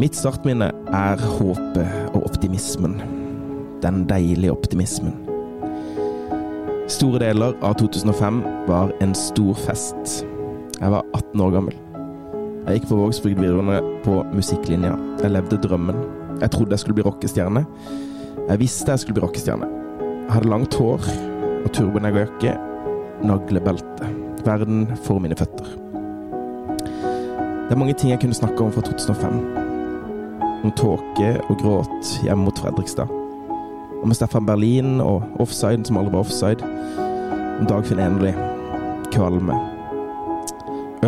Mitt startminne er håpet og optimismen. Den deilige optimismen. Store deler av 2005 var en stor fest. Jeg var 18 år gammel. Jeg gikk på Vågsbygd videregående på musikklinja. Jeg levde drømmen. Jeg trodde jeg skulle bli rockestjerne. Jeg visste jeg skulle bli rockestjerne. Jeg hadde langt hår og turbonegerjakke, naglebelte. Verden for mine føtter. Det er mange ting jeg kunne snakke om fra 2005. Om tåke og gråt hjemme mot Fredrikstad. Om Stefan Berlin og offside som aldri var offside. Om Dagfinn Enerly. Kvalme.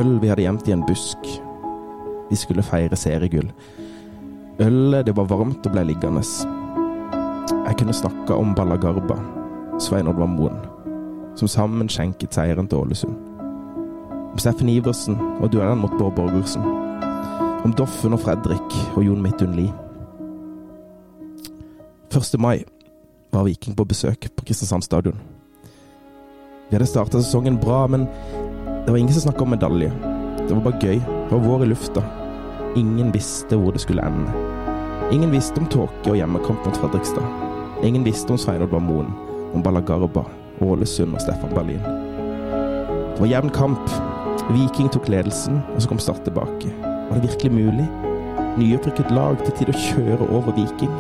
Øl vi hadde gjemt i en busk. Vi skulle feire seriegull. Ølet, det var varmt og ble liggende. Jeg kunne snakka om Balla Garba, Svein Oddvar Moen, som sammen skjenket seieren til Ålesund. Om Steffen Iversen og duellen mot Bård Borgersen. Om Doffen og Fredrik og Jon Midtun Lie. 1. mai var Viking på besøk på Kristiansand stadion. Vi hadde starta sesongen bra, men det var ingen som snakka om medalje. Det var bare gøy. Det var vår i lufta. Ingen visste hvor det skulle ende. Ingen visste om tåke og hjemmekamp mot Fredrikstad. Ingen visste om Svein Oddvar Moen, om Balagarba, Ålesund og Stefan Berlin. Det var jevn kamp. Viking tok ledelsen, og så kom Start tilbake. Var det virkelig mulig? Nyopprykket lag til tid å kjøre over Viking.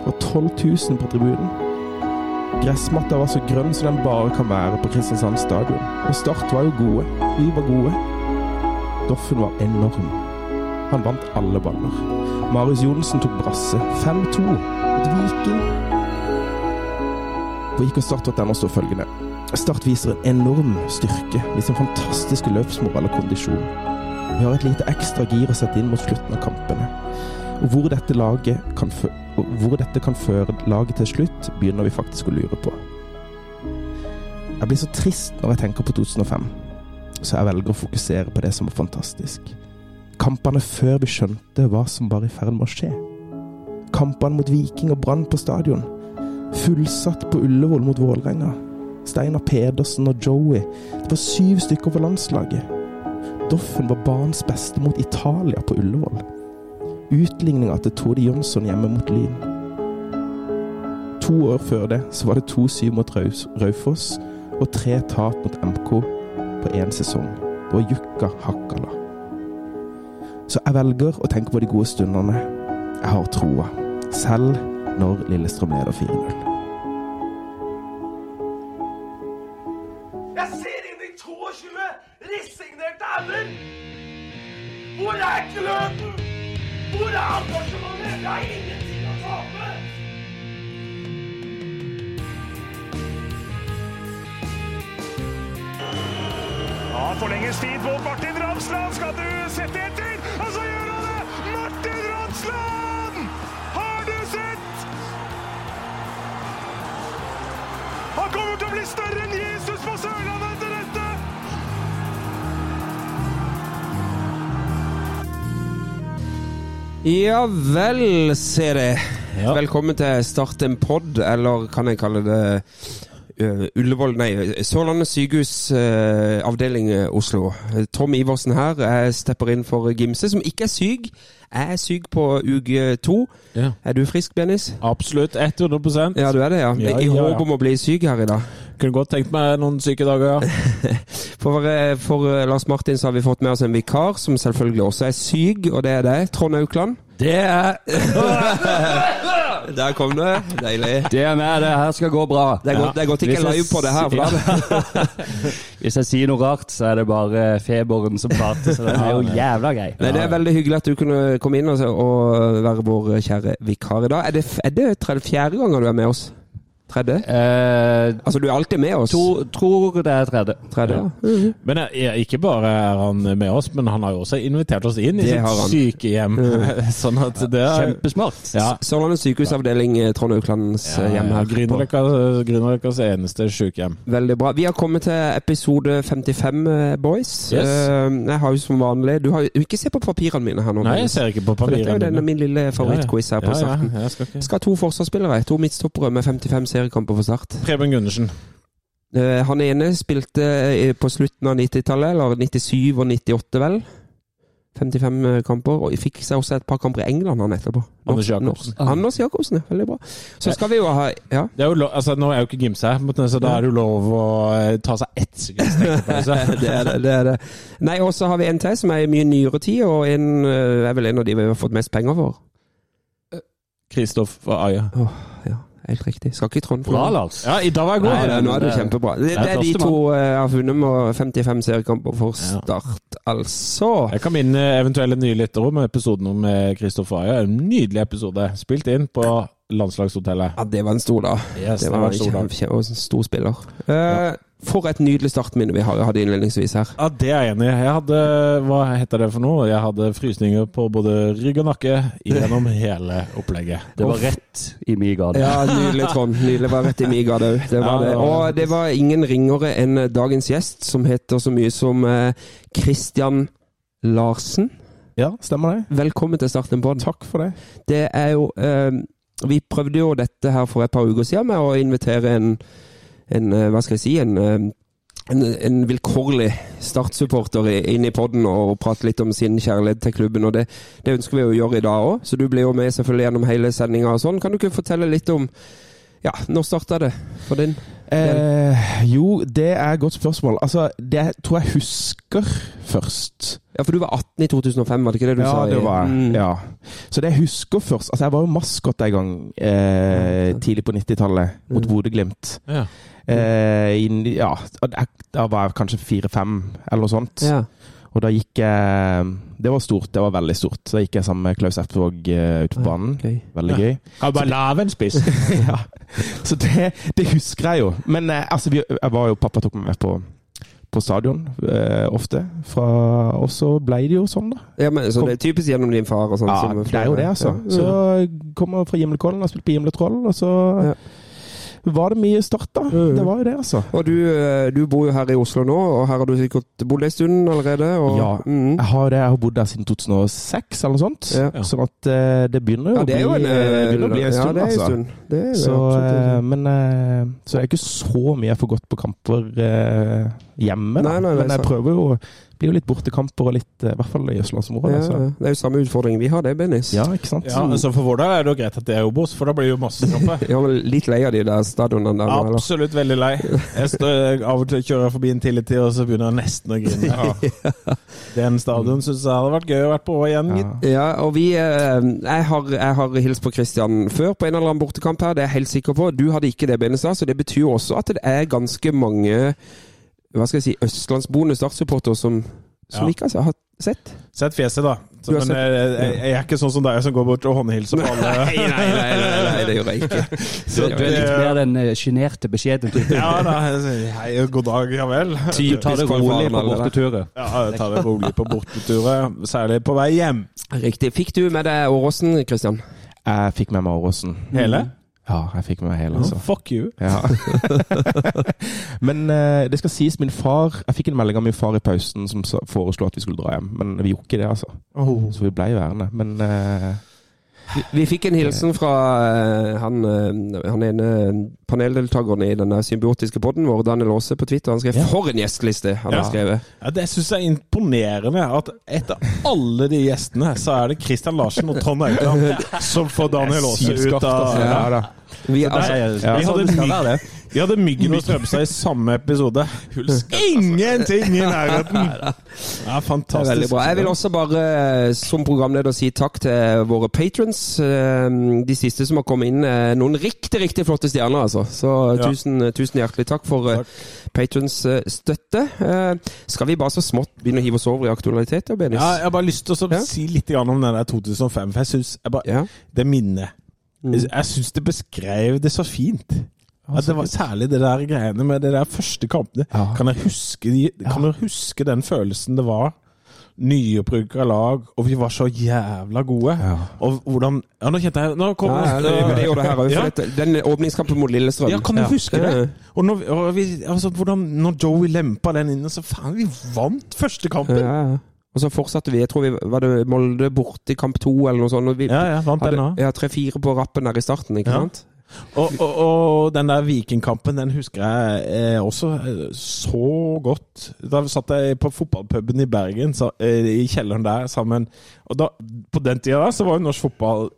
Det var 12 000 på tribunen. Gressmatta var så grønn som den bare kan være på Kristiansand stadion. Og Start var jo gode. Vi var gode. Doffen var enorm. Han vant alle baller. Marius Johnsen tok brasse. 5-2 mot Viking. På IK Start.no står følgende. Start viser en enorm styrke med sin fantastiske løpsmoral og kondisjon. Vi har et lite ekstra gir å sette inn mot slutten av kampene. Og hvor dette, kan hvor dette kan føre laget til slutt, begynner vi faktisk å lure på. Jeg blir så trist når jeg tenker på 2005, så jeg velger å fokusere på det som var fantastisk. Kampene før vi skjønte hva som var i ferd med å skje. Kampene mot Viking og Brann på stadion. Fullsatt på Ullevål mot Vålerenga. Steinar Pedersen og Joey. Det var syv stykker for landslaget. Doffen var banens beste mot Italia på Ullevål. Utligninga til Tode Jonsson hjemme mot Lyn. To år før det så var det to syv mot Raufoss og tre tap mot MK på én sesong. Det var Jukka Hakkala. Så jeg velger å tenke på de gode stundene. Jeg har troa. Selv når Lillestrøm leder 4-0. Ender! Hvor er gløden? Hvor er engasjementet? Det er ingenting å tape! Ja, forlenges tid på Martin Ramsland. Skal du sette etter? Og så gjør han det! Martin Ramsland! Har du sett? Han kommer til å bli større enn Jesus på Ja vel, se det. Ja. Velkommen til Start en pod, eller kan jeg kalle det uh, Ullevål Nei, Sørlandet sykehus, uh, avdeling uh, Oslo. Tom Iversen her. Jeg stepper inn for Gimse, som ikke er syk. Jeg er syk på uke to. Ja. Er du frisk, Benis? Absolutt. 100% Ja, du er det, ja. Ja, I håp om å bli syk her i dag. Kunne godt tenkt meg noen syke dager, ja. For, for eh, Lars Martin så har vi fått med oss en vikar, som selvfølgelig også er syk, og det er deg, Trond Aukland. Det er, Der kom det. Deilig. det er meg, det her skal gå bra. Det er godt, det er godt ikke live på det her. Hvis jeg sier noe rart, så er det bare feberen som prater, så den er jo jævla grei. Nei, Det er veldig hyggelig at du kunne komme inn og, og være vår kjære vikar i dag. Er det, er det tredje, fjerde gangen du er med oss? Tredje? Eh, Altså, du er alltid med oss. to, tror det er tredje. Tredje, ja. Men jeg, ikke bare er han med oss, men han har jo også invitert oss inn i Det i sitt sykehjem. sånn at det er Kjempesmart. Ja. Sørlandet sykehusavdeling, eh, Trond Auklands ja, hjem her. Grünerløkkas eneste sykehjem. Veldig bra. Vi har kommet til episode 55, eh, boys. Yes. Eh, Jeg har jo som vanlig Du har jo ikke se på papirene mine her nå. Nei, jeg ser ikke på papirene For dette er jo denne min lille favorittquiz her på ja, starten. ja, jeg skal ikke. Skal ha to forsvarsspillere, to midtstoppere med 55 seriekamper for Start. Preben Gundersen. Eh, Han ene spilte eh, på slutten av 90-tallet, eller 97 og 98 vel. 55 kamper, og fikk seg også et par kamper i England han etterpå. Anders Jacobsen. Anders Jacobsen, ja. Veldig bra. Så skal vi jo ha Ja. Det er jo lov, altså, nå er jo ikke Gimse her, så da er det jo lov å eh, ta seg ett sekunds tenkepause. det er det. det, er det. Nei, og så har vi en til som er i mye nyere tid, og en eh, er vel en av de vi har fått mest penger for. Kristoff og Aya. Åh, ja, helt riktig. Skal ikke Trond få Bra. Lars. Ja, i dag var jeg god. Nei, det- nå er du det- kjempebra. Det, det er de to eh, jeg har funnet med 55 seriekamper for Ja. Start, altså. Jeg kan minne eventuelle nye lyttere om episoden om eh, Kristoffer Aja. En nydelig episode. Spilt inn på landslagshotellet. Ja, det var en stor dag. Yes, Det var en en stor dag. en stor spiller. Eh, For et nydelig startminne vi hadde innledningsvis her. Ja, det er jeg enig i. Jeg hadde Hva heter det for noe? Jeg hadde frysninger på både rygg og nakke gjennom hele opplegget. Det var rett i mi gate. Ja, nydelig, Trond. Nydelig. Var rett i mi gate òg. Det var det. det Og det var ingen ringere enn dagens gjest, som heter så mye som eh, Christian Larsen. Ja, stemmer det. Velkommen til starten på den. Takk for det. Det er jo eh, Vi prøvde jo dette her for et par uker siden med å invitere en, en eh, Hva skal jeg si en, eh, en, en vilkårlig Start-supporter inn i podden og prate litt om sin kjærlighet til klubben. og Det, det ønsker vi å gjøre i dag òg, så du blir jo med selvfølgelig gjennom hele sendinga sånn. Kan du ikke fortelle litt om Ja, når starta det for din? Eh, jo, det er et godt spørsmål. Altså, det tror jeg husker først. Ja, for du var 18 i 2005, var det ikke det du? Ja, sa? det var jeg. Mm. Ja. Så det jeg husker først Altså, jeg var jo maskot en gang eh, tidlig på 90-tallet mot Mm. Bodø-Glimt. Ja. Eh, inn ja, da var jeg kanskje fire-fem, eller noe sånt. Ja. Og da gikk jeg Det var stort. Det var veldig stort. Så da gikk jeg sammen med Klaus Ertvåg ut på banen. Okay. Veldig Ja. gøy. Kan bare lage en spiss. ja. Så det, det husker jeg jo. Men eh, altså, vi, jeg var jo Pappa tok meg med på, på stadion eh, ofte. Fra, og så ble det jo sånn, da. ja, men Så det er typisk gjennom din far og sånt, Ja, som det er jo det, altså. Ja. Så kommer jeg fra Gimlekollen og spilt på Gimletroll, og så Ja. Var det mye start, da. Mm. Det var jo det, altså. Og du, eh, du bor jo her i Oslo nå, og her har du sikkert bodd en stund allerede? Og, Ja. Mm. Jeg har, det, jeg har bodd der siden 2006, eller noe sånt. Ja. Sånn at eh, det begynner jo Ja, å det jo en, bli, eh, begynner å bli en ja, stund, det er en altså. Det er jo Så, absolutt eh, stund. men, eh, så det er ikke så mye jeg får gått på kamper eh, hjemme, da. Nei, nei, nei, men jeg prøver jo blir jo litt bortekamper og litt eh, I hvert fall i østlandsområdet. ja, ja. Det er jo samme utfordring vi har, det, Bennis. Ja, ikke sant? Ja, altså For vår del er det jo greit at det er Obos, for da blir det jo masse kamper. ja, litt lei av de der stadionene der. eller? Absolutt veldig lei. Jeg står, av og til kjører forbi en tidlig tid, og så begynner jeg nesten å grine. Den stadion syns jeg hadde vært gøy å vært på igjen. Ja. gitt. Ja, og vi eh, jeg, har, jeg har hilst på Christian før på en eller annen bortekamp her, det er jeg helt sikker på. Du hadde ikke det, Bennis, så det betyr også at det er ganske mange hva skal jeg si, østlandsboende Start-supportere som, som Ja. ikke har har sett. Sett fjeset, da. Så, men sett- jeg, jeg, jeg er ikke sånn som deg som går bort og håndhilser på alle. Nei, nei, nei, nei, nei, det gjør jeg ikke. Så Du er litt mer den eh, sjenerte, beskjedne typen. Ja da. Hei, god dag, ja vel. Du tar det rolig på borteturer. Ja, jeg tar det rolig på borteturer, særlig på vei hjem. Riktig. Fikk du med deg Åråsen, Kristian? Jeg fikk med meg Åråsen. Hele? Ja, jeg fikk med meg hele, altså. Fuck you. Ja. men eh, det skal sies, min far Jeg fikk en melding av min far i pausen som foreslo at vi skulle dra hjem, men vi gjorde ikke det, altså. Så vi ble værende. Men eh, Vi, vi fikk en hilsen fra eh, han, eh, han ene paneldeltakeren i denne symbiotiske podden vår, Daniel Aase, på Twitter. Han skrev Ja. 'For en gjesteliste!' han har Ja. skrevet. Ja, det syns jeg er imponerende at etter alle de gjestene, så er det Christian Larsen og Trond Aukland som får Daniel Aase ut av altså. Ja, da. Vi, Så altså. Vi hadde Vi hadde Myggen og strømsa i samme episode. Ingenting i nærheten! Ja, fantastisk. veldig bra. Jeg vil også bare eh, som programleder si takk til våre patrons. Eh, De siste som har kommet inn, er noen riktig riktig flotte stjerner. altså. Så Ja. tusen, tusen hjertelig takk for eh, patrons eh, støtte. Eh, Skal vi bare så smått begynne å hive oss over i aktualiteter, Benis? Ja, jeg har bare lyst til å Ja. si litt om den der 2005, for jeg syns Ja. Det minnet Mm. Jeg syns det beskrev det så fint. At det var Særlig det der greiene med de der første kampene. Ja. Kan jeg huske, kan ja. du huske den følelsen det var? Nyopprykka lag, og vi var så jævla gode. Ja. Og hvordan Ja, nå kjente jeg Nå Ja, kommer ja, det, det det her. Ja. Den åpningskampen mot Lillestrøm. Ja, kan du Ja. huske det? Og, når, og vi, altså, hvordan, når Joey lempa den inn, så faen, vi vant første kampen! Ja, ja. Og så fortsatte vi. Jeg tror vi var det Molde borte i kamp to eller noe sånt. Og vi Ja, ja, vant den hadde ja, tre-fire på rappen der i starten, ikke Ja. sant? Og, og, og den der Vikingkampen, den husker jeg eh, også eh, så godt. Da satt jeg på fotballpuben i Bergen, så, eh, i kjelleren der sammen. Og da, på den tida der så var jo norsk fotball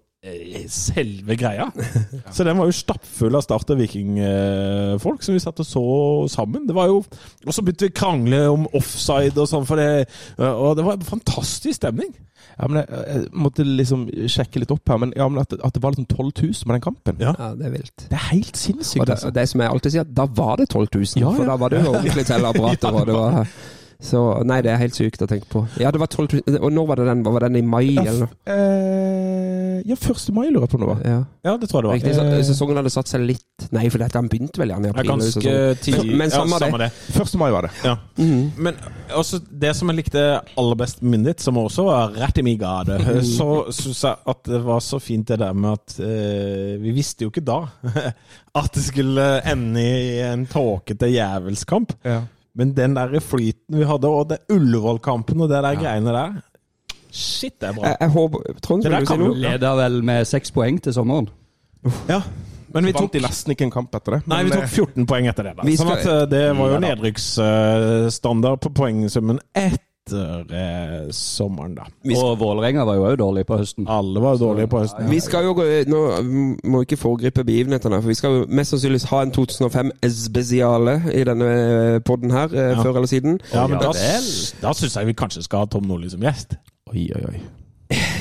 selve greia. Så den var jo stappfull av Start- og Vikingfolk som vi satt og så sammen. Det var jo, Og så begynte vi å krangle om offside og sånn, for det, og det var en fantastisk stemning. Ja, men jeg, jeg måtte liksom sjekke litt opp her, men, ja, men at, at det var liksom 12 000 på den kampen Ja. Ja, det er vilt. Det er helt sinnssykt. Og det, altså. det som jeg alltid sier, da var det 12 000. Ja, ja. For da var det jo ordentlig telleapparat. og det var- Så nei, det er helt sykt å tenke på. Ja, det var 12 Og når var det den? Var den i mai, Ja, eller noe? eh, ja, 1. mai lurer jeg på om det var. Ja. Ja, det tror jeg det var. Riktig. Så, Eh. sesongen hadde satt seg litt Nei, for dette han begynte vel gjerne i april. ganske sesongen. tidlig. Men samme det. det. 1. mai var det. Ja. Mhm. Men også det som jeg likte aller best med minnet ditt, som også var rett i min gate, så syns jeg at det var så fint det der med at eh, Vi visste jo ikke da at det skulle ende i en tåkete jævelskamp. Men den der flyten vi hadde, og det Ullevål-kampen og det der greiene der Shit, det er bra. Jeg, jeg håper Trond, Det der du si Leder vel med seks poeng til sommeren. Ja. Men vi tok de nesten ikke en kamp etter det. Nei, vi tok 14 poeng etter det. da Sånn at eh, det var jo Ja da. nedrykksstandard på poengsummen etter eh, sommeren, da. Skal- Og Vålerenga var jo òg dårlig på høsten. Alle var dårlige på høsten. Vi skal jo gå Nå må vi ikke foregripe begivenhetene, for vi skal jo mest sannsynligvis ha en 2005-spesiale i denne podden her, eh, Ja. før eller siden. Ja, men Ja da, da syns jeg vi kanskje skal ha Tom Nordli som gjest. Oi, oi, oi.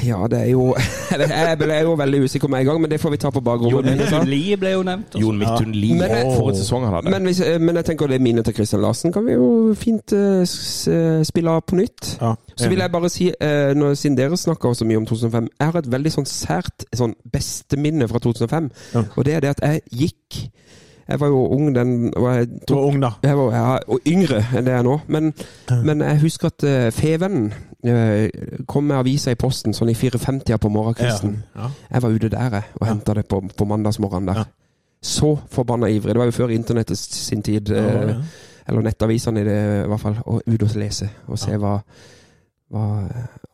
Ja, det er jo Jeg ble jo veldig usikker med en gang, men det får vi ta på bakrommet. Jon Midtun Lie ble jo nevnt. også. Jon Midtun Lie. Men For en sesong han hadde. Men, hvis, eh, men jeg tenker det er minnet til Christian Larsen kan vi jo fint uh, eh, spille av på nytt. Ja. Så vil jeg bare si, uh, når, siden dere snakker så mye om 2005 Jeg har et veldig sånn sært sånn besteminne fra 2005. Ja. Og det er det at jeg gikk Jeg var jo ung den og jeg Du var ung, da. Jeg var ja, og yngre enn det jeg er nå. Men, men jeg husker at uh, Fevennen uh, kom med avisa i posten sånn i 4.50 på morgenkvisten. Ja. Jeg var ute der jeg, og Ja. henta det på, på mandagsmorgenen der. Ja. Så forbanna ivrig. Det var jo før internettet sin tid. Ja, ja. eller nettavisene i det, i hvert fall. Og ut og lese og se Ja. hva, hva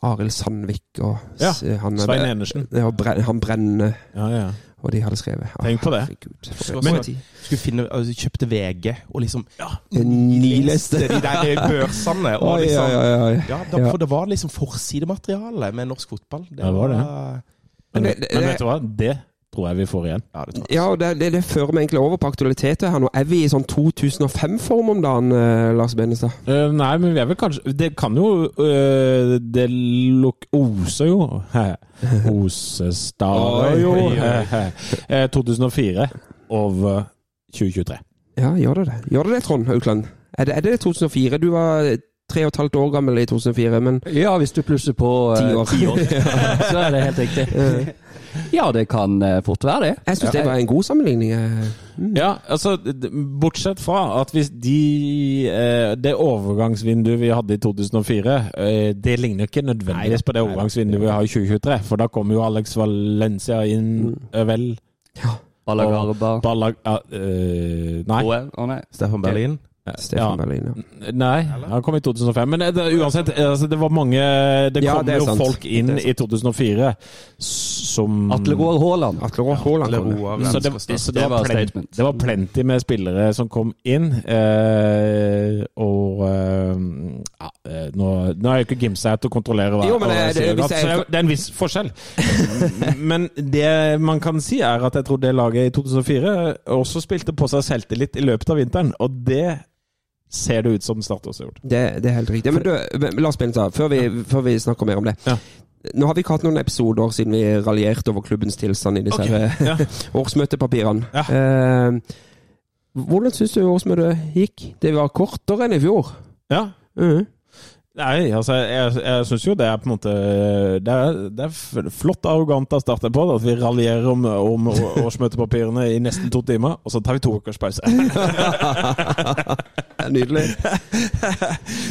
Arild Sandvik og Ja, han, Svein Enersen. Ja, han Brenne Ja, ja. og de hadde skrevet. Ja, Tenk på det. herregud, Men- Skulle finne, altså, kjøpte VG og liksom Nileste. de der børsene. Og Oi, liksom, oi, oi, oi. Ja, da, for det var liksom forsidemateriale med norsk fotball. Det Ja, det var det. var- Men, Men det- det- men vet du hva? Det tror jeg vi får igjen. Ja, det tror jeg. Ja, og det, det, det fører meg egentlig over på aktualiteter her nå. Er vi i sånn 2005-form om dagen, eh, Lars Benestad? Uh, nei, men vi er vel kanskje Det kan jo uh, Det luk, oser jo Osestader jo Oi, oi, oi. eh, 2004 over 2023. Ja, gjør det det? Gjør det det, Trond Haukland? Er det, er det 2004? Du var tre og et halvt år gammel i 2004, men Ja, hvis du plusser på eh, Ti år. år, så er det helt riktig. Ja, det kan eh, fort være det. jeg syns det var en god sammenligning. eh. Mm. Ja, altså Bortsett fra at hvis de eh, Det overgangsvinduet vi hadde i 2004, eh, det ligner ikke nødvendigvis på det overgangsvinduet vi har i 2023. For da kommer jo Alex Valencia inn, eh, vel. Ballag ja, eh, Nei. OL. Nei. Stefan Berlin. Stefan Ja. Berlin, ja. Nei, han kom i 2005. Men det, uansett, altså, det var mange Det Ja, kom det jo sant. folk inn i 2004 som Atle Roar Haaland. Atle Roar Haaland. Kom det. Så det, så det, var var det var plenty med spillere som kom inn. Eh, og eh, ja, eh, nå, nå er jo ikke Gimsa til å kontrollere hva Jo, men det- jeg sier, det- så det er- det er en viss forskjell. men det man kan si, er at jeg tror det laget i 2004 også spilte på seg selvtillit i løpet av vinteren. Og det ser det ut som Start også har gjort. Det, det er helt riktig. Men du, men Lars da før, vi- før vi snakker mer om det. Ja. Nå har vi ikke hatt noen episoder siden vi raljerte over klubbens tilstand i disse okay. her, ja. årsmøtepapirene. Ja. Eh, hvordan syns du årsmøtet gikk? Det var kortere enn i fjor. Ja, Mhm. Nei, altså, jeg, jeg syns jo det er på en måte Det er, det er flott og arrogant av starte på det, at vi raljerer om, om årsmøtepapirene i nesten to timer, og så tar vi to ukers pause. Nydelig.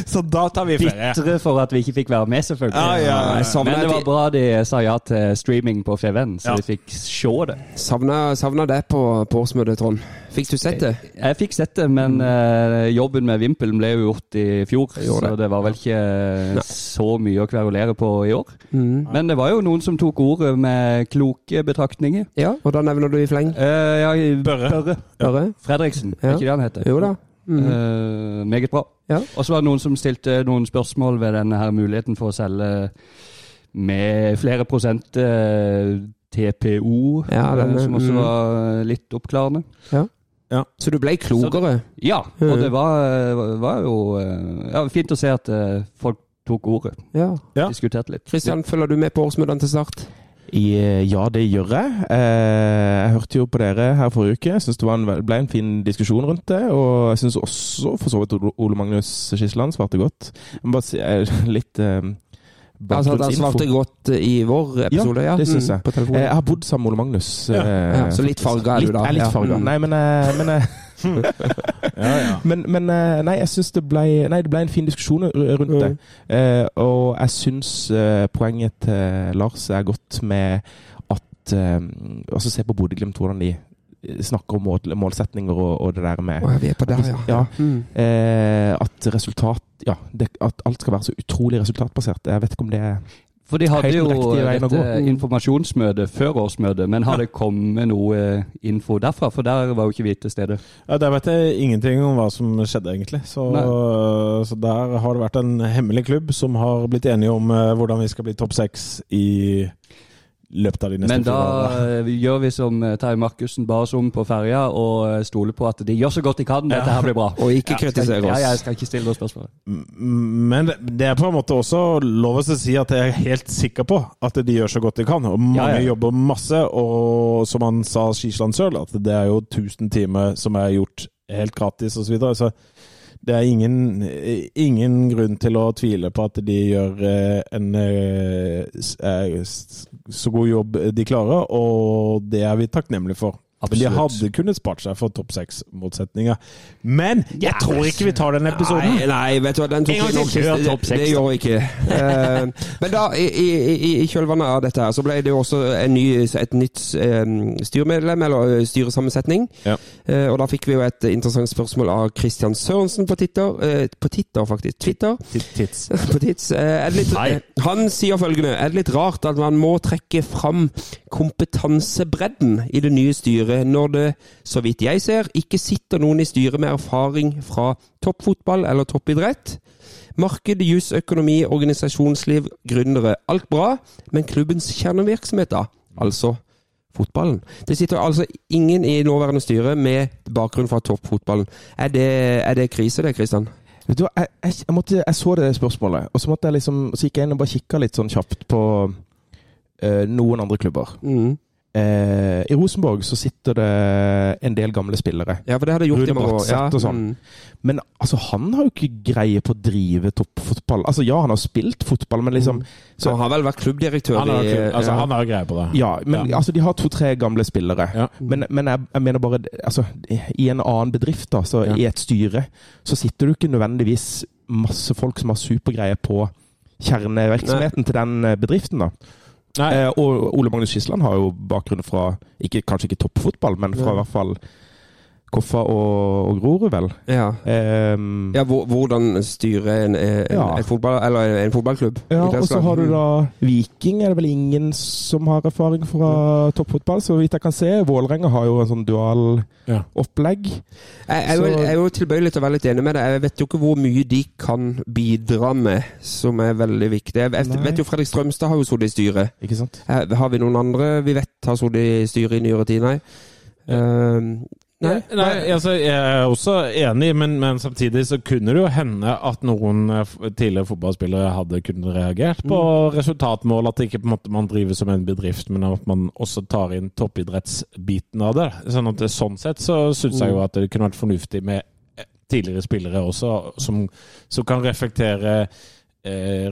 så da tar vi ferie. Bitre for at vi ikke fikk være med, selvfølgelig. Ja, ja, ja. Men det var bra de sa ja til streaming på Feven, så Ja. vi fikk se det. Savna, savna det på, på årsmøtet, Trond. Fikk du sett det? Jeg fikk sett det, men uh, jobben med Vimpelen ble jo gjort i fjor, det. så det var vel ikke Nei. så mye å kverulere på i år. Mm. Men det var jo noen som tok ordet med kloke betraktninger. Ja, og da nevner du i fleng? Uh, ja, Børre. Børre. Børre? Fredriksen, Ja. er ikke det han heter? Jo da. Mm. Uh, meget bra. Ja. Og så var det noen som stilte noen spørsmål ved denne her muligheten for å selge med flere prosent eh, TPO, Ja, denne, som også mm. var litt oppklarende. Så du ble klokere? Ja, Mhm. og det var, var jo eh, ja, fint å se at eh, folk tok ordet. Ja. Ja. Diskuterte litt. Kristian, følger du med på årsmøtene til start? I, eh, ja, det gjør jeg. Eh, jeg hørte jo på dere her forrige uke. Jeg syns det var en, ble en fin diskusjon rundt det. Og jeg syns også for så vidt Ole- Magnus Skisland svarte godt. Jeg må bare si litt eh, Altså at han svarte godt i vår episode? Ja, det synes Mm, jeg. På Eh. Jeg har bodd sammen med Ole Magnus. Ja. eh, Ja, så litt farga er du litt- da? Jeg er litt farga. Mm. Nei, men, eh, men eh, Ja, ja. Men, men eh, nei, jeg syns det ble Nei, det ble en fin diskusjon rundt det. Eh, og jeg syns eh, poenget til Lars er godt med at eh, Altså se på Bodø-Glimt, hvordan de snakker om mål, målsetninger og, og det der med Å, ja, vi er på der, ja. Ja. Mm. eh, At resultat Ja, det, at alt skal være så utrolig resultatbasert. Jeg vet ikke om det er For de hadde jo informasjonsmøte gå. eh, informasjonsmøtet før årsmøtet, men har det kommet noe info derfra? For der var jo ikke vi til stede. Ja, Der vet jeg ingenting om hva som skjedde, egentlig. Så, så der har det vært en hemmelig klubb som har blitt enige om eh, hvordan vi skal bli topp seks i løpet av de neste Men da fire eh, gjør vi som eh, Terje Markussen ba oss om på ferja, og eh, stoler på at de gjør så godt de kan. Dette her blir bra. Og ikke kritisere Ja, oss. jeg skal ikke stille noe spørsmål. Men det- det er på en måte også lov å si at jeg er helt sikker på at de gjør så godt de kan. Og mange Ja, ja. jobber masse, og som han sa Skisland sjøl, at det er jo 1000 timer som er gjort helt gratis osv. Så, videre. så det er ingen, ingen grunn til å tvile på at de gjør eh, en eh, eh, så god jobb de klarer, og det er vi takknemlige for. Men de hadde kunnet spart seg for topp seks-motsetninger. Men jeg tror ikke vi tar den episoden. Nei, nei, vet du hva, den tok gang nok det, det, det gjør vi ikke. Uh, men da, i, i, i- i kjølvannet av dette her, så ble det jo også en ny, et nytt um, styremedlem, eller styresammensetning. Ja. Uh, og da fikk vi jo et interessant spørsmål av Christian Sørensen på Titter. Uh, på Titter, faktisk. Twitter. Tits. på tits. Eh, Er det litt, Nei. han sier følgende Er det litt rart at man må trekke fram kompetansebredden i det nye styret, når det, så vidt jeg ser, ikke sitter noen i styret med erfaring fra toppfotball eller toppidrett? Marked, jus, økonomi, organisasjonsliv, gründere. Alt bra, men klubbens kjernevirksomhet, da? Altså fotballen. Det sitter altså ingen i nåværende styre med bakgrunn fra toppfotballen. Er det, er det krise, det, Kristian? Vet du hva, jeg, jeg, jeg, måtte, jeg så det spørsmålet, og så måtte jeg liksom Så gikk jeg inn og bare kikka litt sånn kjapt på eh, noen andre klubber. Mm. Eh, I Rosenborg så sitter det en del gamle spillere. Ja, for det har de gjort Rune i mange år. Bratseth og sånn. mm. Men altså, han har jo ikke greie på å drive toppfotball. Altså, ja, han har spilt fotball, men liksom Så han har vel vært klubbdirektør Han har, i altså, ja. han har greie på det. Ja, men Ja. altså, de har to-tre gamle spillere. Ja. Men, men jeg, jeg mener bare altså, I en annen bedrift, da, så Ja. i et styre, så sitter du ikke nødvendigvis masse folk som har supergreie på kjernevirksomheten til den eh, bedriften. da. Eh, og Ole Magnus Skisland har jo bakgrunn fra ikke, kanskje ikke toppfotball, men fra i hvert fall Koffa og, og Grorud, vel. Ja. Um, ja, hvordan styre en, en, Ja. en, fotball, eller en fotballklubb. Ja, og så har du da Viking, er det vel ingen som har erfaring fra toppfotball, så vidt jeg kan se. Vålerenga har jo en sånn dual Ja. opplegg. Jeg, jeg, Så- jeg er jo tilbøyelig til å være litt enig med deg. Jeg vet jo ikke hvor mye de kan bidra med, som er veldig viktig. Jeg vet, vet jo Fredrik Strømstad har jo sittet i styret. Ikke sant? Eh, Har vi noen andre vi vet har sittet i styret i nyere tid? Nei. Eh, nei. Nei, altså, jeg er også enig, men, men samtidig så kunne det jo hende at noen eh, tidligere fotballspillere hadde kunnet reagert på resultatmål. At ikke på en måte man driver som en bedrift, men at man også tar inn toppidrettsbiten av det. Sånn at sånn sett så syns jeg jo at det kunne vært fornuftig med eh, tidligere spillere også, som, som kan reflektere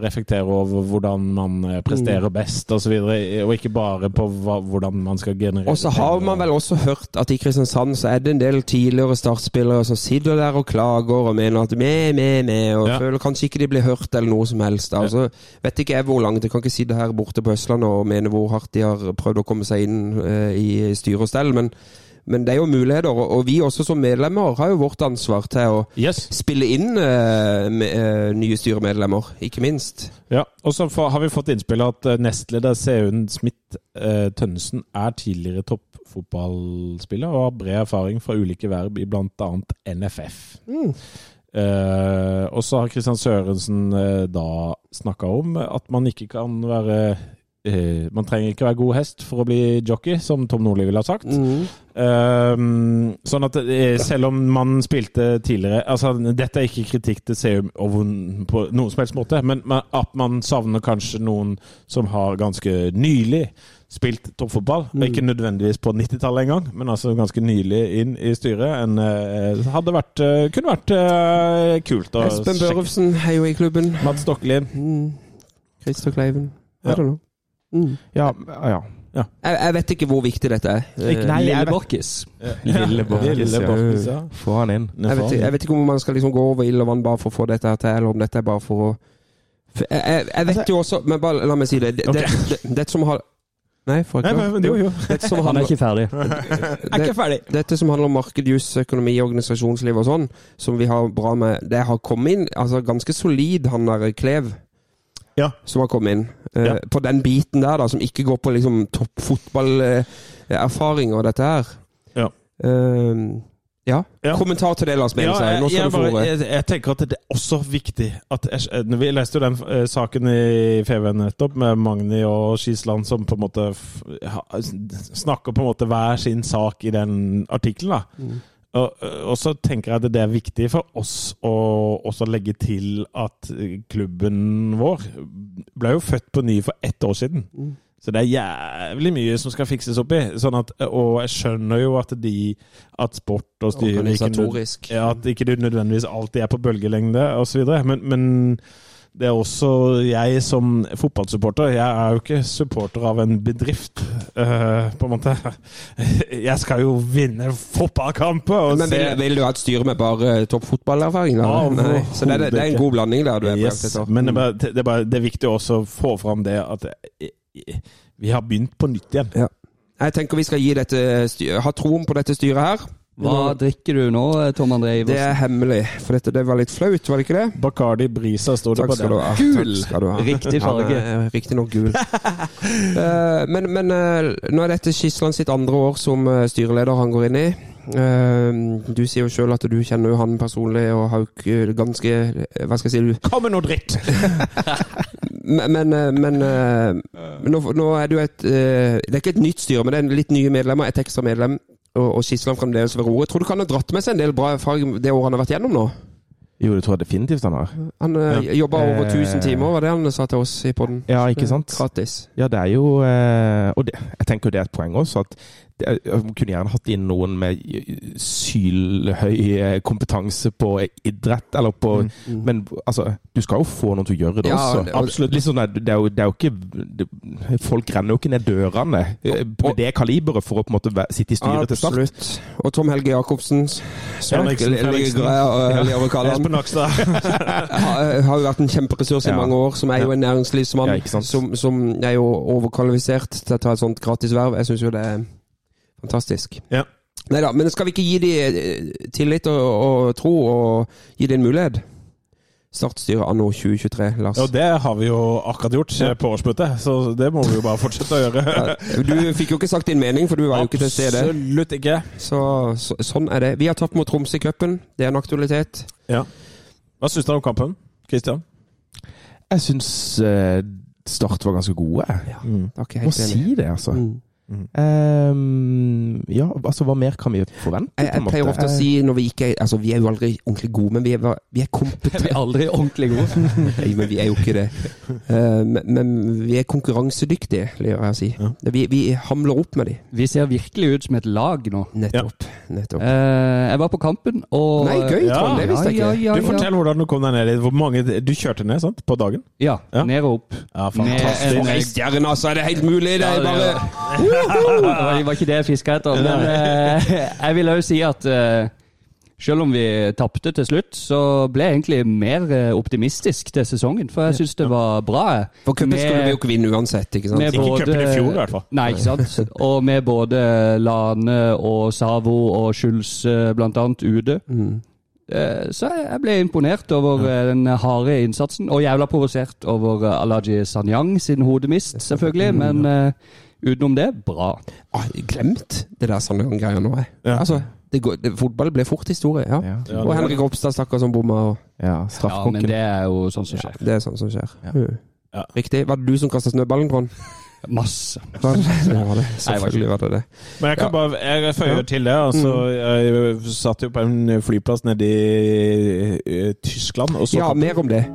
reflektere over hvordan man eh, presterer best osv., og, og ikke bare på hva, hvordan man skal generere Og så har man vel også hørt at i Kristiansand så er det en del tidligere startspillere som sitter der og klager og mener at me, me, me, og Ja. føler kanskje ikke de blir hørt eller noe som helst. Altså, vet ikke jeg hvor langt. Jeg kan ikke sitte her borte på Østlandet og mene hvor hardt de har prøvd å komme seg inn eh, i styre og stell, men men det er jo muligheter. Og, vi også som medlemmer har jo vårt ansvar til å Yes. spille inn uh, med, uh, nye styremedlemmer, ikke minst. Ja, og så har vi fått innspill at eh, nestleder Seun Smith uh, Tønnesen er tidligere toppfotballspiller og har bred erfaring fra ulike verb i bl.a. NFF. Eh, og så har Kristian Sørensen da snakka om at man ikke kan være eh, Man trenger ikke være god hest for å bli jockey, som Tom Nordli ville ha sagt. Ehm, sånn at uh, selv om man spilte tidligere altså Dette er ikke kritikk til Seum på noen som helst måte, men at man savner kanskje noen som har ganske nylig spilt toppfotball. Ikke nødvendigvis på 90-tallet engang, men altså ganske nylig inn i styret. En, eh, hadde vært, eh, kunne vært eh, kult å Espen. Børufsen er jo i klubben. Mats Stokkelien. Mm. Christer Kleiven. Ja. Mm. Ja, ja. Jeg, jeg vet ikke hvor viktig dette er. Eh, nei, Lille Borkis. Lille Borkis, ja. Få han inn. Jeg vet, jeg vet ikke om man skal liksom gå over ild og vann bare for å få dette her til, eller om dette er bare for å for jeg, jeg, jeg vet jo også Men bare la meg si det. Det, det, det, det som har Nei, Nei, ikke? men, jo, jo. Dette som Han er ikke ferdig. Er ikke ferdig. dette som handler om marked, jus, økonomi, organisasjonsliv og sånn, som vi har bra med Det har kommet inn altså ganske solid, han der Klev. Ja. Som har kommet inn. Eh, Ja. På den biten der, da, som ikke går på liksom toppfotballerfaring og dette her. Ja. Uh, ja. Ja. Kommentar til det, Lars Benestad. Skal jeg, få bare, jeg, jeg tenker at det er også viktig at jeg, Vi leste jo den uh, saken i FVN nettopp, med Magni og Skisland som på en måte f, ha, snakker på en måte hver sin sak i den artikkelen. Mm. Og, og så tenker jeg at det er viktig for oss å også legge til at klubben vår ble jo født på ny for ett år siden. Mm. Så det er jævlig mye som skal fikses opp i. Sånn at, og jeg skjønner jo at de At sport og styre ikke ja, At ikke nødvendigvis alltid er på bølgelengde osv. Men, men det er også jeg som fotballsupporter. Jeg er jo ikke supporter av en bedrift, uh, på en måte. Jeg skal jo vinne fotballkamper Men vil, vil du ha et styre med bare toppfotballerfaring? da? Ja, Nei. Så det det er en god blanding der du er Yes, men det er, bare, det, er bare, det er viktig også å få fram det at eh, vi har begynt på nytt igjen. Jeg tenker vi skal dette ha troen på dette styret her. Hva drikker du nå, Tom André Iversen? Det er hemmelig, for dette det var litt flaut, var det ikke det? Bacardi Brisa står det på den. ha. Gul. Skal du ha. Riktig farge. Ja, Riktignok gul. uh, men men uh, nå er dette Skisland sitt andre år som eh, styreleder han går inn i. Uh, du sier jo sjøl at du kjenner jo han personlig og har jo ganske Hva skal jeg si? du Kom med noe dritt! Men, men, men nå, nå er det jo et Det er ikke et nytt styre, men det er litt nye medlemmer. Et ekstra medlem. Og, og Skisland fremdeles ved roret. Tror du ikke han har dratt med seg en del bra erfaring det året han har vært gjennom nå? Jo, det tror jeg definitivt han har. Han ja. jobba over 1000 timer, var det han sa til oss i poden? Ja, ikke sant? Gratis. Ja, det er jo eh, Og det, jeg tenker det er et poeng også, at det, jeg kunne gjerne hatt inn noen med sylhøy eh, kompetanse på idrett, eller på Men altså, du skal jo få noen til å gjøre det Ja, også. det- Absolutt. Litt sånn, det, er jo, det er jo ikke det, Folk renner jo ikke ned dørene eh, med det kaliberet for å på en måte sitte i styret til start. Absolutt. Og Tom Helge Jacobsen, jeg Felixen. Espen Nakstad. har har jo vært en kjemperessurs i Ja. mange år. Som er jo en næringslivsmann Ja, som, som er jo overkvalifisert til å ta et sånt gratisverv. Jeg syns jo det er fantastisk. Ja. Neida, men skal vi ikke gi de eh, tillit og, og tro, og gi dem en mulighet? Startstyret anno 2023, Lars. Ja, det har vi jo akkurat gjort eh, på årsmøtet, så det må vi jo bare fortsette å gjøre. Ja, Du fikk jo ikke sagt din mening, for du var jo ikke til stede. Absolutt ikke. Så, så, sånn er det. Vi har tapt mot Troms i cupen. Det er en aktualitet. Ja. Hva syns du om kampen, Christian? Jeg syns eh, Start var ganske gode. Ja, Mm. Må si det, altså. Mm. Ehm, ja, altså, hva mer kan vi forvente? Jeg, jeg på en pleier ofte å si når vi ikke er Altså, vi er jo aldri ordentlig gode, men vi er, vi er Vi er aldri ordentlig gode. Nei, men vi er jo ikke det. Uh, men, men vi er konkurransedyktige, liker jeg å si. Vi, vi hamler opp med de. Vi ser virkelig ut som et lag nå. Nettopp. Nettopp. Uh, jeg var på kampen, og Nei, gøy, Ja. Trond. Det visste jeg Ja, ikke. ja, Du ja. Fortell hvordan du kom deg ned dit. Hvor mange Du kjørte ned sant? på dagen? Ja, Ja. ned og opp. Ja, en, For ei stjerne, altså! Er det helt mulig? Det Ja, er bare det var, ikke det jeg fiska etter. Men eh, jeg vil òg si at eh, Selv om vi tapte til slutt, så ble jeg egentlig mer eh, optimistisk til sesongen. For jeg syns det var bra. For cupen skulle vi jo ikke vinne uansett, ikke sant? Både, Ikke cupen i fjor, i hvert fall. Nei, ikke sant. Og med både Lane og Savo og Schulz eh, blant annet ute. Mm. Eh, Så jeg ble imponert over den harde innsatsen, og jævla provosert over Alaji Sanyang sin hodemist, selvfølgelig. Men eh, utenom det, bra. Ah, glemt det der sånne greier nå, jeg. Ja. Altså, det går, det, fotball ble fort historie, ja. Ja, Ja, Og Henrik Ropstad, stakkar, som bomma. Og, ja Ja, men det er jo sånn som skjer. det er sånn som skjer. Ja. Mm. Ja. Riktig. Var det du som kasta snøballen, Trond? Masse. Var det. Nei, Selvfølgelig var det det. Men jeg kan bare jeg føyer til det. Altså, Jeg satt jo på en flyplass nede i Tyskland. Og så Ja, mer om det.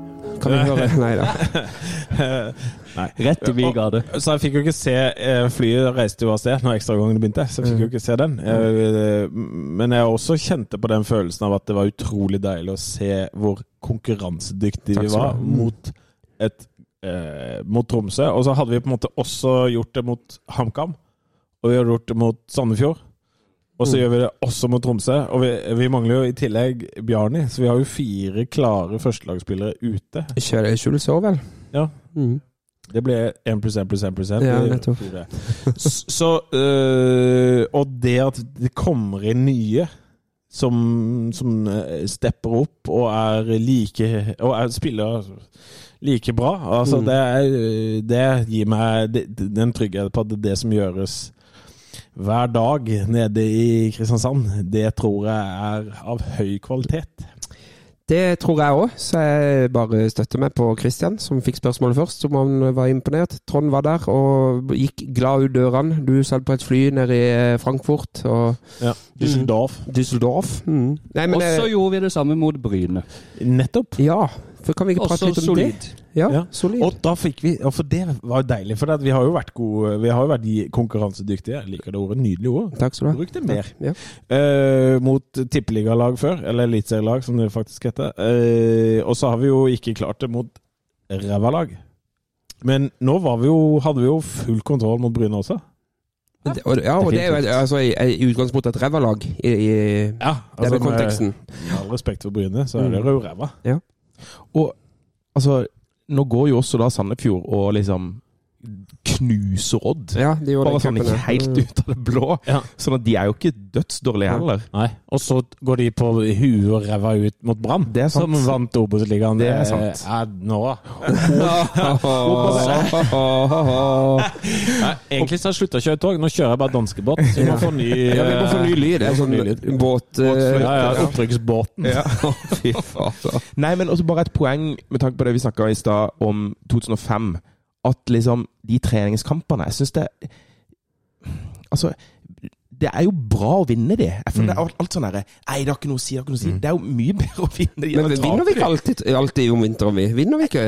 Kan vi høre? Nei da. Rett i gate. Så jeg fikk jo ikke se eh, Flyet reiste jo av sted når ekstragangene begynte, så jeg fikk jo ikke se den. Eh, Men jeg også kjente på den følelsen av at det var utrolig deilig å se hvor konkurransedyktige vi var mot et eh, mot Tromsø. Og så hadde vi på en måte også gjort det mot HamKam, og vi har gjort det mot Sandefjord. Og så Mm. gjør vi det også mot Tromsø. Og vi, vi mangler jo i tillegg Bjarni, så vi har jo fire klare førstelagsspillere ute. Kjører òg, vel? Ja. Mm. Det ble 1 pluss 1 pluss 1 pluss 1. Ja, nettopp. Så øh, Og det at det kommer inn nye som, som øh, stepper opp og er like Og er spiller like bra, altså Mm. det, er, det gir meg den tryggheten på at det det som gjøres hver dag nede i Kristiansand, det tror jeg er av høy kvalitet. Det tror jeg òg, så jeg bare støtter meg på Christian, som fikk spørsmålet først, som han var imponert. Trond var der og gikk glad ut dørene. Du satt på et fly nede i eh, Frankfurt og Ja. Düsseldorf. Düsseldorf. Mm. Nei, men Og så gjorde vi det samme mot Bryne. Nettopp. Ja, for kan vi ikke prate litt om solid. det? Ja, Ja. solid. Og da fikk vi, og for det var jo deilig, for vi har jo vært gode, vi har jo vært konkurransedyktige. Jeg liker det ordet. Nydelig ord. Takk skal du ha. Bruk det mer. Ja. Uh, mot tippeligalag før, eller eliteserielag som det faktisk heter. Uh, og så har vi jo ikke klart det mot ræva lag. Men nå var vi jo, hadde vi jo full kontroll mot Bryne også. Men det- Ja, og det er jo altså, i, i utgangspunktet et rævalag i, i Ja, denne med- konteksten. Med all respekt for Bryne, så er det jo ræva. ræva. Og altså, nå går jo også da Sandefjord og liksom knuser Odd. Ja, de gjorde Bare sånn ja. helt Mm. ut av det blå. Ja. Sånn at de er jo ikke dødsdårlige heller. Nei. Og så går de på huet og ræva ut mot Brann, Det er sant. som vant Obos-ligaen. Det er sant. Ja, nå. Nei, egentlig så har jeg slutta å kjøre tog. Nå kjører jeg bare danskebåt. Så vi må få ny Ja, vi må få ny lyd. Er sånn ny lyd. båt... eh, Ja, ja, Opprykksbåten. Ja. Fy fader. Nei, men også bare et poeng med tanke på det vi snakka i stad om 2005. At liksom de treningskampene Jeg syns det Altså, det er jo bra å vinne de. Jeg føler det er alt, sånn herre Nei, det har ikke noe å si. Det, har ikke noe å si. det er jo mye bedre å vinne de Men vinner vi ikke alltid, alltid om vinteren, vi? Vinner vi ikke?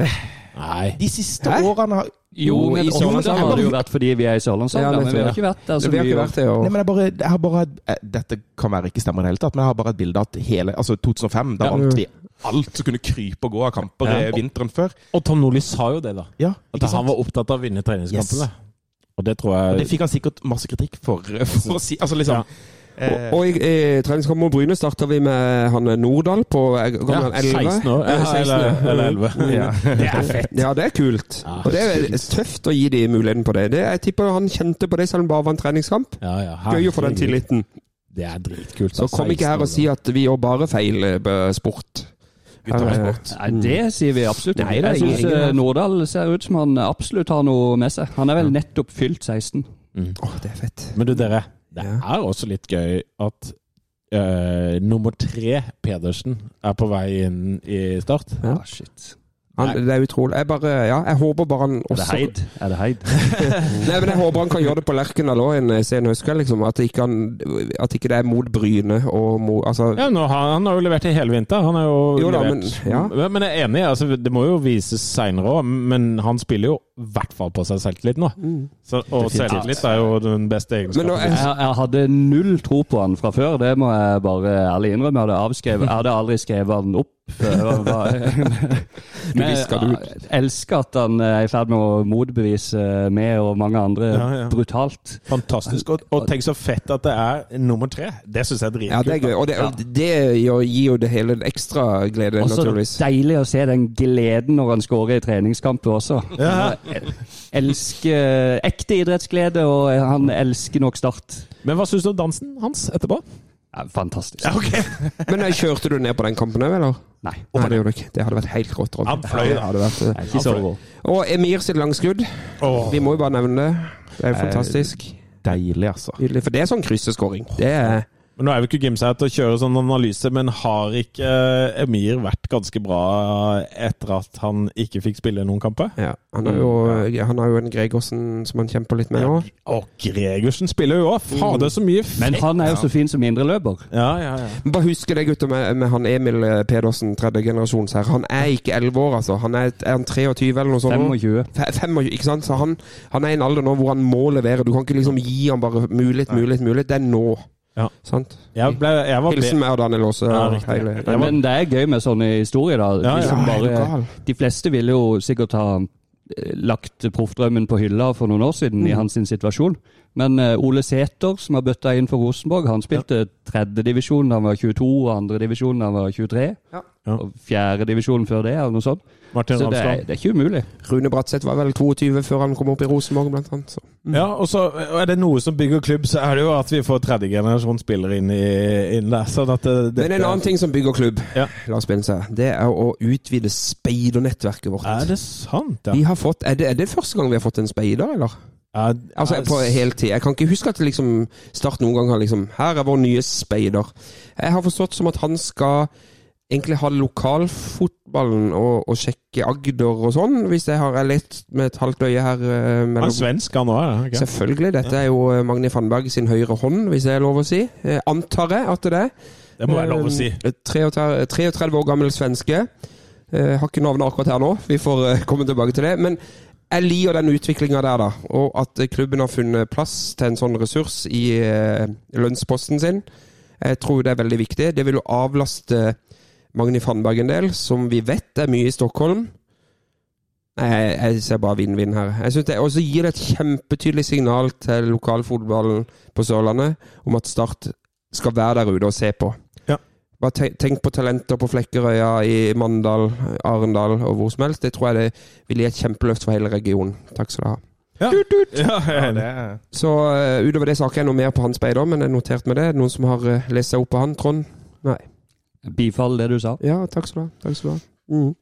Nei. De siste Hæ? årene har Jo, men i Sørlandshallen. har det jo vært fordi vi er i Sørlandshallen, Ja, men vi har ikke vært der så Vi har ikke vært det. Nei, men jeg bare, jeg har bare eh, Dette kan være ikke stemmer i det hele tatt, men jeg har bare et bilde av at hele Altså 2005, da Ja. vant vi alt som kunne krype og gå av kamper Ja. eh, vinteren før. Og Tom Nordli sa jo det, da. Ja, At han sant? var opptatt av å vinne treningskampene. Yes. Og det tror Og det fikk han sikkert masse kritikk for, for å si Altså liksom Ja. Eh, Og, og i, i treningskamp mot Bryne starter vi med han Nordahl på eh, gammel ja, 11. 16 år. Ja, Ja, 16, eller, eller 11. ja. Det er fett. Ja, det er kult. Ja, og det er tøft å gi de muligheten på det. det jeg tipper han kjente på det selv om det bare var en treningskamp. Ja, ja, Gøy å få den tilliten. Det er dritkult. Så kom ikke her og si at vi gjør bare feil eh, sport. Sport. Nei, det sier vi absolutt ikke. Jeg syns. Nordahl ser ut som han absolutt har noe med seg. Han er vel nettopp fylt 16. Mm. Oh, det er fett. Men du, dere. Det Ja. er også litt gøy at uh, nummer tre, Pedersen, er på vei inn i Start. Ja. Ah, shit. Han, det er utrolig. Jeg bare, ja, jeg håper bare han Er det Heid? Er det Heid? Nei, men Jeg håper han kan gjøre det på Lerkendal òg en sen høstkveld. Liksom. At, ikke han, at ikke det er mot Bryne og mot altså, Ja, nå han, Han har jo levert i hele vinter. Han er jo, Jo da, levert. men- ja. men, men jeg er enig. Altså, det må jo vises seinere òg. Men han spiller jo i hvert fall på seg selvtillit nå. Så, og selvtillit er jo den beste egenskapen. nå Jeg, jeg hadde null tro på han fra før, det må jeg bare ærlig innrømme. Jeg hadde, jeg hadde aldri skrevet han opp. Men jeg elsker at han er i ferd med å motbevise meg og mange andre Ja, ja. brutalt. Fantastisk. Og, og tenk så fett at det er nummer tre. Det syns jeg er Ja, det er dritkult. gøy. Og det, og det gir jo det hele en ekstra glede, Og så naturligvis. deilig å se den gleden når han skårer i treningskamper også. Ja. Elsker ekte idrettsglede, og han elsker nok Start. Men hva syns du om dansen hans etterpå? Ja, fantastisk. ok. Men eh, kjørte du ned på den kampen òg, eller? Nei, Nei, det gjorde du ikke. Det hadde vært helt rått. Han fløy, Ja, da. hadde vært, eh, jeg er ikke så rå. Og Emir sitt langskudd. Oh. Vi må jo bare nevne det. Det er jo Eh, fantastisk. Deilig, altså. Nydelig. For det er sånn krysseskåring. Det er Men Nå er jo ikke Gimseth til å kjøre sånn analyse, men har ikke eh, Emir vært ganske bra etter at han ikke fikk spille noen kamper? ja. Han har jo, han har jo en Gregersen som han kjemper litt med nå. Og Gregersen spiller jo òg! Fader, så mye Men han er jo så fin som indreløper. Ja, ja, ja. Bare husk det, gutter, med, med han Emil eh, Pedersen, tredje generasjons her. Han er ikke 11 år, altså. Han er, er han 23 eller noe sånt? 25. Fe- 25, ikke sant? Så han, han er i en alder nå hvor han må levere. Du kan ikke liksom gi ham bare mulighet, mulighet, mulighet. Det er nå. Ja. Sant? Jeg, ble, jeg var Hilsen meg og Daniel Aase. Ja, Men det er gøy med sånne historier, da. Ja, De, ja, bare, de fleste ville jo sikkert ha eh, lagt proffdrømmen på hylla for noen år siden Mm. i hans situasjon. Men eh, Ole Sæter, som har bøtta inn for Rosenborg, han spilte tredjedivisjon da han var 22, og andredivisjon da han var 23. Ja. Ja. Og fjerdedivisjon før det, eller noe sånt. Martin Så det er, det er ikke umulig. Rune Bratseth var vel 22 før han kom opp i Rosenborg, blant annet. Så. Ja, og så er det noe som bygger klubb, så er det jo at vi får tredjegenerasjon spillere inn, i, inn der. Sånn at det, Men en annen ting som bygger klubb, Ja. Lars Bense, det er å utvide speidernettverket vårt. Er det sant, ja? Vi har fått, er, det, er det første gang vi har fått en speider, eller? Ja, Altså ja, på heltid. Jeg kan ikke huske at liksom Start noen gang har liksom Her er vår nye speider. Jeg har forstått som at han skal egentlig ha lokalfotballen og, og sjekke Agder og sånn, hvis jeg har lett med et halvt øye her. eh, mellom svensk, han òg, er han ikke? Selvfølgelig. Dette er jo eh, Magni Fannberg sin høyre hånd, hvis det er lov å si. Antar jeg at det er. Det må være lov å si. Eh, 33, 33 år gammel svenske. Har ikke navnet akkurat her nå, vi får komme tilbake til det. Men jeg liker den utviklinga der, da. Og at klubben har funnet plass til en sånn ressurs i eh, lønnsposten sin. Jeg tror det er veldig viktig. Det vil jo avlaste Magni Fannberg en del, som vi vet er mye i Stockholm. Nei, jeg, ser bare vinn-vinn her. Og så gir det et kjempetydelig signal til lokalfotballen på Sørlandet om at Start skal være der ute og se på. Ja. Tenk, på talenter på Flekkerøya, i Mandal, Arendal og hvor som helst. Det tror jeg det vil gi et kjempeløft for hele regionen. Takk skal du ha. Ja. Tut, tut. Ja, det er Så uh, utover det så har ikke jeg noe mer på hans speider, men jeg noterte notert med det. Noen som har uh, lest seg opp på han, Trond? Nei. Bifall det du sa. Ja, takk skal du ha. Takk skal du ha. Mm.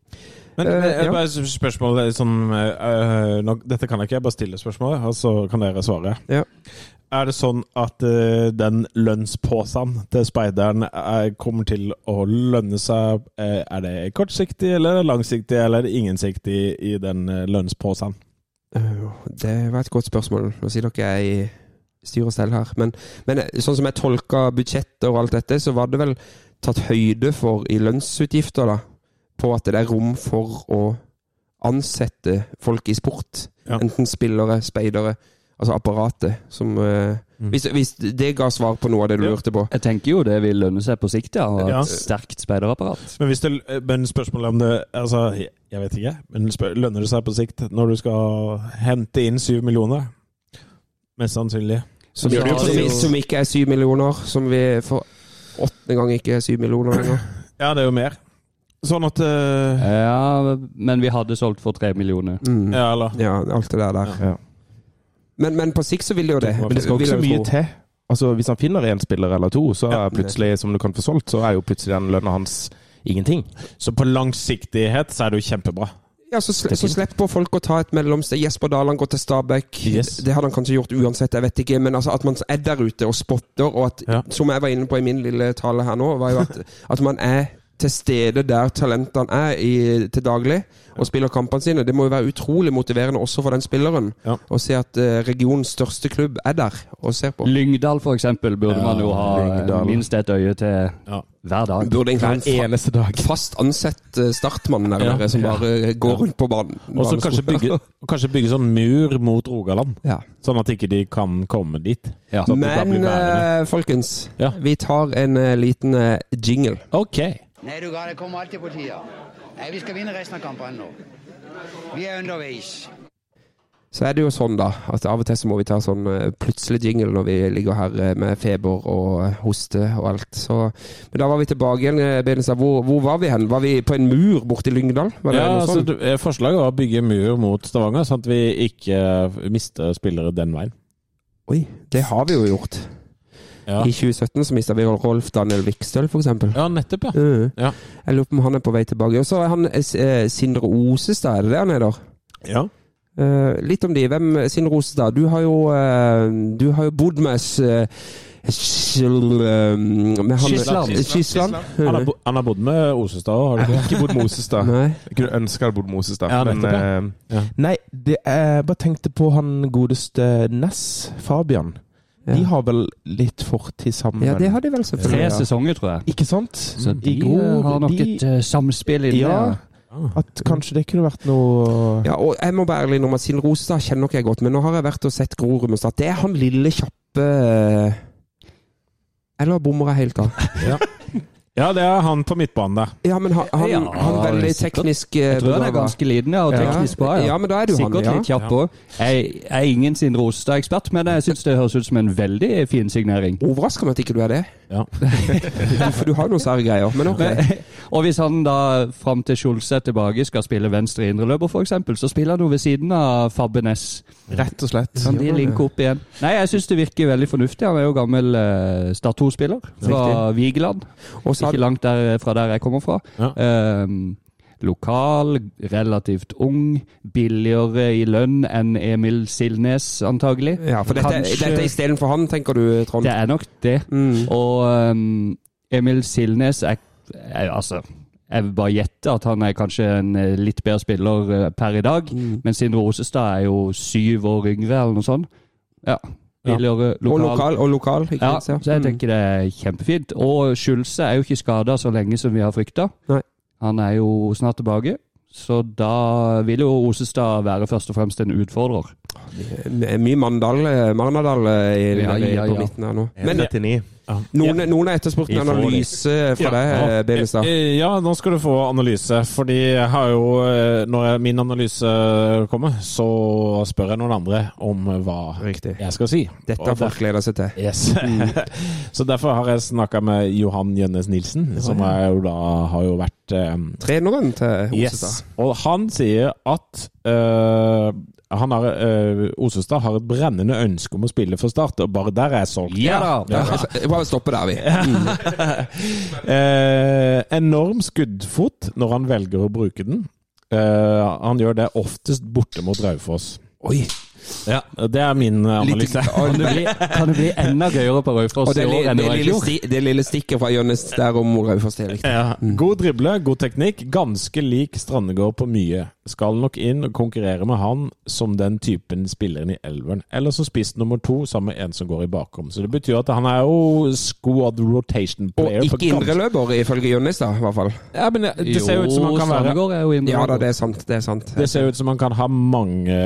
Men uh, ja. bare spørsmål er sånn, uh, nå, Dette kan jeg ikke, jeg bare stille spørsmålet, og så kan dere svare. Ja. Er det sånn at uh, den lønnsposen til speideren er, kommer til å lønne seg uh, Er det kortsiktig, eller er langsiktig, eller er ingensiktig i den uh, lønnspåsen? Øh, Det var et godt spørsmål. Nå sier dere jeg i styr og stell her. Men, men sånn som jeg tolka budsjetter og alt dette, så var det vel tatt høyde for i lønnsutgifter, da. På at det er rom for å ansette folk i sport. Ja. Enten spillere, speidere. Altså apparatet som øh, Mm. hvis, hvis det ga svar på noe av det du Ja. lurte på. Jeg tenker jo det vil lønne seg på sikt, ja. å ha Ja. Et sterkt speiderapparat. Men, hvis det, eh, men spørsmålet om det Altså, jeg- vet ikke. Men spør, lønner det seg på sikt når du skal hente inn syv millioner? Mest sannsynlig. Som, ikke, som, som ikke er syv millioner. Som vi for åttende gang ikke er syv millioner engang. Ja, det er jo mer. Sånn at uh... Ja, men vi hadde solgt for tre millioner. Mm. Ja, eller Ja, alt det der der. Ja. Men, men på sikt så vil det jo det. Men det skal ikke så mye til. Altså, Hvis han finner en spiller eller to, så er plutselig, som du kan få solgt, så er jo plutselig den lønna hans ingenting. Så på langsiktighet så er det jo kjempebra. Ja, så, sl så slipper folk å ta et mellomsted. Jesper Daland går til Stabæk. Yes. Det hadde han kanskje gjort uansett, jeg vet ikke. Men altså at man er der ute og spotter, og at, Ja. som jeg var inne på i min lille tale her nå, var jo at, at man er til stede der talentene er i, til daglig, og spiller kampene sine. Det må jo være utrolig motiverende også for den spilleren Ja. å se at eh, regionens største klubb er der og ser på. Lyngdal, eksempel, burde Ja, man jo ha Lyngdal. minst et øye til Ja. hver dag. Burde egentlig en Hver eneste dag. fast ansett eh, startmann der Ja. nede, som bare går rundt på banen. Og så kanskje bygge, kanskje bygge sånn mur mot Rogaland, Ja. sånn at ikke de kan komme dit. Men eh, folkens, Ja. vi tar en eh, liten eh, jingle. Ok. Nei, du gal, det kommer alltid på tida. Nei, vi skal vinne resten av kampene nå. Vi er underveis. Så er det jo sånn, da, at av og til så må vi ta sånn eh, plutselig jingle når vi ligger her eh, med feber og eh, hoste og alt. Så, men da var vi tilbake igjen. Benestad. Hvor, hvor var vi hen? Var vi på en mur borte i Lyngdal? Var det Ja, noe altså, sånt? du- eh, forslaget var å bygge mur mot Stavanger, sånn at vi ikke mister spillere den veien. Oi, det har vi jo gjort. Ja, I 2017 så mista vi Rolf Daniel Vikstøl, for eksempel. ja nettopp, ja. Mm. Ja. Jeg lurer på om han er på vei tilbake. Og så er han eh, Sindre Osestad, er det det han heter? ja. Eh, litt om de. Hvem Sindre Osestad? Du har jo eh, Du har jo bodd med oss eh, eh, med han- Skisland. Han, har han har bodd med Osestad òg, har du Jeg ikke? bodd med Osestad. Nei. Jeg kunne ønske jeg hadde bodd med Osestad. Ja, men ja. eh, Ja. Nei, det er, bare tenkte på han godeste Ness, Fabian. Ja. De har vel litt fortid sammen? Ja, det har de vel Tre selvfølgelig. Tre sesonger, tror jeg. Ikke sant? Så de går, eh, har nok de- et eh, samspill inni Ja, der. at kanskje det kunne vært noe Ja, og jeg må være ærlig nå, Siden Rosestad Osestad kjenner nok jeg godt, men nå har jeg vært og sett Gro Rummestad. Det er han lille, kjappe Eller bommer jeg helt av? Ja, det er han på midtbanen der. Ja, men han, han, Ja, han veldig sikkert. teknisk eh, Jeg tror han er ganske liten ja, og teknisk bra. Ja, men da er du sikkert han, ja. litt kjapp òg. Jeg er ingen Sindre Ostad-ekspert, men jeg syns det høres ut som en veldig fin signering. Overrasker meg at ikke du er det. Ja. For du har jo noen sære greier. Men ok. Og hvis han da fram til Skjolse er tilbake skal spille venstre indreløper f.eks., så spiller han jo ved siden av Fabbe Næss. Rett og slett. Kan de linke opp igjen? Nei, jeg syns det virker veldig fornuftig. Han er jo gammel eh, Start 2-spiller fra Vigeland. Og Ikke langt der, fra der jeg kommer fra. Ja. Um, lokal, relativt ung, billigere i lønn enn Emil Silnes, antagelig. Ja, for dette, Kanskje- dette er istedenfor han, tenker du, Trond? Det er nok det. Mm. Og um, Emil Silnes er, er altså Jeg vil bare gjette at han er kanskje en eh, litt bedre spiller eh, per i dag. Mm. Men Sindre Osestad er jo syv år yngre, eller noe sånt. Ja. Ja. Lokal. Og lokal, og lokal, ikke Ja, minst. Ja. så jeg Mm. tenker det er kjempefint. Og Skjulse er jo ikke skada så lenge som vi har frykta. Han er jo snart tilbake. Så da vil jo Osestad være først og fremst en utfordrer. Mye Mandal, eh, Marnardal eh, i, Ja, ja, på midten her nå. Men 39. noen, noen har etterspurt en analyse fra deg, eh, Benestad. Ja, nå skal du få analyse. Fordi jeg har jo Når min analyse kommer, så spør jeg noen andre om hva Riktig. jeg skal si. Dette har folk gleda seg til. Yes. så derfor har jeg snakka med Johan Jønnes Nilsen, som er jo da har jo vært Treneren til Yes. Og han sier at eh, han har, uh, Osestad har et brennende ønske om å spille for Start, og bare der er jeg solgt. Ja da! Ja, altså, Bare stoppe der, vi. Eh, enorm skuddfot når han velger å bruke den. Uh, han gjør det oftest borte mot Raufoss. Oi. Ja, det er min eh, analyse. Kan det bli, kan det bli enda gøyere på Raufoss i år enn det, det var i lille fjor? det lille stikket fra Jønnes der om Raufoss, er likte. Ja. God drible, god teknikk. Ganske lik Strandegård på mye. Skal nok inn og konkurrere med han som den typen spilleren i elveren. Eller som spiss nummer to sammen med en som går i bakrom. Så det betyr at han er jo squad rotation player. Og ikke indreløper, ifølge Jønnes, da, i hvert fall. Ja, men det, ser jo ut som han kan være Strandegård er jo inne. Ja da, det er sant. Det er sant. Det ser ut som han kan ha mange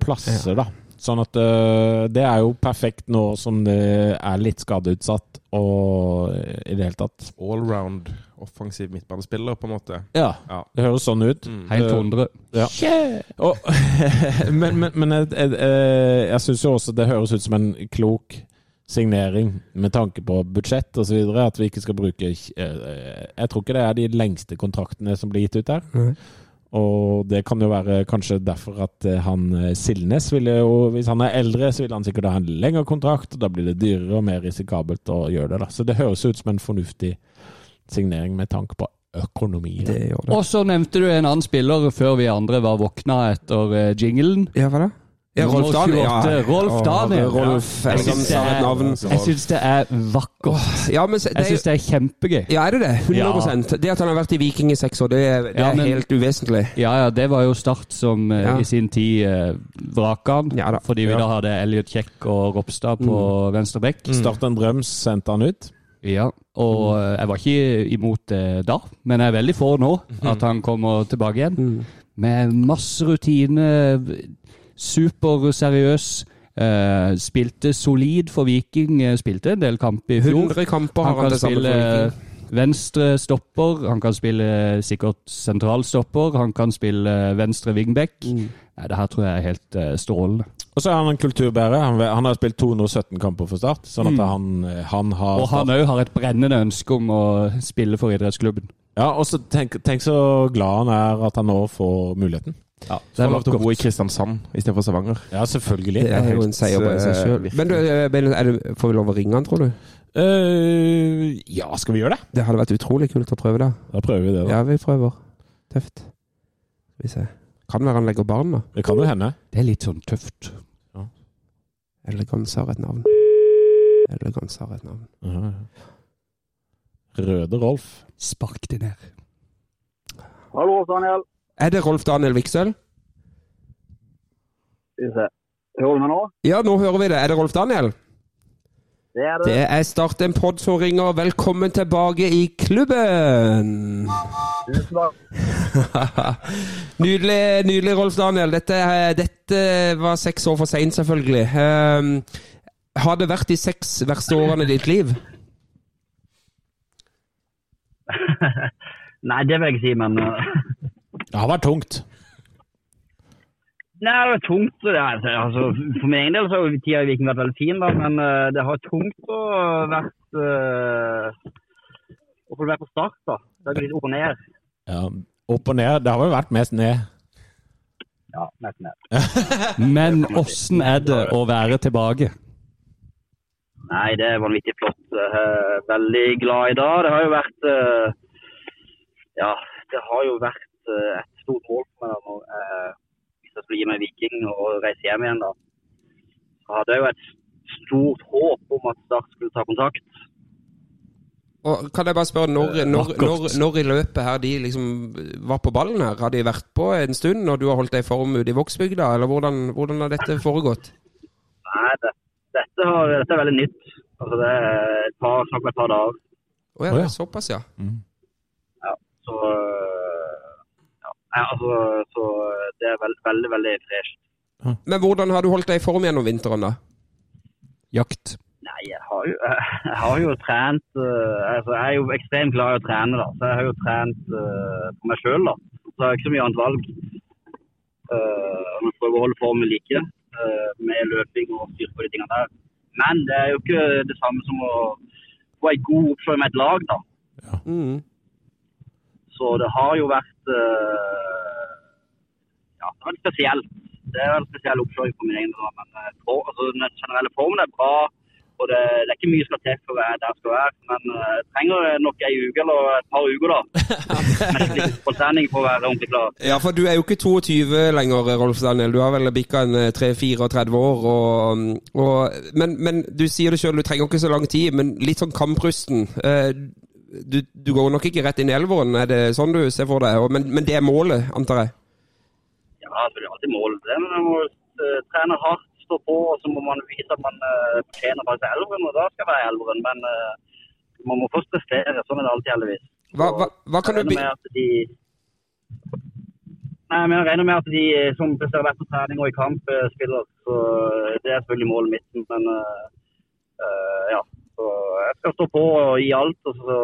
plasser, da. Sånn at uh, det er jo perfekt nå som det er litt skadeutsatt og i det hele tatt. Allround offensiv midtbanespiller, på en måte. Ja, Ja. det høres sånn ut. Helt 100. Ja. Og, men men, men jeg, jeg, jeg, jeg syns jo også det høres ut som en klok signering med tanke på budsjett osv. At vi ikke skal bruke eh, Jeg tror ikke det er de lengste kontraktene som blir gitt ut der. Nei. Og det kan jo være kanskje derfor at eh, han eh, Silnes ville jo Hvis han er eldre, så vil han sikkert ha en lengre kontrakt, og da blir det dyrere og mer risikabelt å gjøre det. da. Så det høres ut som en fornuftig signering med tanke på økonomi. da. Det gjør det. Og så nevnte du en annen spiller før vi andre var våkna etter eh, jinglen. Ja, hva da? Ja, Rolf Daniel. Ja. Rolf Daniel. Daniel. Rolf, Jeg syns det, det er vakkert. Ja, men det Jeg syns det er kjempegøy. Ja, er det det? 100 Det at han har vært i Viking i seks år, det er, det Ja, er men- helt uvesentlig. Ja, ja, det var jo Start som eh, Ja. i sin tid eh, vraka han. Ja fordi vi Ja. da hadde Elliot Kjekk og Ropstad på venstre bekk. Start en drøm, sendte han ut. Ja, og mm. jeg var ikke imot det da, men jeg er veldig for nå at han kommer tilbake igjen. Med masse rutine, superseriøs. Uh, spilte solid for Viking, eh, spilte en del kamp i fjor. 100 kamper har Han han til sammen spille for Viking. venstre stopper, han kan spille sikkert sentralstopper, han kan spille venstre wingback. Mm. Nei, det her tror jeg er helt eh, strålende. Og så er han en kulturbærer. Han, han har spilt 217 kamper for Start, sånn at han, han har Og han òg har et brennende ønske om å spille for idrettsklubben. Ja, og så tenk, tenk så glad han er at han nå får muligheten. Ja, Så får lov til å bo i Kristiansand istedenfor Stavanger. Ja, selvfølgelig. Det er jo en seier bare i seg sjøl. Men du, eh, er det, får vi lov å ringe han, tror du? Uh, ja, skal vi gjøre det? Det hadde vært utrolig kult å prøve det. Da prøver vi det. da. Ja, vi prøver. Tøft. Skal vi se. Kan være han legger barn, da. Det kan jo hende. Det er litt sånn tøft. Eleganse har et navn. Eleganse har et navn. Uh -huh. Røde Rolf. Spark det ned. Hallo, Daniel. Er det Rolf Daniel Viksøl? Skal vi se. Hører du meg nå? Ja, nå hører vi det. Er det Rolf Daniel? Det er det. Det er Start en pod som ringer. Velkommen tilbake i klubben! Tusen takk. nydelig, nydelig, Rolf Daniel. Dette, dette var seks år for seint, selvfølgelig. Um, har det vært de seks verste årene i ditt liv? Nei, det vil jeg ikke si, men Det har vært tungt. Nei, det er tungt. Det er, altså, for min egen del så har tida i Viking vært veldig fin, da, men uh, det har tungt å vært uh, Å få være på start, da. Det har blitt opp og ned. Ja, opp og ned. Det har vel vært mest ned. Ja, mest ned. Men åssen er det å være tilbake? Nei, det er vanvittig flott. Uh, veldig glad i dag. Det har jo vært uh, Ja, det har jo vært uh, et stort mål for meg da, når jeg hvis jeg skulle gi meg Viking og reise hjem igjen. da. Så hadde jeg jo et stort håp om at Start skulle ta kontakt. Og kan jeg bare spørre, når, når, når, når i løpet her de liksom var på ballen her? Har de vært på en stund når du har holdt deg i form ute i Vågsbygda, eller hvordan, hvordan har dette foregått? Nei, det, dette, har, dette er veldig nytt. Altså, det er et par, snakk om et par dager. Å ja, det er såpass, ja. Så, øh, ja, Nei, altså, så det er veld, veldig, veldig fresht. Men hvordan har du holdt deg i form gjennom vinteren, da? Jakt. Nei, jeg har jo, jeg har jo trent øh, altså, Jeg er jo ekstremt glad i å trene, da. Så jeg har jo trent uh, på meg sjøl, da. Så jeg har ikke så mye annet valg. Uh, og prøver å holde formen like uh, med løping og styr på de tingene der. Men det er jo ikke det samme som å få ei god oppfølging med et lag, da. Ja. Mm. Så det har jo vært øh, Ja, det er vært spesielt. Det er en spesiell oppslutning for min egen del. Men for, altså, den generelle formen er bra. Og det, det er ikke mye skal til for å være der jeg skal være. Men jeg trenger nok ei uke eller et par uker da. Med litt fotballtrening for å være ordentlig klar. Ja, for du er jo ikke 22 lenger, Rolf Daniel. Du har vel bikka en eh, 3-34 år. Og, og, men, men du sier det sjøl, du trenger ikke så lang tid. Men litt sånn kamprusten. Eh, Du, du går nok ikke rett inn i elveren, er det sånn du ser for deg? Men, men det er målet, antar jeg? Ja, det er alltid mål. Det, men man må øh, trene hardt, stå på, og så må man vise at man øh, fortjener faktisk elveren. Og da skal være elveren. Men uh, man må først prestere. Sånn er det alltid, heldigvis. Hva, hva, hva kan du de Nei, men jeg regner med at de som presterer best på trening og i kamp, eh, spiller. Så eh, det er selvfølgelig målet mitt. Men eh, eh, ja. Så jeg skal stå på og gi alt, og så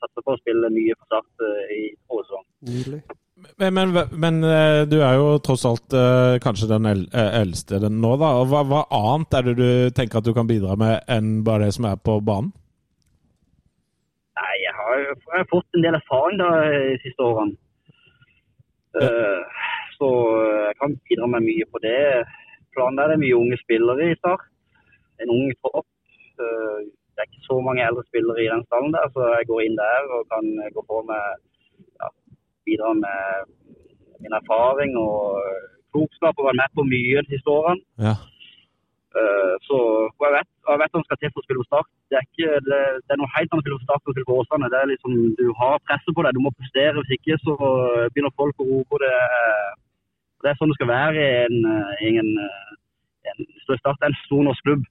satse på å spille mye for Start eh, i årets Men, men, men eh, du er jo tross alt eh, kanskje den eldste den nå, da. Hva, hva annet er det du tenker at du kan bidra med enn bare det som er på banen? Nei, jeg har, jo- jeg har fått en del erfaring da de siste årene. Ja. så jeg kan bidra med mye på det. Planen er det mye unge spillere i Start. En ung tropp. Eh, det er ikke så mange eldre spillere i den stallen der, så jeg går inn der og kan gå på med ja, bidra med min erfaring og klokskap og være med på mye de siste årene. Ja. Eh, så jeg vet, jeg vet han skal til for å spille på Start. Det er, ikke, det, det er noe helt annet å spille på Start enn å spille på Åsane. Det er liksom, du har presset på deg, du må prestere. Hvis ikke så begynner folk å rope. Det, det er sånn det skal være i en, en, i en, eh, en, Start er en stor norsk klubb.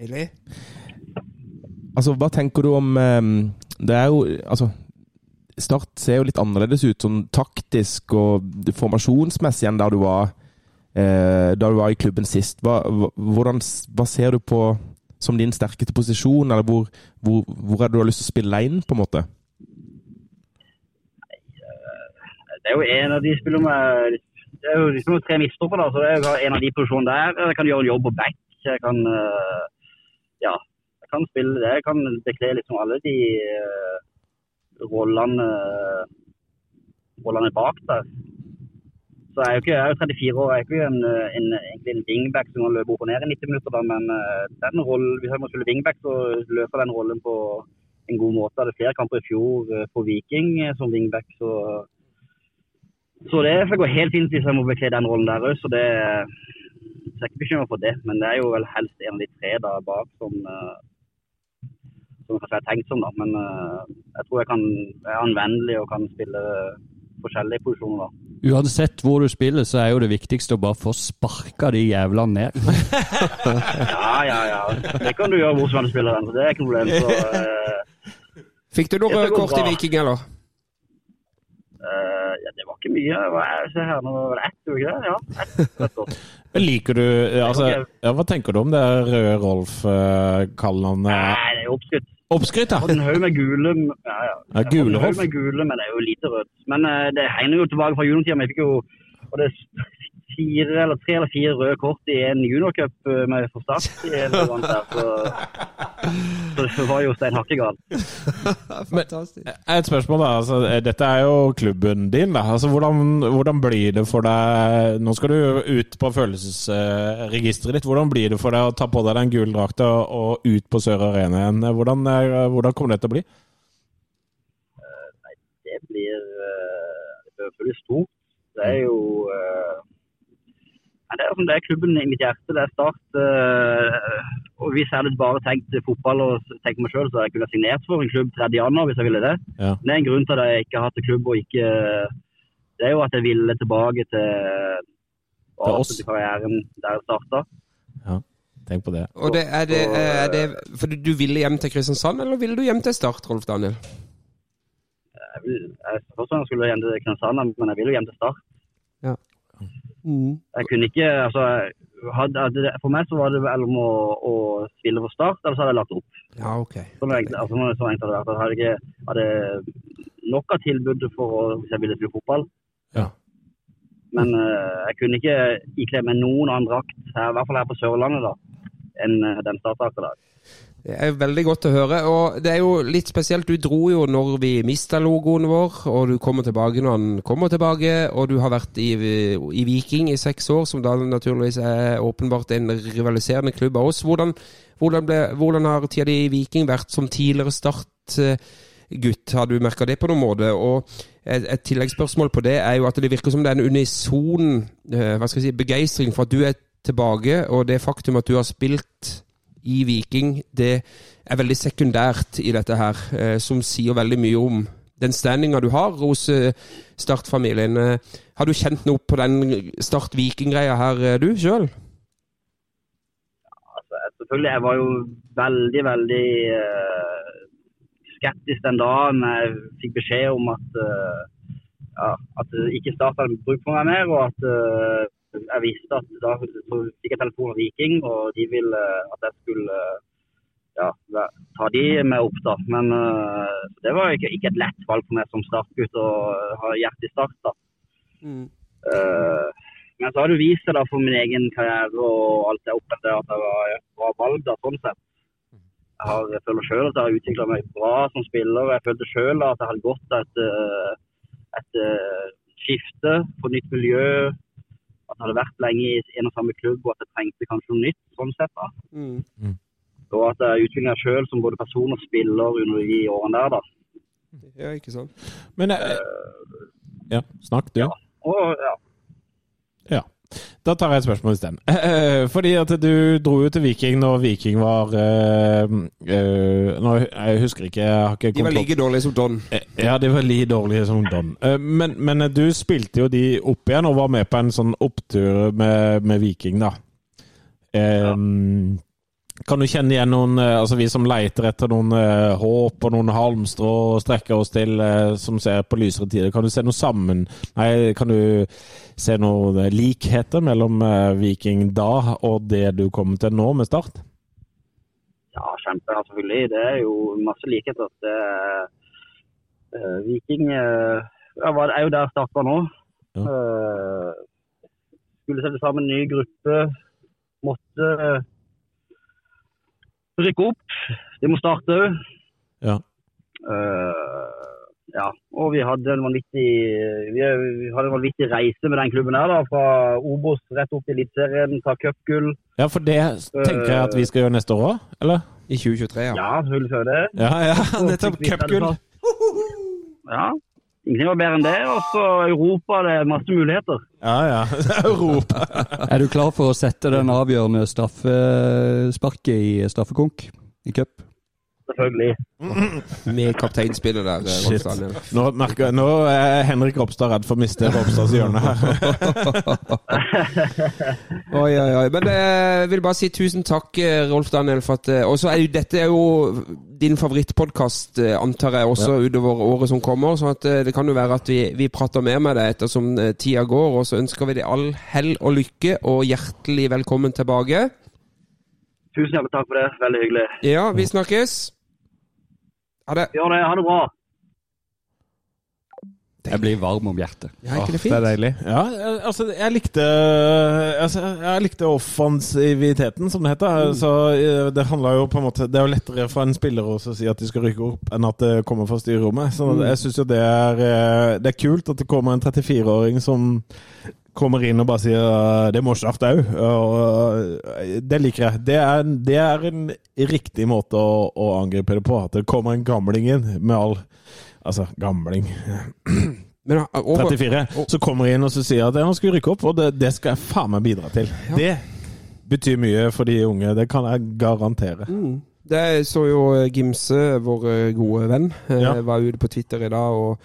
Deilig. Altså, hva tenker du om eh, Det er jo Altså, Start ser jo litt annerledes ut sånn taktisk og formasjonsmessig enn da du var eh, da du var i klubben sist. Hva, hvordan, hva ser du på som din sterkeste posisjon, eller hvor, hvor, hvor er det du har lyst til å spille inn, på en måte? Det er jo en av de spiller med det er jo liksom tre midtstoppere, da, så det er jo en av de posisjonene der. Jeg kan gjøre en jobb på back. Jeg kan eh, ja, jeg kan spille det. Jeg kan bekle liksom alle de uh, rollene rollene bak der. Så jeg er jo ikke, jeg er 34 år, jeg er ikke en, en, egentlig en wingback som kan løpe opp og ned i 90 minutter, da, men eh, den rollen, hvis jeg må spille wingback, så løser den rollen på en god måte. Jeg hadde flere kamper i fjor eh, på Viking eh, som wingback, så så det går helt fint hvis jeg må bekle den rollen der òg, så det så jeg er ikke bekymra for det. Men det er jo vel helst en av de tre der bak som, eh, som kanskje er tenkt som, da. Men eh, jeg tror jeg kan jeg er anvendelig og kan spille forskjellige posisjoner, da. Uansett hvor du spiller, så er jo det viktigste å bare få sparka de jævlene ned. Ja, ja, ja. Det kan du gjøre hvor som helst spiller den, så det er ikke noe problem. Så, eh, Fikk du noe går kort i. Viking, eller? eh, ja, det var ikke mye. Hva er det her nå? Var det ett, uke? Ja, Et, rødt kort. Liker du altså, ja, Hva tenker du om det røde Rolf-kallenavnet? Nei, det er oppskrytt. Oppskrytt, ja! en haug med gule Ja, ja. Ja, gule, Rolf. med gule, men det er jo lite rødt. Men uh, det hegner jo tilbake fra juniortida. Vi fikk jo og det fire eller tre eller fire røde kort i en juniorcup eh, med for Start. Så, så det var jo stein hakkegal. Fantastisk. Et spørsmål, da. Altså, dette er jo klubben din. da. Altså, hvordan, hvordan blir det for deg Nå skal du ut på følelsesregisteret ditt. Hvordan blir det for deg å ta på deg den gule drakta og ut på Sør Arena igjen? Hvordan, eh, hvordan kommer det til å bli? Det blir eh, Det føles stort. Det er jo eh, Nei, det er, det er klubben i mitt hjerte. Det er Start. eh, og Hvis jeg hadde bare tenkt fotball og tenkt meg sjøl, så hadde jeg kunnet signert for en klubb 3. januar hvis jeg ville det. Ja. Det er en grunn til at jeg ikke har hatt klubb og ikke Det er jo at jeg ville tilbake til Til karrieren der jeg starta. Tenk på det. Og det, er, det, er det fordi du ville hjem til Kristiansand, eller ville du hjem til Start, Rolf Daniel? Jeg, vil, jeg, jeg skulle hjem til Kristiansand, men jeg vil jo hjem til Start. Mm. Jeg kunne ikke altså, hadde, For meg så var det vel om å, å spille for Start, eller så hadde jeg lagt opp. Ja, ok. Sånn enkelt, altså, sånn enkelt hadde det vært. Jeg hadde ikke hadde nok av tilbud for å, hvis jeg ville spille fotball. Ja. Men uh, jeg kunne ikke ikle meg noen annen drakt, i hvert fall her på Sørlandet, da, enn eh, den startdrakta. Det er veldig godt å høre. Og det er jo litt spesielt. Du dro jo når vi mista logoen vår, og du kommer tilbake når den kommer tilbake. Og du har vært i, i Viking i seks år, som da naturligvis er åpenbart en rivaliserende klubb av oss. Hvordan, hvordan, ble, hvordan har tida di i Viking vært som tidligere Start-gutt? Har du merka det på noen måte? Og et, et tilleggsspørsmål på det er jo at det virker som det er en unison eh, hva skal jeg si, begeistring for at du er tilbake, og det faktum at du har spilt i Viking, det er veldig sekundært i dette her, eh, som sier veldig mye om den standinga du har hos eh, Start-familien. Eh, har du kjent noe på den Start-Viking-greia her, du sjøl? Altså, selvfølgelig, jeg var jo veldig, veldig eh, skeptisk den dagen jeg fikk beskjed om at, eh, ja, at ikke Start hadde bruk for meg mer, og at eh, jeg visste at da fikk jeg telefon av Viking, og de ville at jeg skulle eh, ja, ta de med opp da. Men uh, det var ikke, ikke et lett valg for meg som startgutt å ha hjertet i Start da. Eh, men så har det vist seg da for min egen karriere og alt jeg opplevde at jeg var et bra valg da, sånn sett. Jeg, har, jeg føler selv at jeg har utviklet meg bra som spiller. Jeg følte selv at jeg hadde gått et, et, et eh, skifte på nytt miljø. At han hadde vært lenge i en og samme klubb og at jeg trengte kanskje noe nytt sånn sett da. Og at jeg utviklet meg selv som både person og spiller under de årene der da. Ja, ikke sant? Men uh, Ja, snakk, du. Og ja, Da tar jeg et spørsmål isteden. Eh, Fordi at du dro jo til Viking når Viking var eh, eh, Nå, Jeg husker ikke, jeg har ikke De var like dårlige som Don. Ja, de var like dårlige som Don. Men, men du spilte jo de opp igjen og var med på en sånn opptur med, med Viking, da. Eh, Kan du kjenne igjen noen eh, Altså vi som leiter etter noen eh, håp og noen halmstrå og strekker oss til, eh, som ser på lysere tider, kan du se noe sammen Nei, kan du se noen likheter mellom Viking da og det du kommer til nå med Start? Ja, kjempe, selvfølgelig. Det er jo masse likheter. at er, eh, Viking uh, er jo der starta nå. Ja. Uh, skulle sette sammen en ny gruppe. Måtte rykke opp. De må starte òg. Ja. ja, og vi hadde en vanvittig vi, vi hadde en vanvittig reise med den klubben her. da, Fra Obos rett opp til Eliteserien, ta cupgull. Ja, for det tenker jeg at vi skal gjøre neste år òg, eller? I 2023, ja. Ja, hull før det. Ja, ja, nettopp. Cupgull. Ja. Ingenting var bedre enn det. Og så Europa, det er masse muligheter. Ja, ja. Europa. Er du klar for å sette den avgjørende straffesparket i straffekonk i cup? Selvfølgelig. Med kapteinspillet der, eh. Daniel. Nå, merker nå er Henrik Ropstad redd for å miste Ropstads hjørne her. Oi, oi, oi. Men eh, jeg vil bare si tusen takk, eh, Rolf Daniel. For at, eh, også er jo, dette er jo din favorittpodkast, antar jeg, også utover året som kommer. Så at, eh, det kan jo være at vi, vi prater mer med deg ettersom eh, tida går. Og så ønsker vi deg all hell og lykke, og hjertelig velkommen tilbake. Tusen hjertelig takk for det. Veldig hyggelig. Ja, vi snakkes. Ha det. Gjør det. Ha det bra. Jeg blir varm om hjertet. Ja, ikke det Det er deilig. Ja, altså, jeg likte altså, Jeg likte offensiviteten, som det heter. Så eh, det handla jo på en måte Det er jo lettere for en spiller også å si at de skal rykke opp, enn at det kommer fra styrerommet. Så jeg syns jo det er eh, Det er kult at det kommer en 34-åring som kommer inn og bare sier eh, det må starte òg. Det liker jeg. Det er, det er en riktig måte å, å angripe det på. At det kommer en gamling inn med all Altså, gamling Men eh, over, 34, så kommer jeg inn og så sier at han skal rykke opp, og det, det skal jeg faen meg bidra til. Det betyr mye for de unge, det kan jeg garantere. Mm. Det så jo eh, Gimse, vår gode venn, Ja. var ute på Twitter i dag. og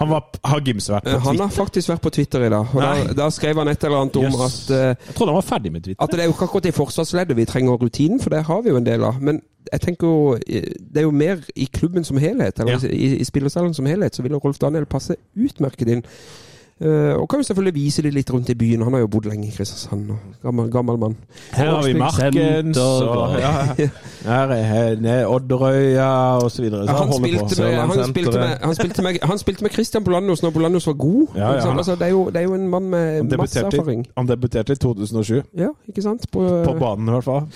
Han var, har Gims vært på Twitter? Han har faktisk vært på Twitter i dag, og da, da skrev han et eller annet om yes. at, uh, Jeg trodde han var ferdig med Twitter. at det er jo ikke akkurat i forsvarsleddet vi trenger rutinen, for det har vi jo en del av. Men jeg tenker jo eh, det er jo mer i klubben som helhet, eller Ja. i, i spillersalen som helhet, så vil Rolf Daniel passe utmerket inn. Eh, og kan jo selvfølgelig vise dem litt rundt i byen. Han har jo bodd lenge i Kristiansand. Gammel, gammel mann. Her har vi Markens, og ja, her er er Odderøya Ja, han, spilte med, han, spilte med, han, han spilte med Christian Polanos når Polanos var god. Ja, ja, altså, det, er jo, det er jo en mann med masse erfaring. han debuterte i 2007. Ja, ikke sant? På, På banen, i hvert fall.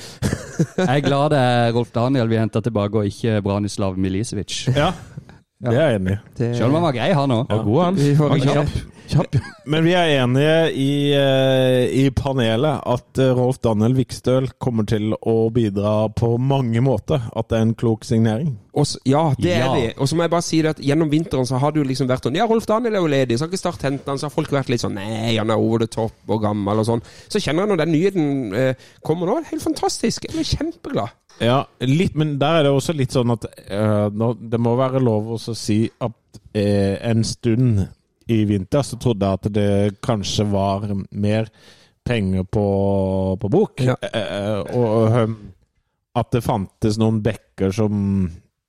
Jeg er glad det er Rolf Daniel vi henter tilbake, og ikke Branislav Milisevic. Ja, det er jeg enig i. det, han var grei, han òg. Ja. God, han. Han var kjapp. Kjapp. Men vi er enige i, eh, i panelet at eh, Rolf Daniel Vikstøl kommer til å bidra på mange måter. At det er en klok signering. Også, ja, det Ja. er vi. Og så må jeg bare si det at gjennom vinteren så har det jo liksom vært sånn Ja, Rolf Daniel er jo ledig, så har ikke Start hentet han, så har folk vært litt sånn Nei, han er over the top og gammel og sånn. Så kjenner jeg når den nyheten eh, kommer nå, helt fantastisk. Jeg blir kjempeglad. Ja, litt, men der er det også litt sånn at eh, nå- det må være lov å si at eh, en stund i vinter så trodde jeg at det kanskje var mer penger på, på bok. Ja. Eh, og eh, at det fantes noen bekker som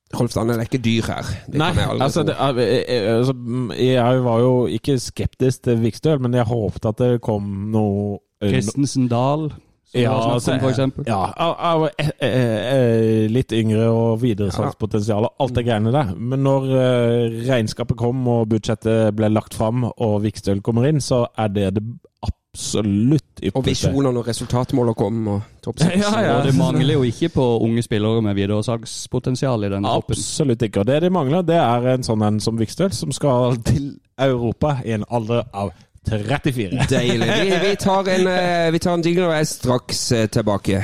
Daniel er ikke dyr her. Det Nei, kan jeg aldri altså, det, eh, eh, altså mm, Jeg var jo ikke skeptisk til Vikstøl, men jeg håpet at det kom noe Kristensen Dahl, som Ja, altså, om, for eksempel. Ja, av, av eh, eh, eh, litt yngre og videresalgspotensial og alt det greiene der. Men når eh, regnskapet kom og budsjettet ble lagt fram og Vikstøl kommer inn, så er det det absolutt Og visjoner visjonene og resultatmålene kom, og topp seks. Ja, ja. Og det mangler jo ikke på unge spillere med videresalgspotensial i den troppen. Absolutt ikke. Og det de mangler, det er en sånn en som Vikstøl, som skal til Europa i en alder av 34. Deilig. Vi, vi tar en, eh, vi tar en jingle og er straks eh, tilbake.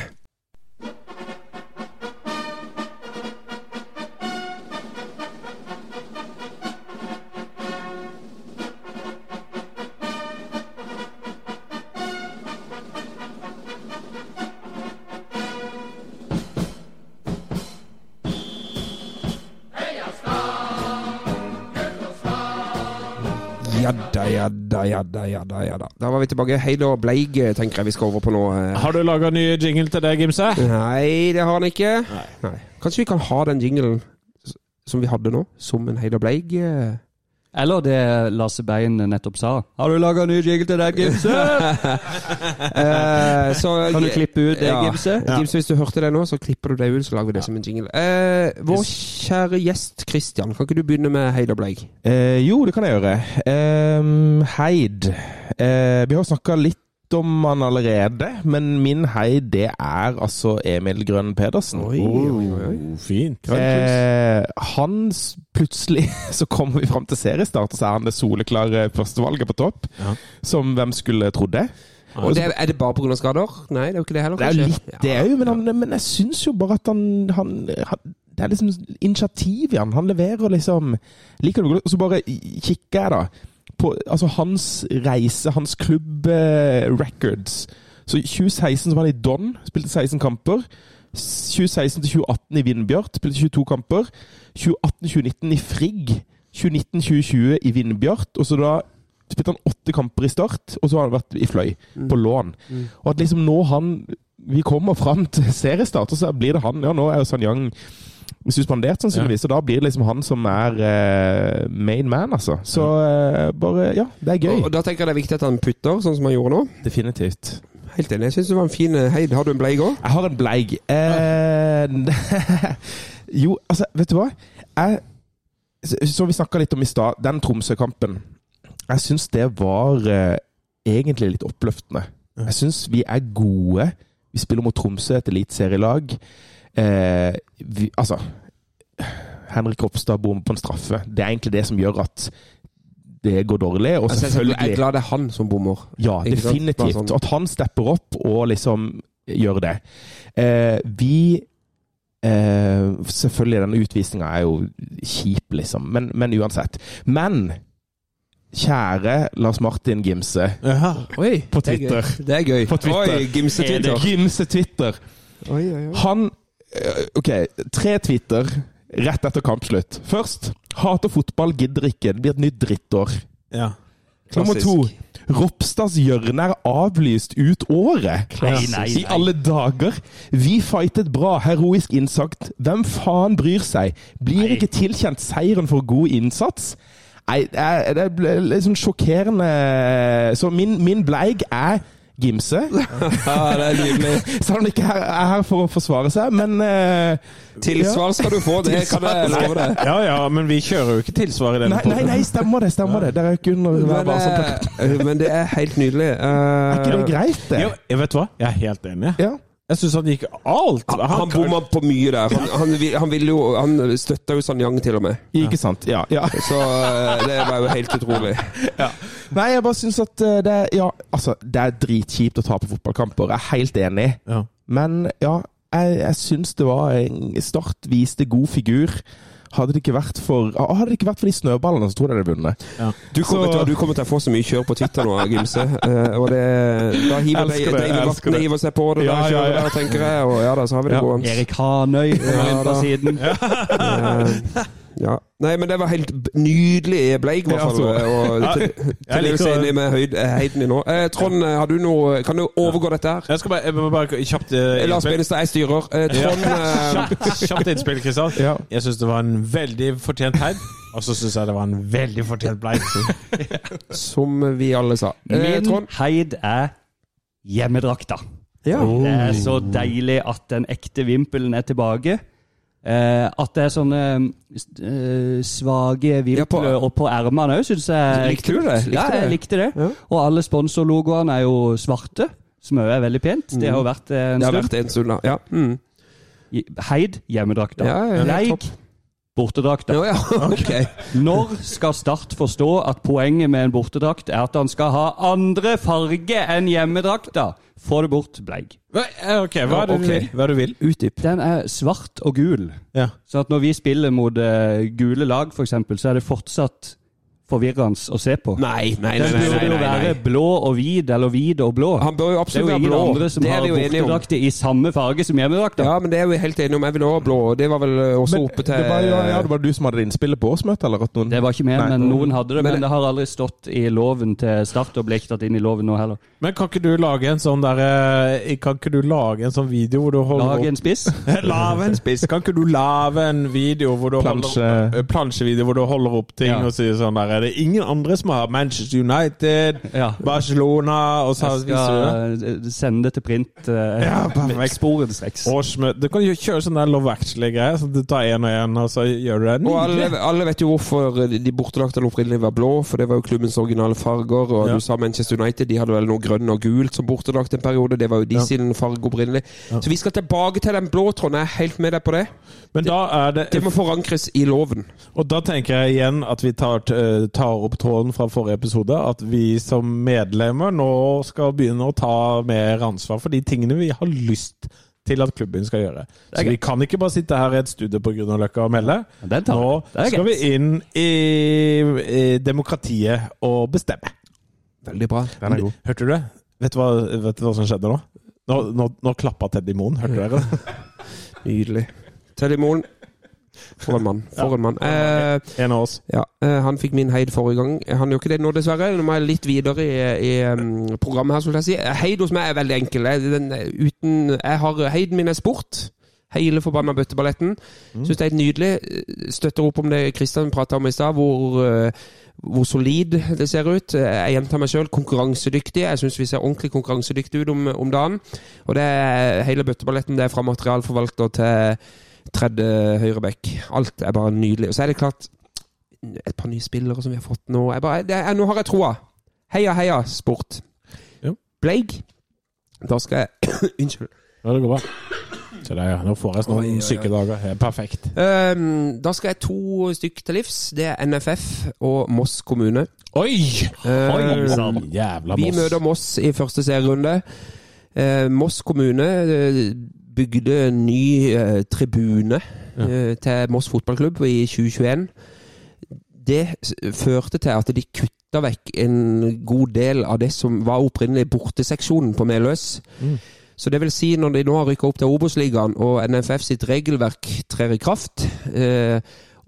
Ja jadda, jadda, jadda, jadda. da, ja da. ja Da Da var vi tilbake. Heidar Bleig eh, tenker jeg vi skal over på nå. eh. Har du laga ny jingle til deg, Gimse? Nei, det har han ikke. Nei. Kanskje vi kan ha den jinglen som vi hadde nå, som en Heidar Bleig? Eller det Lasse Bein nettopp sa. Har du laga ny jingle til deg, Gimse? Eh, så, Kan du klippe ut det, Ja. Gimse? Gimse, hvis du hørte det nå, så klipper du det ut, så lager vi det som en jingle. Eh, vår kjære gjest Christian, kan ikke du begynne med Heid og Bleik? Eh, jo, det kan jeg gjøre. Ehm, heid. Eh, vi har snakka litt om han allerede, men min hei det er altså Emil Grønn Pedersen. Oi, oi, oi. fint. Eh, han Plutselig så kommer vi fram til seriestart, og så er han det soleklare førstevalget på topp. Ja. Som hvem skulle trodd det? Og det, er det bare pga. skader? Nei, det er jo ikke det heller, Det er jo litt det òg, men, han- men jeg syns jo bare at han, han, han Det er liksom initiativ i han. Han leverer liksom Liker du godt? Og så bare kikker jeg, da, på altså hans reise, hans klubb eh, records. Så i 2016 så var han i Don, spilte 16 kamper. 2016 til 2018 i Vindbjart, spilte 22 kamper. 2018-2019 i Frigg. 2019-2020 i Vindbjart. Og så da spilte han åtte kamper i Start, og så har han vært i Fløy, på lån. Og at liksom nå han Vi kommer fram til seriestart, og så blir det han. Ja, nå er jo Sanyang suspendert, sannsynligvis, og da blir det liksom han som er uh, main man, altså. Så uh, bare Ja, det er gøy. Og da tenker jeg det er viktig at han putter, sånn som han gjorde nå. Definitivt. Helt enig. Jeg syns det var en fin eh, heid. Har du en bleig òg? Jeg har en bleig. Eh, jo, altså, vet du hva? Jeg, som vi snakka litt om i stad, den Tromsø-kampen. Jeg syns det var eh, egentlig litt oppløftende. Jeg syns vi er gode. Vi spiller mot Tromsø, et eliteserielag. Eh, vi, altså Henrik Ropstad bommer på en straffe. Det er egentlig det som gjør at det går dårlig. Og selvfølgelig jeg er glad det er han som bommer. ja, definitivt. sånn. At han stepper opp og liksom gjør det. Eh, vi eh, Selvfølgelig, denne utvisninga er jo kjip, liksom. Men, men uansett. Men kjære Lars Martin Gimse Aha, Oi, på det er gøy. Twitter. Det er gøy. På Twitter. Oi, Gimse Twitter. Gimse Twitter. Oi, oi, oi. Han OK, tre Twitter rett etter kampslutt. Først hater fotball, gidder ikke. Det blir et nytt drittår. Ja. Nummer to. Ropstads hjørne er avlyst ut året. Nei, nei, nei. I alle dager! Vi fightet bra, heroisk innsagt. Hvem faen bryr seg? Blir Nei. ikke tilkjent seieren for god innsats? Nei, det er, det er sånn sjokkerende Så min, min bleig er Gimse. Ja, det er nydelig. Selv om han ikke er er her for å forsvare seg, men uh, Tilsvar skal du få, det kan jeg love deg. ja ja, men vi kjører jo ikke tilsvar i denne Nei, nei, nei, stemmer det! stemmer det Dere er ikke under Men, eh, men det er helt nydelig. Er ikke det greit, det? Jo, jeg vet hva? Jeg er helt enig. Ja. Jeg syns han gikk alt. Han, han bomma på mye der. Han, han, han ville jo Han støtta jo Sanyang til og med. Ikke sant? Ja. ja. Så eh, det var jo helt utrolig. Nei, jeg bare syns at eh, det, ja, altså, det er dritkjipt å tape fotballkamper. Jeg er helt enig. Ja. Men ja, jeg, jeg syns det var en Start viste god figur. Hadde det ikke vært for Hadde det ikke vært for de snøballene, så tror jeg det hadde vunnet. Du kommer, Så- til, du kommer til å få så mye kjør på Twitter nå, Gimse. Eh, og det, da hiver de, det, David elsker hiver seg på det. Ja, da ja, ja. der, tenker jeg. Og ja da, så har vi det Ja. gående. Erik Hanøy på da. siden. Eh, ja. Nei, men det var helt nydelig bleik, i hvert Ja, fall. så. Og til, til liker dels det. enig med høyd, eh, heiden din nå. Eh, Trond, eh, har du noe Kan du overgå dette her? Jeg skal bare, jeg må bare kjapt uh, Lars. Benestad, jeg styrer. Eh, Trond ja. Kjapt, kjapt innspill, Kristian. Ja. Jeg syns det var en veldig fortjent heid. Og så syns jeg det var en veldig fortjent bleik. Som vi alle sa. Eh, Min Trond? heid er hjemmedrakta. Ja. Det er så deilig at den ekte vimpelen er tilbake. Eh, at det er sånne eh, svake vimpler Ja, på- ermene òg, syns jeg. Likte du det? Likte ja, jeg likte det. Ja. Og alle sponsorlogoene er jo svarte, som òg er veldig pent. Det har jo vært en en Det har stund. vært en stund, da. Ja. Mm. Heid hjemmedrakta. Ja, ja, Leik. Bortedrakta. Ja, ja, okay. Når skal Start forstå at poenget med en bortedrakt er at han skal ha andre farge enn hjemmedrakta? Få det bort, bleik. Eh, Ok, hva er det du vil? Hva er det du vil? Utdyp. Den er svart og gul. Ja. Så at når vi spiller mot uh, gule lag, f.eks., så er det fortsatt forvirrende å se på. Nei, nei, nei. nei, nei, burde nei, jo være blå og hvit, eller hvit og blå. Han bør jo absolutt være blå. Det er jo ingen andre som har bortedrakter i samme farge som hjemmedrakter. Ja, men det er vi helt enige om. Jeg vil også ha blå. og Det var vel eh, også Men oppe til det var, jo, ja, det var du som hadde innspillet på årsmøtet, eller at noen Det var ikke meg, men noen hadde det. Men- Men det har aldri stått i loven til start, og ble ikke tatt inn i loven nå heller. Men kan ikke du lage en sånn der eh, Kan ikke du lage en sånn video hvor du holder Lage en spiss. Lage en spiss. Kan ikke du lage en video hvor du Plansje. holder eh, Plansjevideo hvor du holder opp ting Ja. og sier sånn der Er det ingen andre som har Manchester United, Ja. Barcelona og så Jeg viser det? skal eh, sende det til print. uh, Ja. Sporenstreks. Du kan jo kjøre sånn der Love Actually-greie. Så du tar én og én, og så gjør du det. Og alle, alle vet jo hvorfor de bortedraktene opprinnelig var blå, for det var jo klubbens originale farger. Og Ja. du sa Manchester United, de hadde vel noe grønn og gult som bortelagt en periode. Det var jo de Ja. sin farge opprinnelig. Så vi skal tilbake til den blå, Trond. Jeg er helt med deg på det. Men da er det Det må forankres i loven. Og da tenker jeg igjen at vi tar, t- tar opp tråden fra forrige episode. At vi som medlemmer nå skal begynne å ta mer ansvar for de tingene vi har lyst til at klubben skal gjøre. Så vi kan ikke bare sitte her i et studio på Grünerløkka og melde. Nå skal vi inn i, i demokratiet og bestemme. Veldig bra. Den er god. Hørte du det? Vet du hva, vet du hva som skjedde nå? Nå, nå, nå klappa Teddy Moen, hørte dere det? Nydelig. Teddy Moen. For en mann. For en mann. Eh, En av oss. Ja, eh, han fikk min heid forrige gang. Han gjør ikke det nå, dessverre. Nå må jeg litt videre i, i um, programmet her, skulle jeg si. Heid hos meg er veldig enkel. Jeg, den, uten, jeg har Heiden min er sport. Hele forbanna bøtteballetten. Syns det er helt nydelig. Støtter opp om det Kristian prata om i stad, hvor, eh, hvor solid det ser ut. Jeg gjentar meg sjøl, konkurransedyktig. Jeg syns vi ser ordentlig konkurransedyktige ut om, om dagen. Og det er hele bøtteballetten. Det er fra materialforvalter til tredje høyreback. Alt er bare nydelig. Og så er det klart et par nye spillere som vi har fått nå. Jeg bare, det er, nå har jeg troa. Heia, heia, sport. Ja. Bleig. Da skal jeg Unnskyld. Ja, det går bra. Deg, ja. Nå får jeg Oi, oi, noen syke dager. Perfekt. Um, da skal jeg to stykk til livs. Det er NFF og Moss kommune. Oi! Ehm, sann. Jævla vi møter Moss i første serierunde. Uh, Moss kommune eh, bygde en ny eh, tribune eh, til Moss fotballklubb i 2021. Det førte til at de kutta vekk en god del av det som var opprinnelig borteseksjonen på Meløs. Mm. Så det vil si, når de nå har rykka opp til Obos-ligaen og NFF sitt regelverk trer i kraft, eh,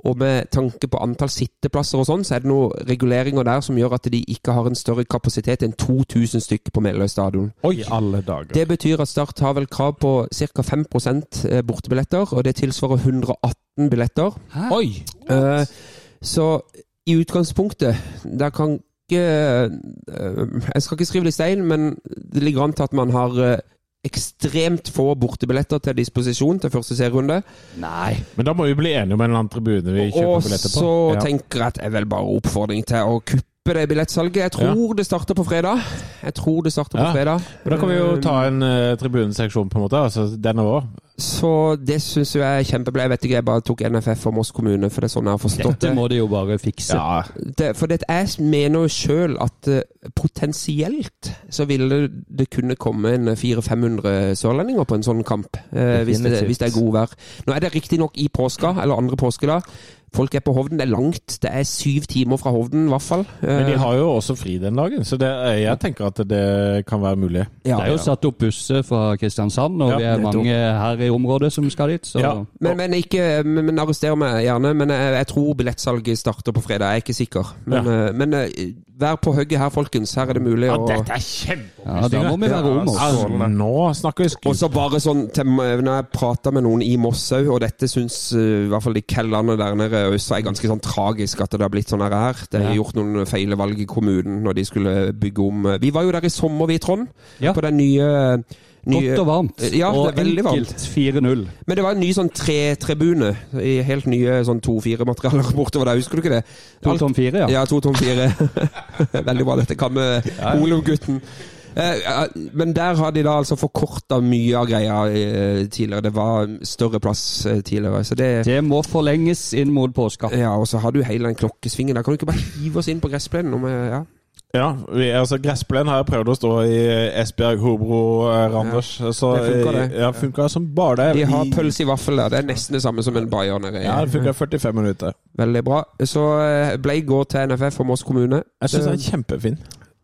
og med tanke på antall sitteplasser og sånn, så er det noen reguleringer der som gjør at de ikke har en større kapasitet enn 2000 stykker på Meløy stadion. Oi, alle dager. Det betyr at Start har vel krav på ca. 5% bortebilletter, og det tilsvarer 118 billetter. Oi! Uh, så i utgangspunktet Der kan ikke eh, Jeg skal ikke skrive det i stein, men det ligger an til at man har eh, ekstremt få bortebilletter til disposisjon til første serierunde. Nei. Men da må vi bli enige om en eller annen tribune vi kjøper Og billetter på. Og så Ja. tenker jeg at jeg vel bare oppfordring til å kuppe det billettsalget. Jeg tror det starter på fredag. Jeg tror det starter på fredag. Men Da kan vi jo ta en uh, tribuneseksjon, på en måte. Altså denne òg. Så det syns jeg er kjempebra. Jeg vet ikke, jeg bare tok NFF og Moss kommune, for det er sånn jeg har forstått Dette det. må de jo bare fikse. Ja. det for det, jeg mener jo sjøl at uh, potensielt så ville det kunne komme en 400-500 sørlendinger på en sånn kamp. Uh, hvis, det, hvis det er god vær. Nå er det riktignok i påska, eller andre påskedag. Folk er på Hovden. Det er langt. Det er syv timer fra Hovden, i hvert fall. Men de Eh, har jo også fri den dagen, så det, jeg tenker at det kan være mulig. ja. Det er jo satt opp busser fra Kristiansand, og Ja, vi er mange her i området som skal dit. Så Ja. Men, men ikke men, arrester meg gjerne. Men jeg, jeg tror billettsalget starter på fredag. Jeg er ikke sikker. Men, eh, men eh, vær på hugget her, folkens. Her er det mulig å er kjempeopplysninger! ja, da må vi være om oss. Altså, nå snakker vi Og så bare sånn til, Når jeg prater med noen i Mossau, og dette syns uh, i hvert fall de kellerne der nede også er ganske sånn tragisk at det har blitt sånn her. Det har Ja. gjort noen feile valg i kommunen når de skulle bygge om eh, Vi var jo der i sommer, vi, Trond. Ja. På den nye, nye Godt og varmt. Ja, og enkelt 4-0. Men det var en ny sånn tre-tribune. i helt nye sånn 2-4-materialer bortover der. Husker du ikke det? To Alt- tom fire, ja. Ja, 2-tom-4. Veldig bra. Dette kan med Holum-gutten. Eh, men der har de da altså forkorta mye av greia eh, tidligere. Det var større plass eh, tidligere. Så det Det må forlenges inn mot påska. Ja, og så har du hele den klokkesvingen der. Kan du ikke bare hive oss inn på gressplenen? Ja. Ja, vi, altså gressplenen har jeg prøvd å stå i Esbjerg, Hobro, Randers. Randers. Så Det funker, det. Ja, som bare det. De har pølse i vaffel der. Det er nesten det samme som en Bayer nede. Ja, det funka 45 minutter. Veldig bra. Så Blei går til NFF og Moss kommune. Jeg syns den er kjempefin.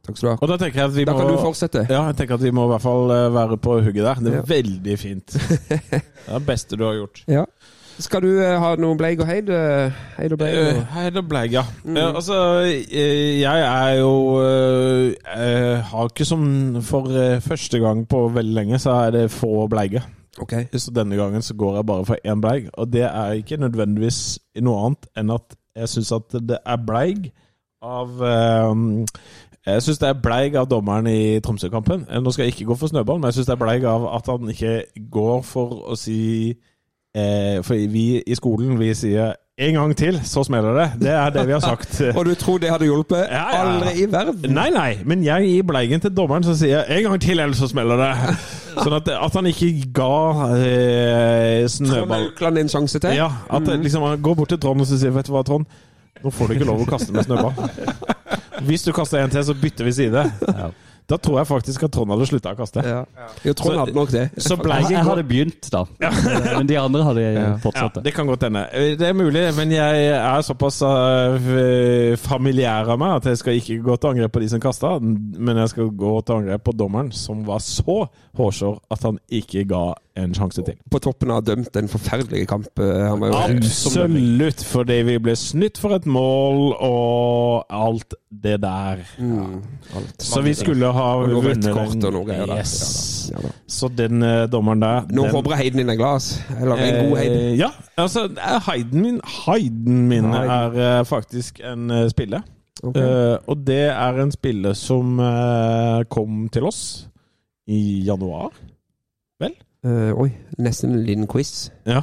Takk skal du ha. Og da tenker jeg at vi Da må kan du fortsette. Ja, jeg tenker at vi må i hvert fall eh, være på hugget der. Det er veldig fint. Det er det beste du har gjort. Ja. Skal du eh, ha noe bleig og Heid? eh, Heid og bleig? Uh, og- bleig, ja. Mm. ja. ja. Altså, jeg er jo Jeg har ikke som for første gang på veldig lenge, så er det få bleier. Okay. Så denne gangen så går jeg bare for én bleig, og det er ikke nødvendigvis noe annet enn at jeg syns at det er bleig av eh, Jeg syns det er bleig av dommeren i Tromsø-kampen. Nå skal jeg ikke gå for snøball, men jeg syns det er bleig av at han ikke går for å si eh, For vi i skolen, vi sier en gang til, så smeller det. Det er det vi har sagt. Og du tror det hadde hjulpet? Ja, ja. Aldri i verden! Nei, nei, men jeg gir bleigen til dommeren, som sier en gang til, ellers så smeller det. Sånn at, at han ikke ga eh, Trond snøball Aukland en sjanse til? Ja, at mm. liksom han går bort til Trond og så sier Vet du hva, Trond? Nå får du ikke lov å kaste med snøball. Hvis du kaster en til, så bytter vi side. Da tror jeg faktisk at Trond hadde slutta å kaste. Ja. Jo, Trond hadde nok det. Så Jeg, jeg hadde begynt, da. Men de andre hadde ja, fortsatt. det kan godt hende. Det er mulig, men jeg er såpass uh, familiær av meg at jeg skal ikke gå til angrep på de som kasta, men jeg skal gå til angrep på dommeren, som var så hårsår at han ikke ga en sjanse til. På toppen av dømt en forferdelig kamp. eh, Absolutt, fordi vi ble snytt for et mål og alt det der. Mm, alt. Så vi skulle ha vunnet kort den. og noe greier. Yes. Så den eh, dommeren der Nå den- håper jeg Heiden din er glad. Eller en god Heiden. Ja, altså eh, Heiden min, Heiden min Heiden. er eh, faktisk en uh, spiller. Okay. Uh, og det er en spiller som uh, kom til oss i januar. Eh, oi, nesten en liten quiz. Ja,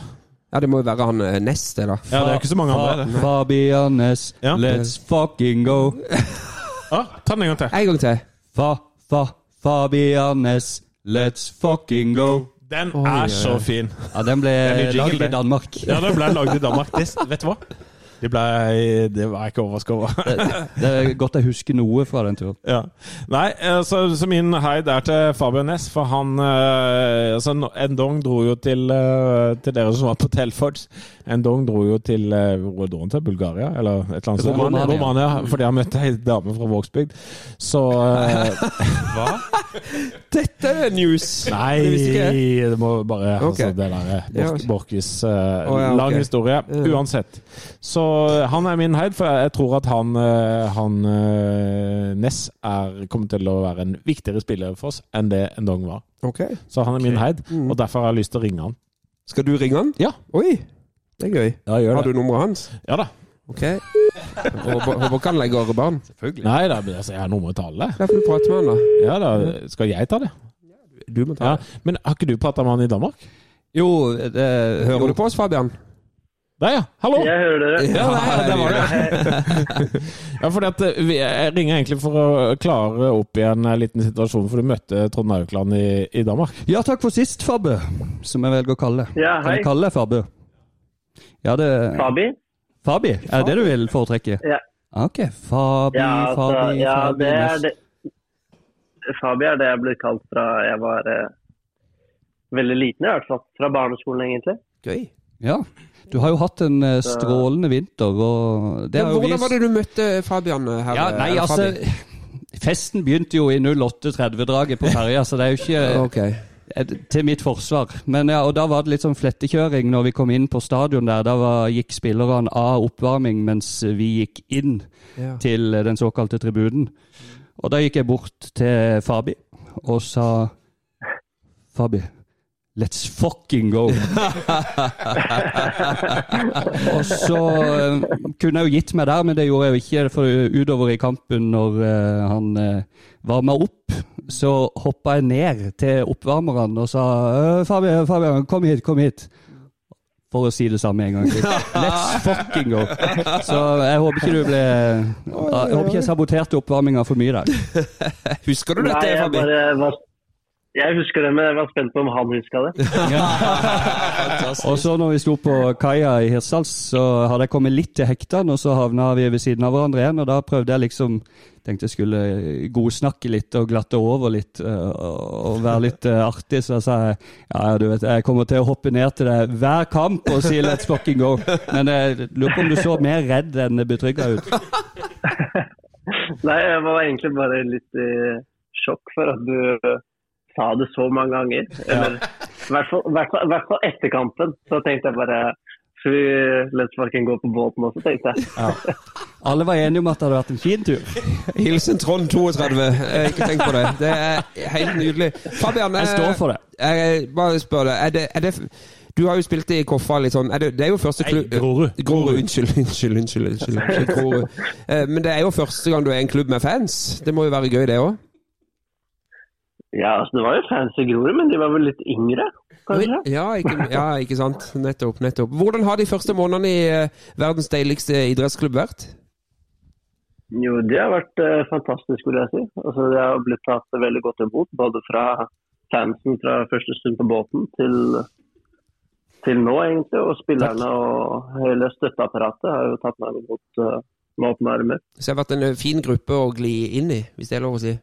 Ja, det må jo være han uh, Ness, det, da. ja det er ikke så mange andre. det. Fabianes, Ja. let's fucking go. Ja, ta den en gang til. En gang til. Fa, fa, Fabianes, let's fucking go. Den Oi, oi, er oi. så fin. Ja, den ble er jingle, lagd i det. Danmark. Ja, den ble lagd i Danmark. Det, vet du hva? Det, ble, det var jeg ikke overraska over. Det er godt jeg husker noe fra den turen. Ja. Nei, eh, så, så min hei der til Fabian Næss, for han eh, altså, Endong dro jo til, eh, til dere som var på Telfords. Endong dro jo til eh, han til? Bulgaria? Eller et eller annet sted? Romania. Romania, fordi han møtte ei dame fra Vågsbygd. Så eh, Hva? Dette er news! Nei, Det må bare okay. altså, Det der Ja. Bork, Borkis eh, Å, ja, Lang historie. Uansett. Så eh, han er min heid, for jeg, tror at han, eh, han eh, Ness er, kommer til å være en viktigere spiller for oss enn det Endong var. Ok. Så han er min heid, Mm. og derfor har jeg lyst til å ringe han. Skal du ringe han? Ja. Oi, det er gøy. Ja, gjør Har du nummeret hans? Ja da. Ok. Håper, håper ikke han legger barn. Nei da, men altså, jeg har nummeret til alle. Derfor du prate med han, da. Ja da, Skal jeg ta det? Du må ta Ja. det. Men har ikke du prata med han i Danmark? Jo, det Hører du på oss, Fabian? Der, ja! Hallo! Jeg hører dere. Ja, nei, der var det. ja, fordi at eh, vi- Jeg ringer egentlig for å klare opp igjen en liten situasjon, for du møtte Trond Aukland i, i Danmark. Ja, takk for sist, Fabbe, som jeg velger å kalle det. Ja, Kan hei. jeg kalle deg Fabbe? Ja, det Fabi? Fabi? Er det det du vil foretrekke? Ja. Ok. Fabi, Ja, altså, Fabi, ja, Fabi det er det. Fabi er det jeg ble kalt fra jeg var eh, veldig liten, i hvert fall. Fra barneskolen, egentlig. Gøy. Ja. Du har jo hatt en eh, strålende vinter, og det Men har jo hvordan var det du møtte Fabian her? Ja, nei, altså Fabi? Festen begynte jo i 08.30-draget på ferja, så det er jo ikke Ok. Eh, til mitt forsvar. Men ja, og da var det litt sånn flettekjøring når vi kom inn på stadion der. Da var, gikk spillerne av oppvarming mens vi gikk inn Ja. til den såkalte tribunen. Og da gikk jeg bort til Fabi og sa Fabi, let's fucking go. og så eh, kunne jeg jo gitt meg der, men det gjorde jeg jo ikke. For utover i kampen, når eh, han uh, varma opp, så hoppa jeg ned til oppvarmeren og sa «Øh, Fabian, Fabian, kom hit, kom hit. For å si det samme en gang til. Let's fucking go. Så jeg håper ikke du ble Jeg håper ikke jeg saboterte oppvarminga for mye der. Husker du Nei, dette, jeg bare var Jeg husker det, men jeg var spent på om han huska det. Og så når vi sto på kaia i Hirsdals, så hadde jeg kommet litt til hektene, og så havna vi ved siden av hverandre igjen. Og da prøvde jeg liksom Tenkte jeg skulle godsnakke litt og glatte over litt øh, og være litt øh, artig. Så jeg sa jeg ja, du vet, jeg kommer til å hoppe ned til deg hver kamp og si 'let's fucking go'. Men jeg lurer på om du så mer redd enn betrygga ut. Nei, jeg var egentlig bare litt i sjokk for at du eh, sa det så mange ganger. Eller i hvert fall, hvert fall, hvert fall etter kampen. Så tenkte jeg bare Skal vi let's fucking gå på båten også, tenkte jeg. Alle var enige om at det hadde vært en fin tur. Hilsen Trond 32. Jeg har Ikke tenkt på det. Det er helt nydelig. Fabian, Jeg står for det. Jeg bare spør deg. Er det, er det du har jo spilt i Koffa litt sånn er det, det er jo første klubb Grorud. Grorud, unnskyld, unnskyld, unnskyld. unnskyld, unnskyld Grorud. Eh, Men det er jo første gang du er i en klubb med fans. Det må jo være gøy, det òg? Ja, altså Det var jo fancy Grorud, men de var vel litt yngre, kanskje? Ja, ikke, ja, ikke sant. Nettopp. nettopp. Hvordan har de første månedene i eh, verdens deiligste idrettsklubb vært? Jo, det har vært eh, fantastisk, vil jeg si. Altså, Det har blitt tatt veldig godt imot, både fra fansen fra første stund på båten til, til nå, egentlig. Og spillerne og hele støtteapparatet har jo tatt meg imot eh, med åpne armer. Så det har vært en eh, fin gruppe å gli inn i, hvis det er lov å si.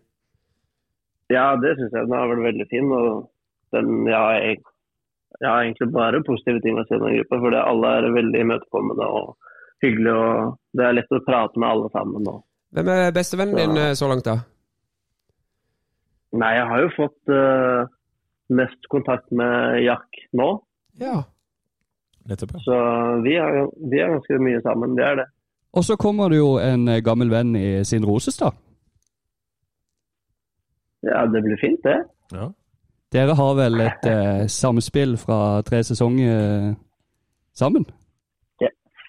Ja, det syns jeg. Den har vært veldig fin. og den, ja, jeg, jeg har egentlig bare positive ting å si om den gruppa. For alle er veldig imøtekommende og hyggelige. og Det er lett å prate med alle sammen. Og. Hvem er bestevennen din eh, så langt, da? Nei, jeg har jo fått uh, mest kontakt med Jack nå. Ja. Nettopp. Så vi er, vi er ganske mye sammen. Det er det. Og så kommer det jo en eh, gammel venn i sin Rosestad. Ja, det blir fint, det. Ja. Dere har vel et eh, samspill fra tre sesonger eh, sammen?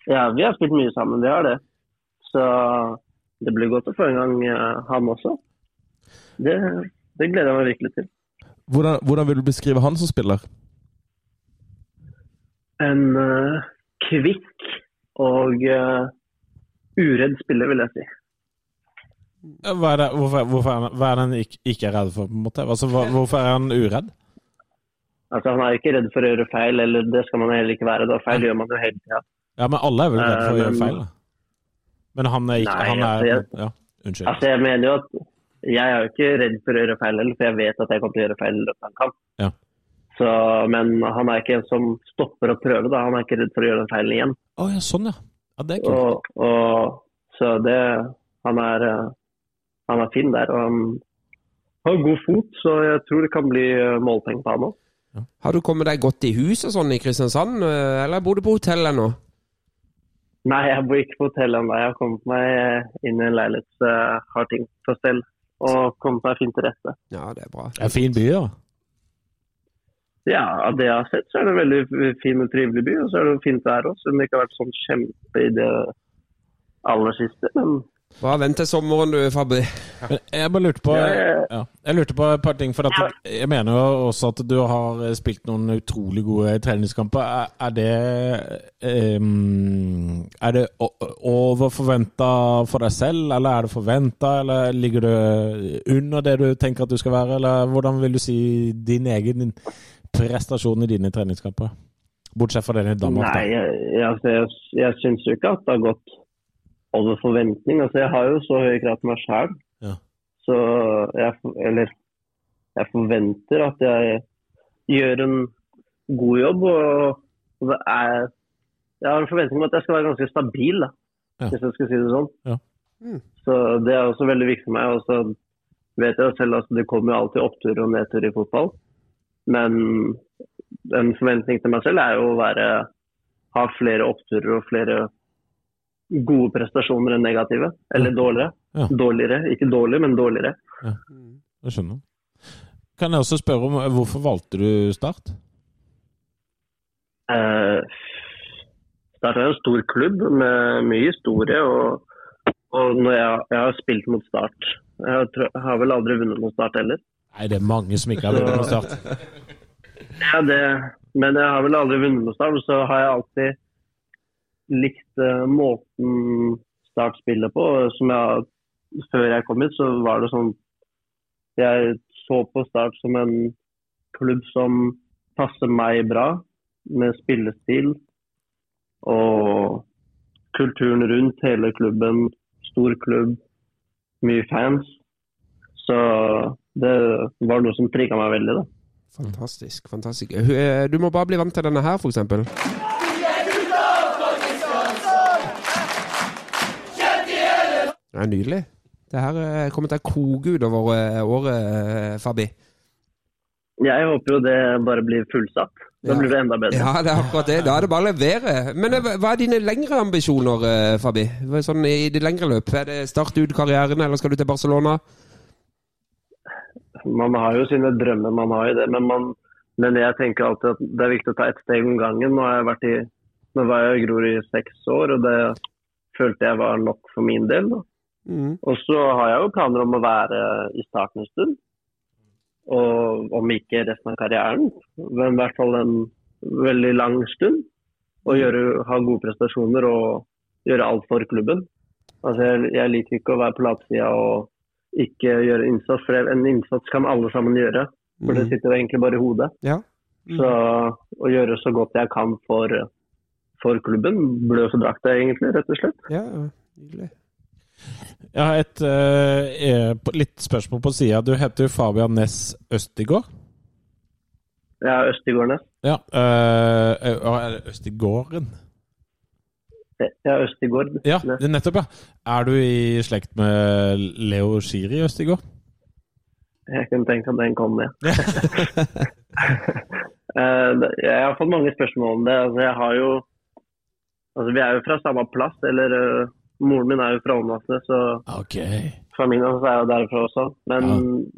Ja, vi har spilt mye sammen, vi har det. Så det blir godt å få en gang eh, han også. Det, det gleder jeg meg virkelig til. Hvordan, hvordan vil du beskrive han som spiller? En eh, kvikk og eh, uredd spiller, vil jeg si. Hva er det, hvorfor, hvorfor er han, hva er det han ikke, ikke er redd for? på en måte? Altså, hva, hvorfor er han uredd? Altså, Han er ikke redd for å gjøre feil, eller det skal man heller ikke være. da. Feil gjør man jo hele tida. Ja, men alle er vel redd for å gjøre feil? da. Men han er ikke Nei, han er, altså, jeg- Ja, unnskyld. Altså, jeg mener jo at jeg er jo ikke redd for å gjøre feil heller, for jeg vet at jeg kommer til å gjøre feil i løpet av en kamp. Ja. Så, men han er ikke en som stopper å prøve. da. Han er ikke redd for å gjøre den feilen igjen. Å ja, sånn ja. Ja, Det er kult. Og, og, så det Han er, eh, han er fin der. Og han har god fot, så jeg tror det kan bli eh, målpenger på han òg. Har du kommet deg godt i hus og sånn i Kristiansand, eh, eller bor du på hotell ennå? Nei, jeg bor ikke på hotell ennå. Jeg har kommet meg inn i en leilighet så jeg har ting på stell. Og kommet meg fint til rette. Ja, det er bra. Det er en fin by, da. Ja, av det jeg har sett, så er det en veldig fin og trivelig by. Og så er det fint vær òg, selv om det ikke har vært sånn kjempe i det aller siste. Men Bare vent til sommeren du, Fabri. Jeg bare lurte på Ja, jeg- lurte på et par ting. For at jeg mener jo også at du har spilt noen utrolig gode treningskamper. Er, er det ehm, Er det over forventa for deg selv, eller er det forventa, eller ligger du under det du tenker at du skal være, eller hvordan vil du si din egen prestasjon i dine treningskamper? Bortsett fra den i Danmark, nei, jeg, jeg, jeg, jeg syns jo ikke at det har gått over forventning. Altså, jeg har jo så høye krav til meg sjøl. Ja. Så jeg, eller, jeg forventer at jeg gjør en god jobb. Og, og det er, jeg har en forventning om at jeg skal være ganske stabil, da, Ja. hvis jeg skal si det sånn. Ja. Mm. Så det er også veldig viktig for meg. Og så vet jeg selv at det kommer jo alltid oppturer og nedturer i fotball. Men en forventning til meg selv er jo å være, ha flere oppturer og flere gode prestasjoner enn negative. Eller dårligere. Ja. Dårligere. Ikke dårlig, men dårligere. Jeg skjønner. Kan jeg også spørre om hvorfor valgte du Start? Eh, Start er en stor klubb med mye historie. Og, og når jeg, jeg har spilt mot Start Jeg har, tror- jeg har vel aldri vunnet mot Start heller. Nei, det er mange som ikke har vunnet mot Start. Ja, det, men jeg har vel aldri vunnet mot Start, så har jeg alltid likt eh, måten Start spiller på. Som jeg, før jeg kom hit, så var det sånn Jeg så på Start som en klubb som passer meg bra, med spillestil og kulturen rundt hele klubben. Stor klubb, mye fans. Så det var noe som trigga meg veldig, da. Fantastisk. fantastisk. Eh, Du må bare bli vant til denne her, for Det er nydelig. Det her eh, kommer til å koke utover eh, året, eh, Fabi. Jeg håper jo det bare blir fullsatt. Da Ja. blir det enda bedre. Ja, det er akkurat det. Da er det bare å levere. Men hva er dine lengre ambisjoner, Fabi? Sånn I det lengre løp? Er det start ut karrieren, eller skal du til Barcelona? Man har jo sine drømmer, man har jo det. Men, man, men jeg tenker alltid at det er viktig å ta ett steg om gangen. Nå, har jeg vært i, nå var jeg i Grorud i seks år, og det følte jeg var nok for min del. Da. Mm. Og så har jeg jo planer om å være i starten en stund. Og om ikke resten av karrieren, men i hvert fall en veldig lang stund. Og gjøre, ha gode prestasjoner og gjøre alt for klubben. Altså jeg, jeg liker ikke å være på latsida og ikke gjøre innsats, for en innsats kan alle sammen gjøre. For det Mm. sitter egentlig bare i hodet. Ja. Så å gjøre så godt jeg kan for, for klubben, blø for drakta egentlig, rett og slett. Ja, ja. Jeg har et eh, litt spørsmål på sida. Du heter jo Fabian Næss Østigård. Jeg er Østigårdnes. Ja. eh, er det Østigården? Er Østigård. Ja, det nettopp, ja. Er du i slekt med Leo Shiri Østigård? Jeg kunne tenkt at den kom med. Jeg har fått mange spørsmål om det. Altså, jeg har jo Altså, vi er jo fra samme plass, eller moren min er jo fra Åndalsnes, så okay. familien hans er jo derfra også. Men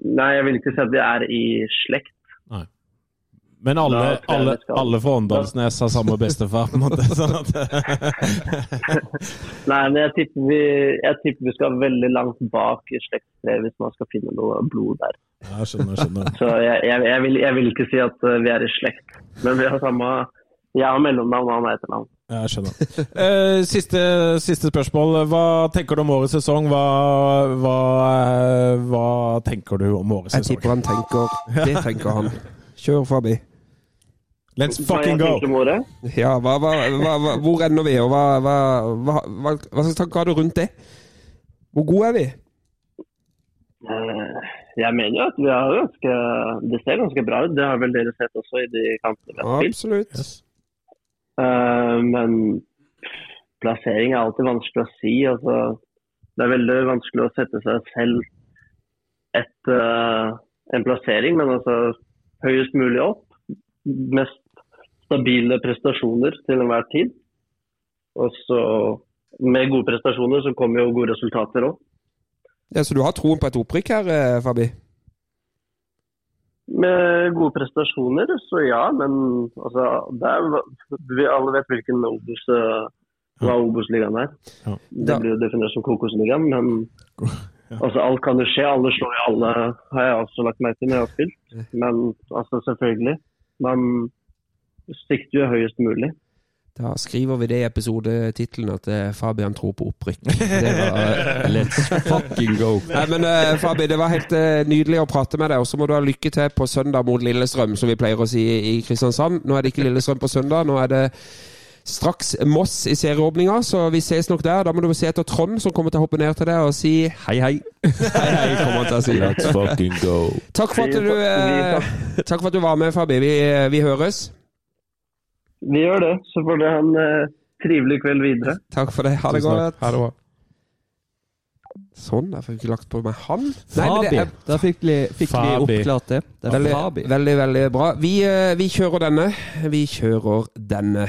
nei, jeg vil ikke si at vi er i slekt. Men alle, jeg alle, alle fra Åndalsnes har samme bestefar, på en måte. Sånn at, Nei, men jeg tipper, vi, jeg tipper vi skal veldig langt bak i slektstreet hvis man skal finne noe blod der. ja, skjønner, skjønner. Så jeg, jeg, jeg, vil, jeg vil ikke si at eh, vi er i slekt, men vi har samme Jeg har mellomnavn og han har etternavn. Ja, jeg skjønner. Eh, siste, siste spørsmål. Hva tenker du om årets sesong? Hva, hva, eh, hva tenker du om årets Jeg sesong? tipper han tenker Det tenker han. Kjør, Fabi. Let's fucking go! Ja, hva, hva, hva, hva, hvor ender vi, og hva, hva, hva, hva, hva slags tanker har du rundt det? Hvor gode er vi? Eh, Jeg mener jo at vi har ganske Det ser ganske bra ut. Det har vel dere sett også i de kampene vi har spilt. Absolutt. Yes. Eh, Men plassering er alltid vanskelig å si. Altså, det er veldig vanskelig å sette seg selv et, uh, en plassering, men altså høyest mulig opp. Mest stabile prestasjoner til enhver tid. Og så med gode prestasjoner så kommer jo gode resultater òg. Ja, så du har troen på et opprykk her, eh, Fabi? Med gode prestasjoner, så ja. Men altså, er, vi alle vet hvilken Obos, eh, hva Obos-ligaen er. Ja. Det blir jo definert som Kokosligaen, men altså, alt kan jo skje. Alle slår jo alle, har jeg også lagt merke til når jeg har spilt. Men altså, selvfølgelig. Man sikter jo høyest mulig. Da skriver vi det i episodetittelen at eh, Fabian tror på opprykk. Det var eh, Let's fucking go. Nei, men uh, Fabi, det var helt uh, nydelig å prate med deg. Og så må du ha lykke til på søndag mot Lillestrøm, som vi pleier å si i Kristiansand. Nå er det ikke Lillestrøm på søndag, nå er det straks Moss i serieåpninga, så vi ses nok der. Da må du se etter Trond, som kommer til å hoppe ned til deg og si hei, hei. Hei, hei, kommer han til å si. Let's fucking go. Takk for at du, uh, takk for at du var med, Fabi. Vi, vi høres. Vi gjør det. Så får dere ha en eh, trivelig kveld videre. Takk for det. Ha det godt. Ha det bra. Sånn, jeg fikk ikke lagt på meg han. Nei, men Fabi. det er Da fikk vi, fikk vi Fabi. oppklart det. Det er veldig, Fabi. veldig, veldig bra. Vi, eh, vi kjører denne. Vi kjører denne.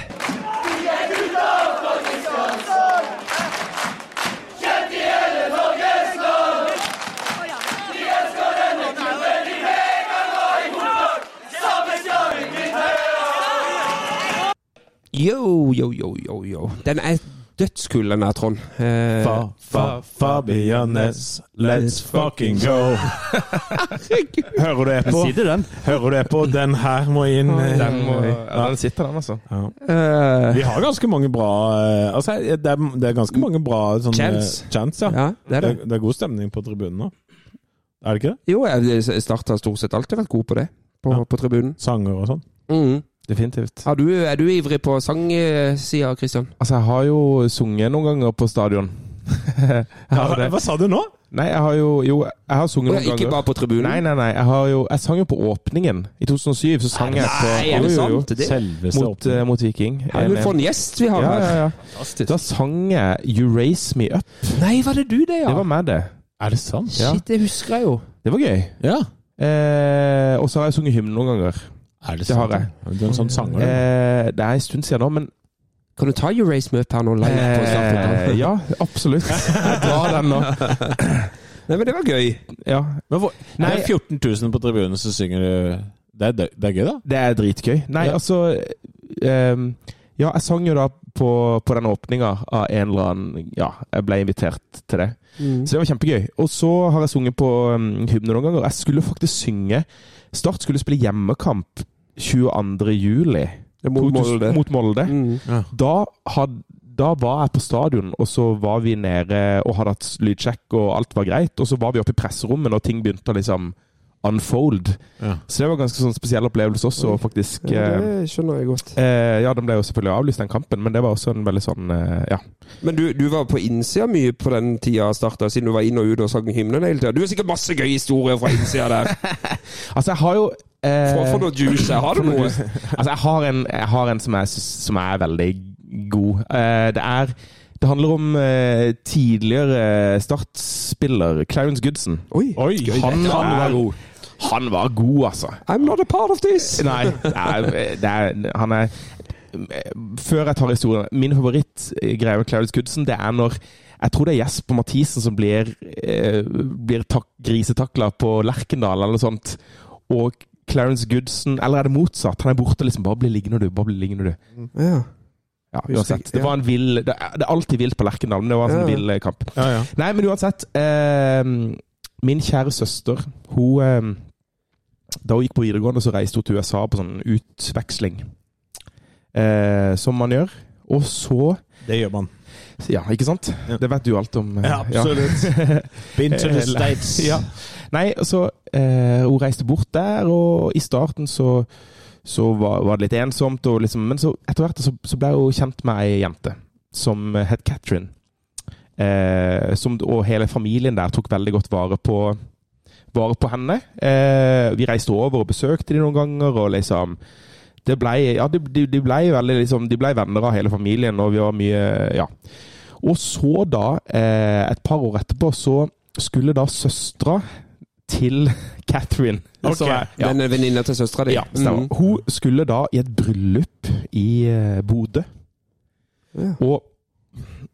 Yo, yo, yo, yo, yo. Den er dødskul, den der, Trond. Eh, Fa, fa, Fabianes, let's fucking go! Hører du det på? Sitter den? Hører du det på? Den her må inn. eh, Den, må, ja. den sitter, den, altså. Ja. eh, Vi har ganske mange bra eh, Altså, det er, det er ganske mange bra sånne Chants. chants ja. ja, det er det. Det, det er god stemning på tribunen nå. Er det ikke det? Jo, jeg Start har stort sett alltid vært god på det, på, Ja. på tribunen. Sanger og sånn. Mm. Definitivt. Er, du, er du ivrig på sangsida, Kristian? Altså, jeg har jo sunget noen ganger på stadion. ja. Hva sa du nå? Nei, jeg har jo Jo, jeg har sunget noen Ikke ganger. bare på tribunen? Nei, nei, nei. Jeg, har jo, jeg sang jo på åpningen. I 2007 så sang jeg på Nei, er det Jo, jo, jo. sant? Det, Selveste Mot, uh, mot Viking. er du for en gjest vi har ja, her? ja, ja. Da sang jeg You Raise Me Up. Nei, var det du det, ja? Det var meg, det. Er det sant? Ja. Shit, det husker jeg jo. Det var gøy. Ja. Eh, og så har jeg sunget hymne noen ganger. Er det Det har jeg. Du er en sånn sanger. Eh, det er en stund siden nå, men Kan du ta You Møte her nå eh, Ja, absolutt. Jeg drar den nå. Nei, men det var gøy. Ja. Men hvor, Nei. det er 14 000 på tribunen, så synger du det er, det er gøy, da? Det er dritgøy. Nei, Ja. altså um, Ja, jeg sang jo da på, på den åpninga av en eller annen Ja, jeg ble invitert til det. Så det var kjempegøy. Og så har jeg sunget på um, hymne noen ganger. Jeg skulle faktisk synge Start skulle spille hjemmekamp 22. juli. Mot Molde. Mot Molde. Mm. Da, had, da var jeg på stadion, og så var vi nede og hadde hatt lydsjekk, og alt var greit. Og så var vi oppe i presserommet og ting begynte å liksom unfold. Ja. Så det var en ganske sånn spesiell opplevelse også, faktisk. Ja, eh, det skjønner jeg godt. Eh, ja, den ble jo selvfølgelig avlyst, den kampen, men det var også en veldig sånn eh, Ja. Men du, du var på innsida mye på den tida starta, siden du var inn og ut og sang hymnen hele tida. Du har sikkert masse gøye historier fra innsida der. Altså, jeg har jo eh, for, få noe juice. Har du noe? Altså, jeg har en, jeg har en som, jeg som er veldig god. Eh, det er Det handler om eh, tidligere Start-spiller Clarence Goodson. Oi, Oi, Han, han var god. Han var god, altså. I'm not a part of this! Nei, det er, er, han er Før jeg tar historien Min favorittgreie med Clarence Goodson, det er når jeg tror det er Jesper Mathisen som blir, eh, blir grisetakla på Lerkendal eller noe sånt. Og Clarence Goodson Eller er det motsatt? Han er borte liksom Bare bli liggende, du. Bare bli liggende, du. Ja. Ja, uansett. Det var en vill Det er alltid vilt på Lerkendal, men det var en sånn vill eh, kamp. Ja, ja. Nei, men uansett. Eh, min kjære søster, hun eh, Da hun gikk på videregående, så reiste hun til USA på sånn utveksling. Eh, som man gjør. Og så Det gjør man. Ja, ikke sant? Ja. Det vet du alt om. eh, Ja, absolutt. Been to the States. ja. Nei, så eh, Hun reiste bort der, og i starten så, så var, var det litt ensomt. Liksom, men så etter hvert så, så ble hun kjent med ei jente som het Catherine. Eh, som, og hele familien der tok veldig godt vare på, vare på henne. Eh, vi reiste over og besøkte de noen ganger, og liksom det ble, ja, de, de ble veldig liksom, De ble venner av hele familien, og vi var mye Ja. Og så da, eh, et par år etterpå, så skulle da søstera til Catherine Okay. er- ja, Den venninna til søstera di? ja, stemmer. Mm. Hun skulle da i et bryllup i eh, Bodø. Ja. Og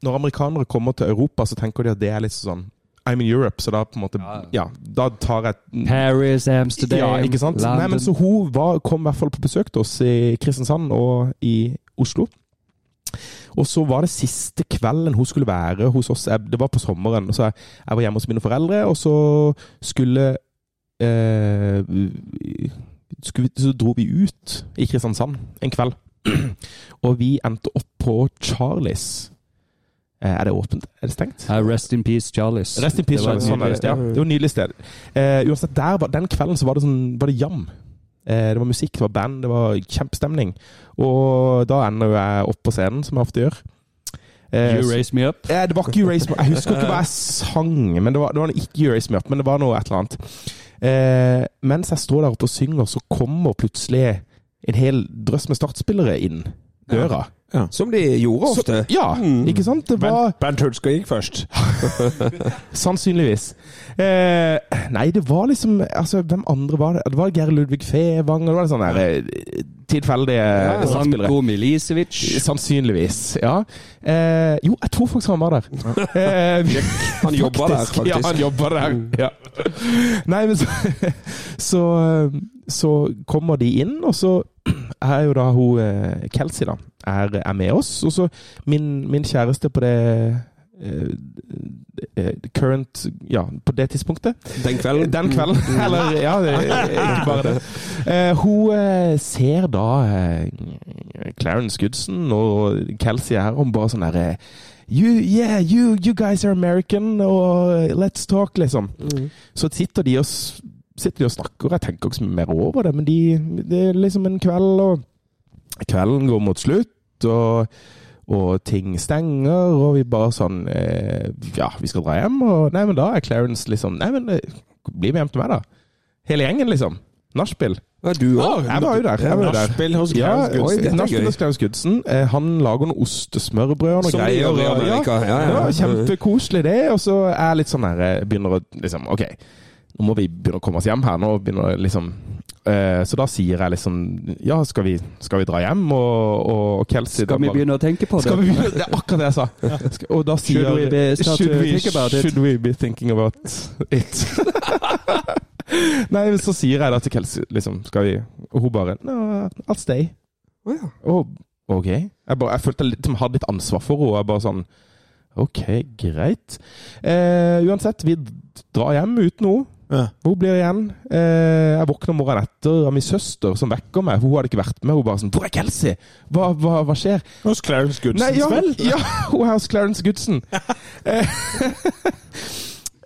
når amerikanere kommer til Europa, så tenker de at det er litt sånn I'm in Europe, så da på en måte Ja, da tar jeg Paris, Amsterdam, ja, ikke sant? London. Nei, men så hun var, kom i hvert fall på besøk til oss i Kristiansand og i Oslo. Og så var det siste kvelden hun skulle være hos oss. Jeg- Det var på sommeren. og Så jeg, jeg var hjemme hos mine foreldre, og så skulle eh, skulle Så dro vi ut i Kristiansand en kveld. Og vi endte opp på Charlies. Eh, Er det åpent? Er det stengt? Uh, rest in peace, Charlies. Rest in peace, Det var. Sånn er det. Ja, det var et nydelig sted. Eh, uansett, der den kvelden så var det, sånn, var det jam. Eh, det var musikk, det var band, det var kjempestemning. Og da ender jeg opp på scenen, som jeg ofte gjør. Eh, You raise me up. Ja, det var ikke You Raise Me Up. Jeg husker ikke hva jeg sang, men det var, det var ikke You Raise Me Up, men det var noe et eller annet. Eh, mens jeg står der oppe og synger, så kommer plutselig en hel drøss med startspillere inn døra. Som de gjorde ofte. Så, ja, Mm. ikke sant? Det var Bernt, Bernt Hulsker gikk først. Sannsynligvis. Eh, nei, det var liksom Altså, hvem andre var det? Det var Geir Ludvig Fevang, og det var sånne der, eh, tilfeldige Ja, startspillere. Ranko Milisevic. Sannsynligvis, ja. Eh, jo, jeg tror faktisk han var der. Eh, Han jobba der, faktisk. Ja, han jobba der. Ja. Nei, men så, så Så kommer de inn, og så er jo da hun eh, Kelsey, da, er, er med oss. Og så min, min kjæreste på det eh, eh, current Ja, på det tidspunktet. Den kvelden. Den kvelden. Eller ja, ikke bare det. Eh, hun ser da Clarence Goodson og Kelsey her om bare sånn derre you, yeah, you, you guys are American, og let's talk, liksom. Så sitter de og, sitter de og snakker, jeg tenker ikke mer over det, men de, det er liksom en kveld, og kvelden går mot slutt, og, og ting stenger, og vi bare sånn eh, Ja, vi skal dra hjem, og nei, men da er Clarence liksom Nei, men eh, bli med hjem til meg, da. Hele gjengen, liksom. Nachspiel. Ja, du òg? Jeg var jo der. Jeg var der. Nachspiel hos Ja, Clarence Nachspiel gøy. hos Clarence Goodson. Eh, Han lager noen ostesmørbrød og noe Som de gjør i Amerika. Ja, ja, ja. kjempekoselig, det. Og så er jeg litt sånn her eh, Begynner å liksom OK, nå må vi begynne å komme oss hjem her. Nå begynner liksom Så da sier jeg liksom Ja, skal vi, skal vi dra hjem? Og, og Kelsey Skal vi begynne å tenke på det? Skal vi begynne? Det er akkurat det jeg sa. Og da sier Should we be should we, think about it? Should we be thinking about it? Nei, så sier jeg da til Kelsey liksom Skal vi Og hun bare No, I'll stay. Å ja. Og, ok. Jeg, bare, jeg følte jeg liksom, hadde litt ansvar for henne. Jeg bare sånn Ok, greit. Eh, uansett, vi drar hjem uten henne. Ja. Hun blir igjen. Eh, jeg våkner morgenen etter av min søster som vekker meg. For Hun hadde ikke vært med. Hun bare sånn 'Hvor er Kelsey? Hva, hva, hva skjer?' Hos Clarence Goodson Nei, ja, vel? ja, hun er hos Clarence Goodson. Eh,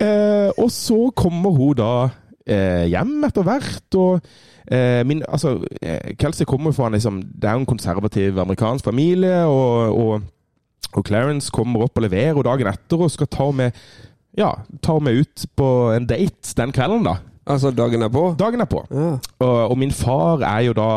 eh, og så kommer hun da eh, hjem etter hvert, og eh, min, altså, eh, Kelsey kommer fra en, liksom, det er jo en konservativ amerikansk familie, og, og, og Clarence kommer opp og leverer og dagen etter og skal ta med ja, tar meg ut på en date den kvelden, da. Altså dagen er på? Dagen er på. Ja. Og, og min far er jo da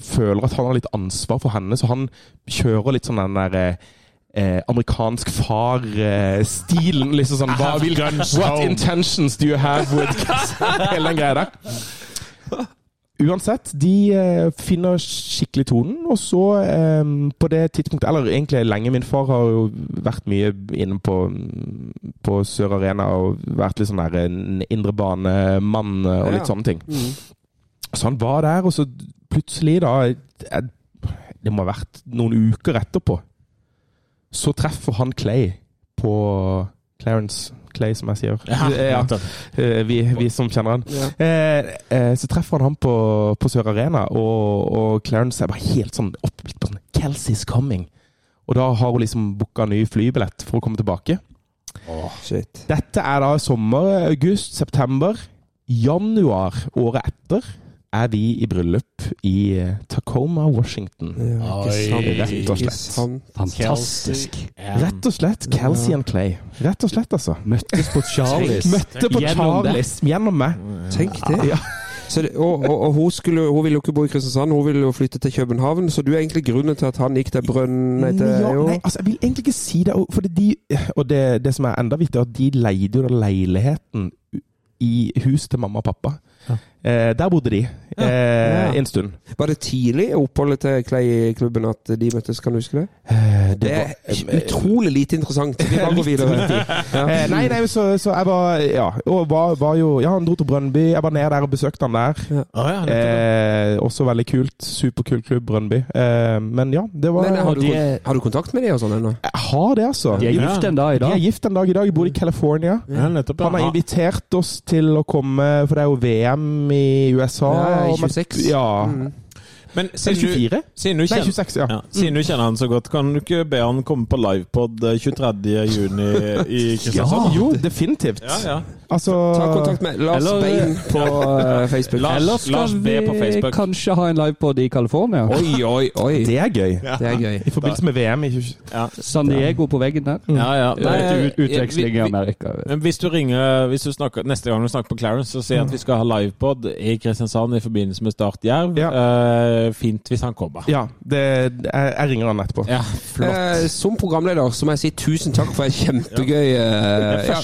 føler at han har litt ansvar for henne, så han kjører litt sånn den der eh, amerikansk far-stilen. liksom sånn hva vil, What intentions do you have with Hele den greia der. Uansett, de eh, finner skikkelig tonen, og så eh, på det tidspunktet Eller egentlig lenge. Min far har jo vært mye inne på, på Sør Arena og vært litt sånn der en indrebanemann og litt Ja. sånne ting. Så han var der, og så plutselig, da eh, Det må ha vært noen uker etterpå, så treffer han Clay på Clarence Clay, som jeg sier. Ja, eh, vi, vi som kjenner han. Ja. Eh, eh, så treffer han ham på, på Sør Arena, og, og Clarence er bare helt sånn oppblitt på sånn Kelsey's coming. Og da har hun liksom booka ny flybillett for å komme tilbake. Shit. Dette er da sommer, august, september. Januar året etter er vi i bryllup i eh, Tacoma, Washington. Ja, ikke Oi. Rett og Ikke slett. sant. Fantastisk. Rett og slett Kelsey and Clay. Rett og slett, altså. Møttes på Charlies. Møtte på Gjennom det. Charlies gjennom meg. Tenk det. Ja. Så det og, og, og hun, skulle, hun ville jo ikke bo i Kristiansand, hun ville jo flytte til København. Så du er egentlig grunnen til at han gikk til Brønn... etter ja, jo. nei, altså, jeg vil egentlig ikke si det. For de, og det, det som er enda viktigere, at de leide jo da leiligheten i huset til mamma og pappa. Eh, der bodde de eh, Ja. en stund. Var det tidlig oppholdet til Clay i klubben at de møttes, kan du huske det? Eh, Det er utrolig lite interessant. Vi bare går videre. Ja. Eh, nei, nei, så, så jeg var Ja, og var, var jo Ja, han dro til Brønnby. Jeg var nede der og besøkte han der. Ah, ja. Eh, også veldig kult. Superkul klubb, Brønnby. Eh, men ja, det var Men har du, de har du kontakt med de og sånn ennå? Jeg har det, altså. De er gift en dag i dag. De er gift en dag i dag. Jeg bor i California. Ja, nettopp. Han har invitert oss til å komme, for det er jo VM i USA. Ja, i om et- 26. Ja. Mm. Men siden du, 24? siden du Nei, kjenner 26, ja. Ja, siden du kjenner han så godt, kan du ikke be han komme på livepod eh, 23. juni i Kristiansand? Jo, definitivt. Ja, ja. Altså Ta kontakt med Lars Eller- Bein på eh, Facebook. Lars- Eller skal Lars B på vi kanskje ha en livepod i California? Oi, oi, oi. Det er gøy. Det er gøy. I forbindelse med VM i 20... San Diego på veggen der? ja, ja. Nei, ut- utveksling i Amerika. Men hvis du ringer hvis du snakker, neste gang du snakker på Clarence, så si at vi skal ha livepod i Kristiansand i forbindelse med Start Jerv. Ja. Uh, fint hvis han kommer. Ja, det, jeg, jeg ringer han etterpå. Ja, flott. Eh, som programleder så må jeg si tusen takk for en kjempegøy uh, ja,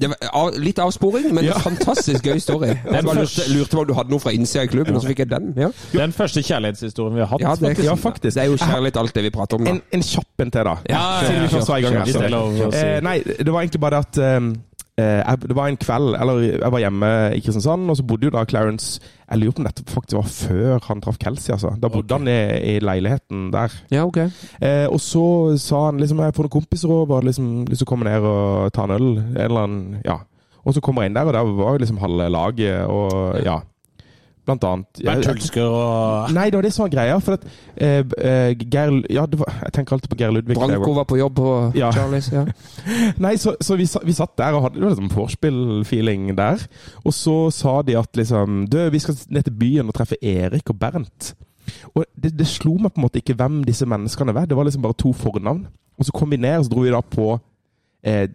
det var av, Litt avsporing, men Ja. en fantastisk gøy story. Jeg bare lurte, lurte på om du hadde noe fra innsida i klubben, og så fikk jeg den. Ja, Den første kjærlighetshistorien vi har hatt. ja, det, Ja, faktisk. det er jo kjærlighet alt det vi prater om, da. En, en kjapp en til, da. Ja, Siden vi først var i gang her. Eh, nei, det var egentlig bare det at jeg, Det var en kveld eller Jeg var hjemme i Kristiansand, og så bodde jo da Clarence Jeg lurer på om dette faktisk var før han traff Kelsey. altså. Da bodde han i, i leiligheten der. Ja, ok. Eh, og så sa han liksom Jeg får noen kompiser over, liksom, lyst til å komme ned og ta en øl. En eller annen, ja. Og så kommer jeg inn der, og der var liksom halve laget, og ja. Blant annet. Bernt Hulsker og Nei, det var det som var greia. For at eh, eh, Geir Ja, det var, jeg tenker alltid på Geir Ludvig. Branko var på jobb på Ja. Charlies. Ja. Nei, så, så vi, vi satt der og hadde liksom vorspiel-feeling der. Og så sa de at liksom Du, vi skal ned til byen og treffe Erik og Bernt. Og det, det slo meg på en måte ikke hvem disse menneskene var. Det var liksom bare to fornavn. Og så kom vi ned, og så dro vi da på eh,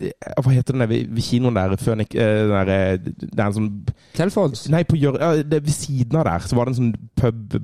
Hva heter den der ved, kinoen der? Fønik, eh, den der, eh, det er en sånn Telfons. Nei, på hjør, ja, det, ved siden av der så var det en sånn pub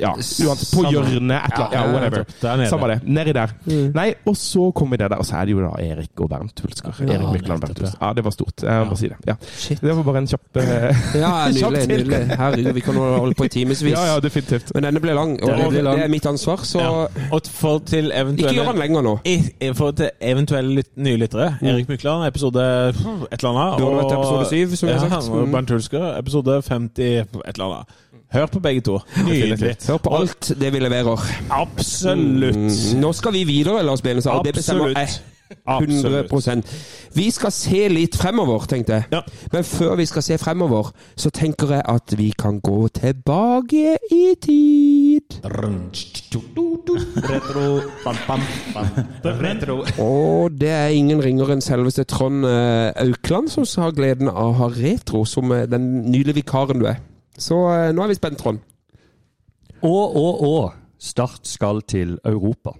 Ja, uansett. På hjørnet. Et eller annet. Ja, whatever. der nede. Samme det. Nedi der. Mm. Nei, og så kom vi der, og så er det jo da Erik og Bernt Hulsker. Ja, Erik Mykland Bernt Hulsker. Ja, det var stort. Jeg må bare si det. Ja. Shit. Det var bare en kjapp eh, Ja, nydelig. nydelig. Herregud, vi kan holde på i timevis. Ja, ja, definitivt. Men denne ble lang, og det, ble lang. det er mitt ansvar, så Ja. Og for til ikke gjør den lenger nå. I- For til eventuelle nye lyttere. Erik Mykland, episode et eller annet. Du har vært episode syv, som vi har sagt. og Mm. Bernt Hulsker, episode 50 et eller annet. Hør på begge to. Nydelig. Hør på alt det vi leverer. Absolutt. Mm. Nå skal vi videre, Lars Benestad, Absolutt. det bestemmer jeg. Absolutt. 100 Vi skal se litt fremover, tenkte jeg. Ja. Men før vi skal se fremover, så tenker jeg at vi kan gå tilbake i tid. Retro. Bam, bam, bam. Retro. Og det er ingen ringere enn selveste Trond eh, Aukland som har gleden av å ha retro som eh, den nydelige vikaren du er. Så eh, nå er vi spent, Trond. Og, og, og. Start skal til Europa.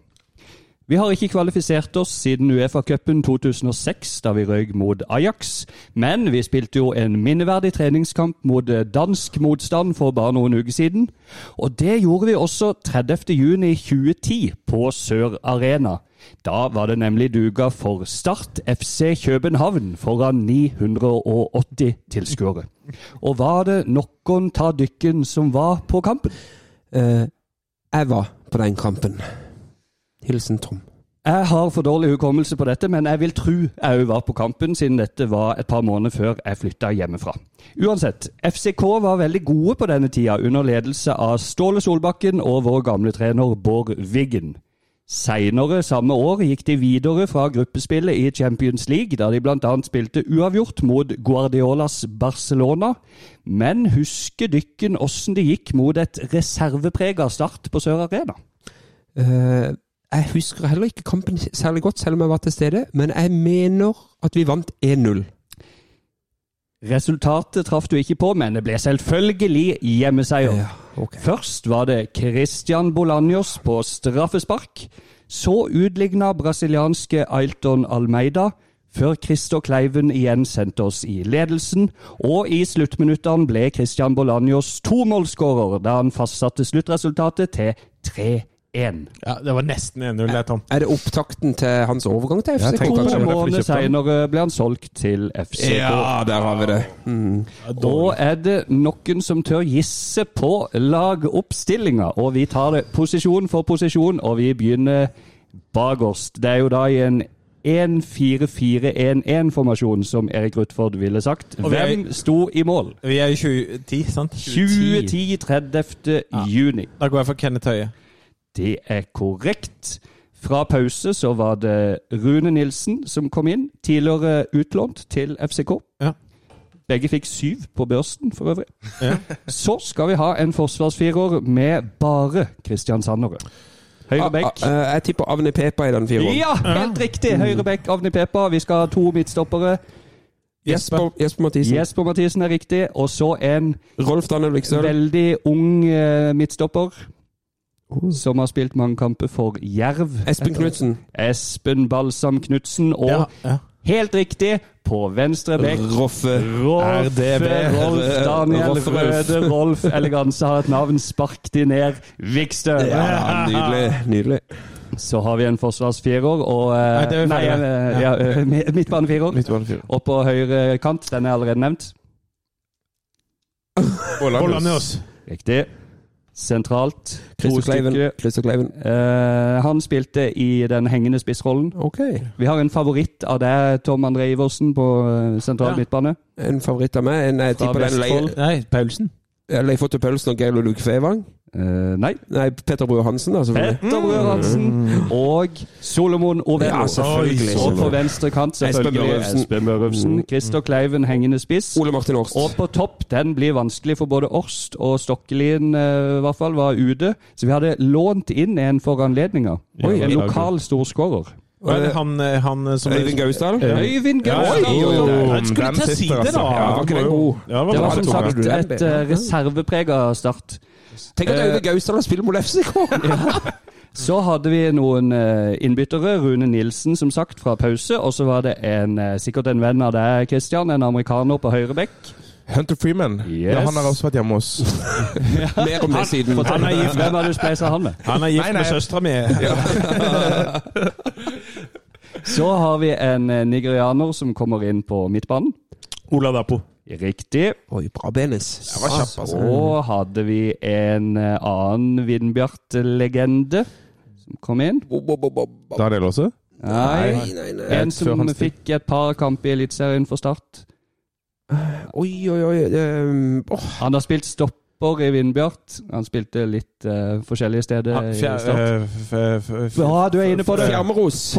Vi har ikke kvalifisert oss siden Uefa-cupen 2006, da vi røyk mot Ajax. Men vi spilte jo en minneverdig treningskamp mot eh, dansk motstand for bare noen uker siden. Og det gjorde vi også 30. juni 2010 på Sør Arena. Da var det nemlig duga for Start FC København foran 980 tilskuere. Og var det noen ta dykken som var på kampen? Uh, jeg var på den kampen. Hilsen Tom. Jeg har for dårlig hukommelse på dette, men jeg vil tro jeg òg var på kampen, siden dette var et par måneder før jeg flytta hjemmefra. Uansett, FCK var veldig gode på denne tida, under ledelse av Ståle Solbakken og vår gamle trener Bård Wiggen. Seinere samme år gikk de videre fra gruppespillet i Champions League, da de bl.a. spilte uavgjort mot Guardiolas Barcelona. Men husker dykken åssen det gikk mot et reserveprega Start på Sør Arena? Eh, jeg husker heller ikke kampen særlig godt, selv om jeg var til stede, men jeg mener at vi vant 1-0. Resultatet traff du ikke på, men det ble selvfølgelig hjemmeseier. Ja, okay. Først var det Christian Bolanjos på straffespark. Så utligna brasilianske Ailton Almeida, før Christer Kleiven igjen sendte oss i ledelsen. Og i sluttminuttene ble Christian Bolanjos tomålsskårer da han fastsatte sluttresultatet til 3-1. Ja, det var nesten 1-0, det, Tom. Er det opptakten til hans overgang til Ja, FCK? To måneder senere ble han solgt til FCK. Ja, der har vi det. Mm. Og er det noen som tør gisse på lagoppstillinga? Og vi tar det posisjon for posisjon, og vi begynner bakerst. Det er jo da i en 1-4-4-1-1-formasjon, som Erik Rutford ville sagt. Er- Hvem sto i mål? Vi er i 2010, sant? 2010 30. juni. Da går jeg for Kenneth Høie. Det er korrekt. Fra pause så var det Rune Nilsen som kom inn, tidligere utlånt til FCK. Ja. Begge fikk syv på børsten for øvrig. Ja. Så skal vi ha en forsvarsfirer med bare kristiansandere. Høyre bekk. Ah, ah, eh, jeg tipper Avni Pepa i den fireåren. Ja, helt riktig! Høyre bekk, Avni Pepa. Vi skal ha to midtstoppere. Jesper, Jesper Mathisen. Jesper Mathisen er riktig. Og så en Rolf Daniel Viksøl. veldig ung eh, midtstopper. Som har spilt mange kamper for Jerv. Espen Knutsen. Espen Balsam Knutsen. Og Ja, ja. helt riktig, på venstre bekk Roffe. Rolf, RDB. Rolf Daniel Rolf. Røde Rolf Eleganse har et navn. Spark de ned. Vikstø! Ja, nydelig. nydelig. Så har vi en forsvarsfirer og eh, Nei, Nei, eh, ja, eh, mi- midtbanefirer. Midtbanefyr. Og på høyre kant, den er allerede nevnt. Bollanjos. Riktig. Sentralt. Christer. Eh, han spilte i den hengende spissrollen. Okay. Vi har en favoritt av deg, Tom André Iversen, på eh, sentral Ja. midtbane. En favoritt av meg. En, jeg Fra Vestfold. Nei, Paulsen. Leif Otto Pølsen og Geir Luke Fevang. Uh, nei. Nei, Petter Brue Hansen, da. Petter Brød Hansen og Solomon Ovello. Ja, selvfølgelig. Og på venstre kant selvfølgelig Espen Børufsen. Børrefsen. Christer Kleiven hengende spiss. Ole Martin Orst. Og på topp, den blir vanskelig for både Orst og Stokkelien, eh, i hvert fall, var ute. Så vi hadde lånt inn en for anledninga. En lokal storskårer. Hva er det han, eh, han som Øyvind Gausdal. Øyvind Gausdal. oi. Skulle ta sitter, si det, altså. da! Ja, var ikke den god? Ja, Det var som sagt et uh, reserveprega start. Tenk at Øyvind Gausdal har spilt mot FCK! Så hadde vi noen eh, innbyttere. Rune Nilsen, som sagt, fra pause. Og så var det en, eh, sikkert en venn av deg, Christian. En amerikaner på høyre bekk. Hunter Freeman. Yes. Ja, han har også vært hjemme hos Mer om det siden. Han er gift, Hvem har du spleisa han med? han er gift Nei, nei. med søstera mi. Så har vi en eh, nigerianer som kommer inn på midtbanen. Ola Dapo. Riktig. Oi, bra benis. Jeg var kjapp, altså. Så hadde vi en eh, annen Vindbjart-legende som kom inn. Daniel også? Nei. nei, nei. En som fikk et par kamper i Eliteserien for Start. Oi, oi, oi. Um, oh. Han har spilt stopper i Vindbjart. Han spilte litt uh, forskjellige steder i Fjer- eh, Ja, du er inne på det. Fjermeros.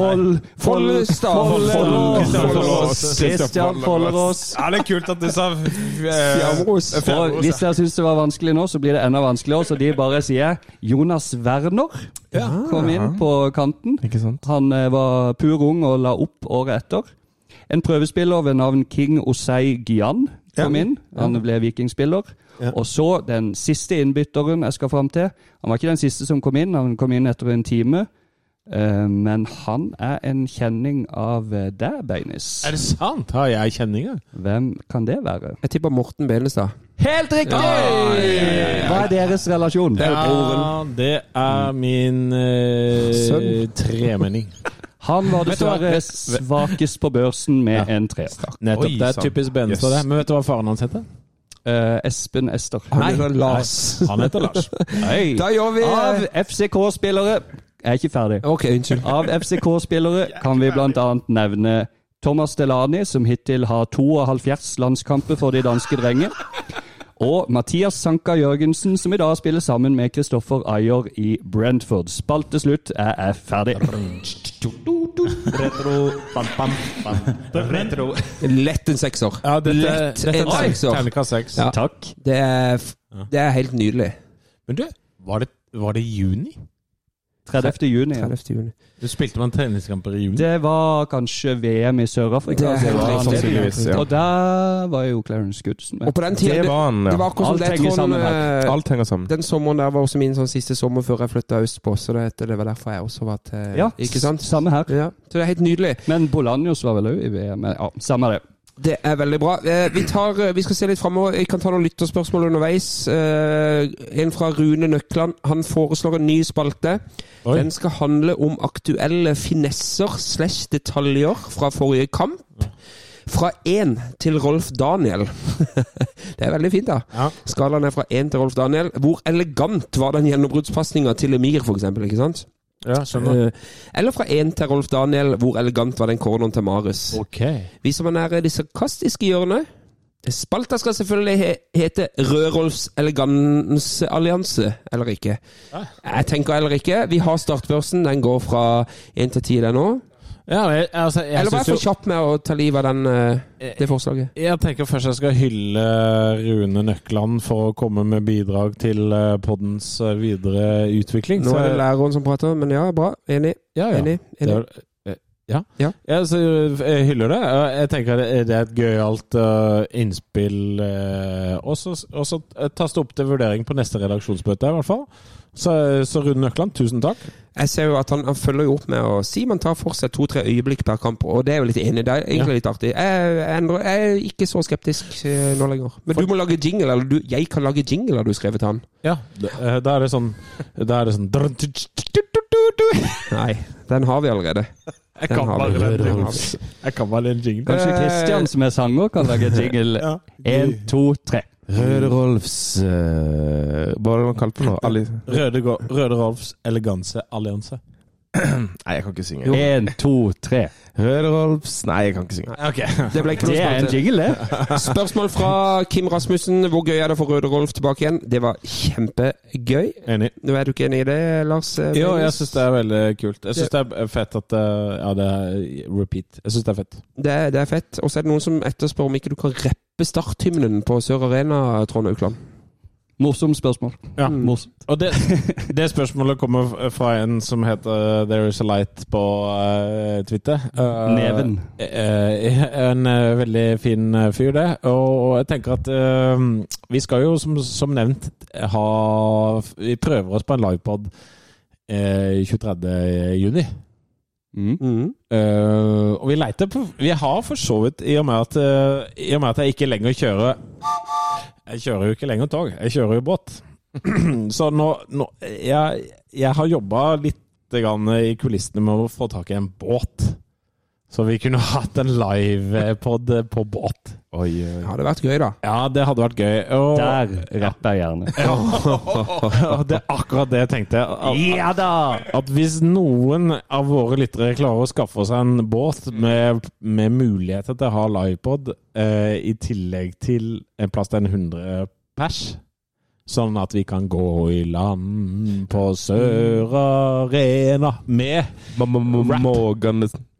Follestad. Follerås. Follerås. Christian Follerås. Ja, det er kult at du sa Fjermeros. hvis dere syns det var vanskelig nå, så blir det enda vanskeligere. Så de bare sier Jonas Werner kom inn på kanten. Ikke sant? Han eh, var pur ung og la opp året etter. En prøvespiller ved navn King Osei Gyan kom inn. Han ble vikingspiller. Ja. Og så den siste innbytteren jeg skal fram til. Han var ikke den siste som kom inn, han kom inn etter en time. Eh, Men han er en kjenning av eh, deg, Beinis. Er det sant? Har jeg kjenninger? Hvem kan det være? Jeg tipper Morten Benestad. Helt riktig! Hva er deres relasjon? er broren. Ja, det er min eh, Sønn. tremenning. Han var dessverre svakest på børsen med en treer. Nettopp. Oi, det er typisk Benestad, Yes. det. Men vet du hva faren hans heter? Eh, Espen Ester. Han heter Lars. Han heter Lars. Nei. Da gjør vi Av FCK-spillere Jeg er ikke ferdig. Ok, unnskyld. Av FCK-spillere kan vi bl.a. nevne Thomas Delani, som hittil har 72 landskamper for de danske drenger. Og Mathias Sanka Jørgensen, som i dag spiller sammen med Kristoffer Ayer i Brentford. Spalte slutt, jeg er ferdig. Retro, bam, bam, bam. Retro. Lett en sekser. Ja, dette, Lett dette en er sekser. Ja. Takk. Det er, det er helt nydelig. Men du, var det, var det juni? 30. juni. 30. juni. Du spilte man treningskamper i juni? Det var kanskje VM i Sør-Afrika. Det var ja. Og der var jo Clarence Goodson med. Og på den tiden, Det Det, var han, det ja. var akkurat som Alt det henger sammen her. eh, Alt henger sammen. Den sommeren der var også min sånn siste sommer før jeg flytta østpå, så det, det var derfor jeg også var til Ja, Ikke sant? samme her. Ja, så det er helt nydelig. Men Bolanjos var vel òg i VM? Ja, samme det. Det er veldig bra. Eh, vi, tar, eh, vi skal se litt framover. Jeg kan ta noen lytterspørsmål underveis. Eh, en fra Rune Nøkland. Han foreslår en ny spalte. Oi. Den skal handle om aktuelle finesser slash detaljer fra forrige kamp. Fra én til Rolf Daniel. det er veldig fint, da. Ja. Skalaen er fra én til Rolf Daniel. Hvor elegant var den gjennombruddspasninga til Emir, f.eks.? Ikke sant? Ja, skjønner. Eh, eller fra én til Rolf Daniel. Hvor elegant var den corneren til Marius? Okay. Vi som er nære de sarkastiske hjørnet. Spalta skal selvfølgelig he hete Rødrolfs eleganseallianse, eller ikke. Jeg tenker eller ikke. Vi har startbørsen. Den går fra én til ti, den nå. Ja, jeg, altså, jeg Eller var jeg for kjapp med å ta livet av den, eh, det forslaget? Jeg tenker først jeg skal hylle Rune Nøkland for å komme med bidrag til eh, poddens eh, videre utvikling. Nå er det læreren som prater, men ja, bra. Enig. ja, ja. Enig. Enig. er, eh, ja. Ja. så jeg hyller det. Jeg tenker det er et gøyalt innspill. eh, og så eh, tas det opp til vurdering på neste redaksjonsmøte, i hvert fall. Så, så Rune Nøkland, tusen takk. Jeg ser jo at han, han følger jo opp med å si man tar for seg to-tre øyeblikk per kamp, og det er jo litt enig. Det er egentlig litt artig. Jeg, jeg, jeg er ikke så skeptisk eh, nå lenger. Men du må lage jingle, eller du, jeg kan lage jingle, har du skrevet til han. Ja, eh, Da er det sånn Da er det sånn Nei, den har vi allerede. Jeg kan bare. Jeg kan bare den jingle. Kanskje Kristian Christian som er sanger, kan lage jingle. Ja. Én, to, tre. Røde Rolfs eh, Hva var det han kalte det nå? Røde, Røde Rolfs eleganse allianse. Nei, jeg kan ikke synge. Én, to, tre. Røde Rolfs Nei, jeg kan ikke synge. Ok. Det ble ikke Det er en jingle, det. Spørsmål fra Kim Rasmussen. Hvor gøy er det for Røde Rolf tilbake igjen? Det var kjempegøy. Enig. Nå er du ikke enig i det, Lars? eh, Jo, jeg syns det er veldig kult. Jeg syns det er fett at eh, Ja, det er repeat. Jeg syns det er fett. det, er- det er fett. Og så er det noen som etterspør om ikke du kan rappe starthymnen på Sør Arena, Trond Aukland. Morsomt spørsmål. Ja. Mm. Morsomt. Og det, det, spørsmålet kommer fra en som heter There Is A Light på uh, Twitter. Uh, Neven. Uh, en veldig fin fyr, det. Og, og jeg tenker at vi skal jo, som, som, nevnt, ha Vi prøver oss på en livepod 23.6. Mm. Mm. Uh, og vi leiter på Vi har for så vidt, i og med at, uh, i og med at jeg ikke lenger kjører Jeg kjører jo ikke lenger tog, jeg kjører jo båt. så nå, nå jeg, jeg, har jobba litt i kulissene med å få tak i en båt. Så vi kunne hatt en livepod på båt. Oi, oi. Det hadde vært gøy, da. Ja, det hadde vært gøy. Og, Der rapper jeg gjerne. ja, det er akkurat det jeg tenkte. At, Ja da! at hvis noen av våre lyttere klarer å skaffe seg en båt med, med muligheter til å ha livepod, eh, i tillegg til en plass til en 100 pers, sånn at vi kan gå i land på Sør Arena med Rap.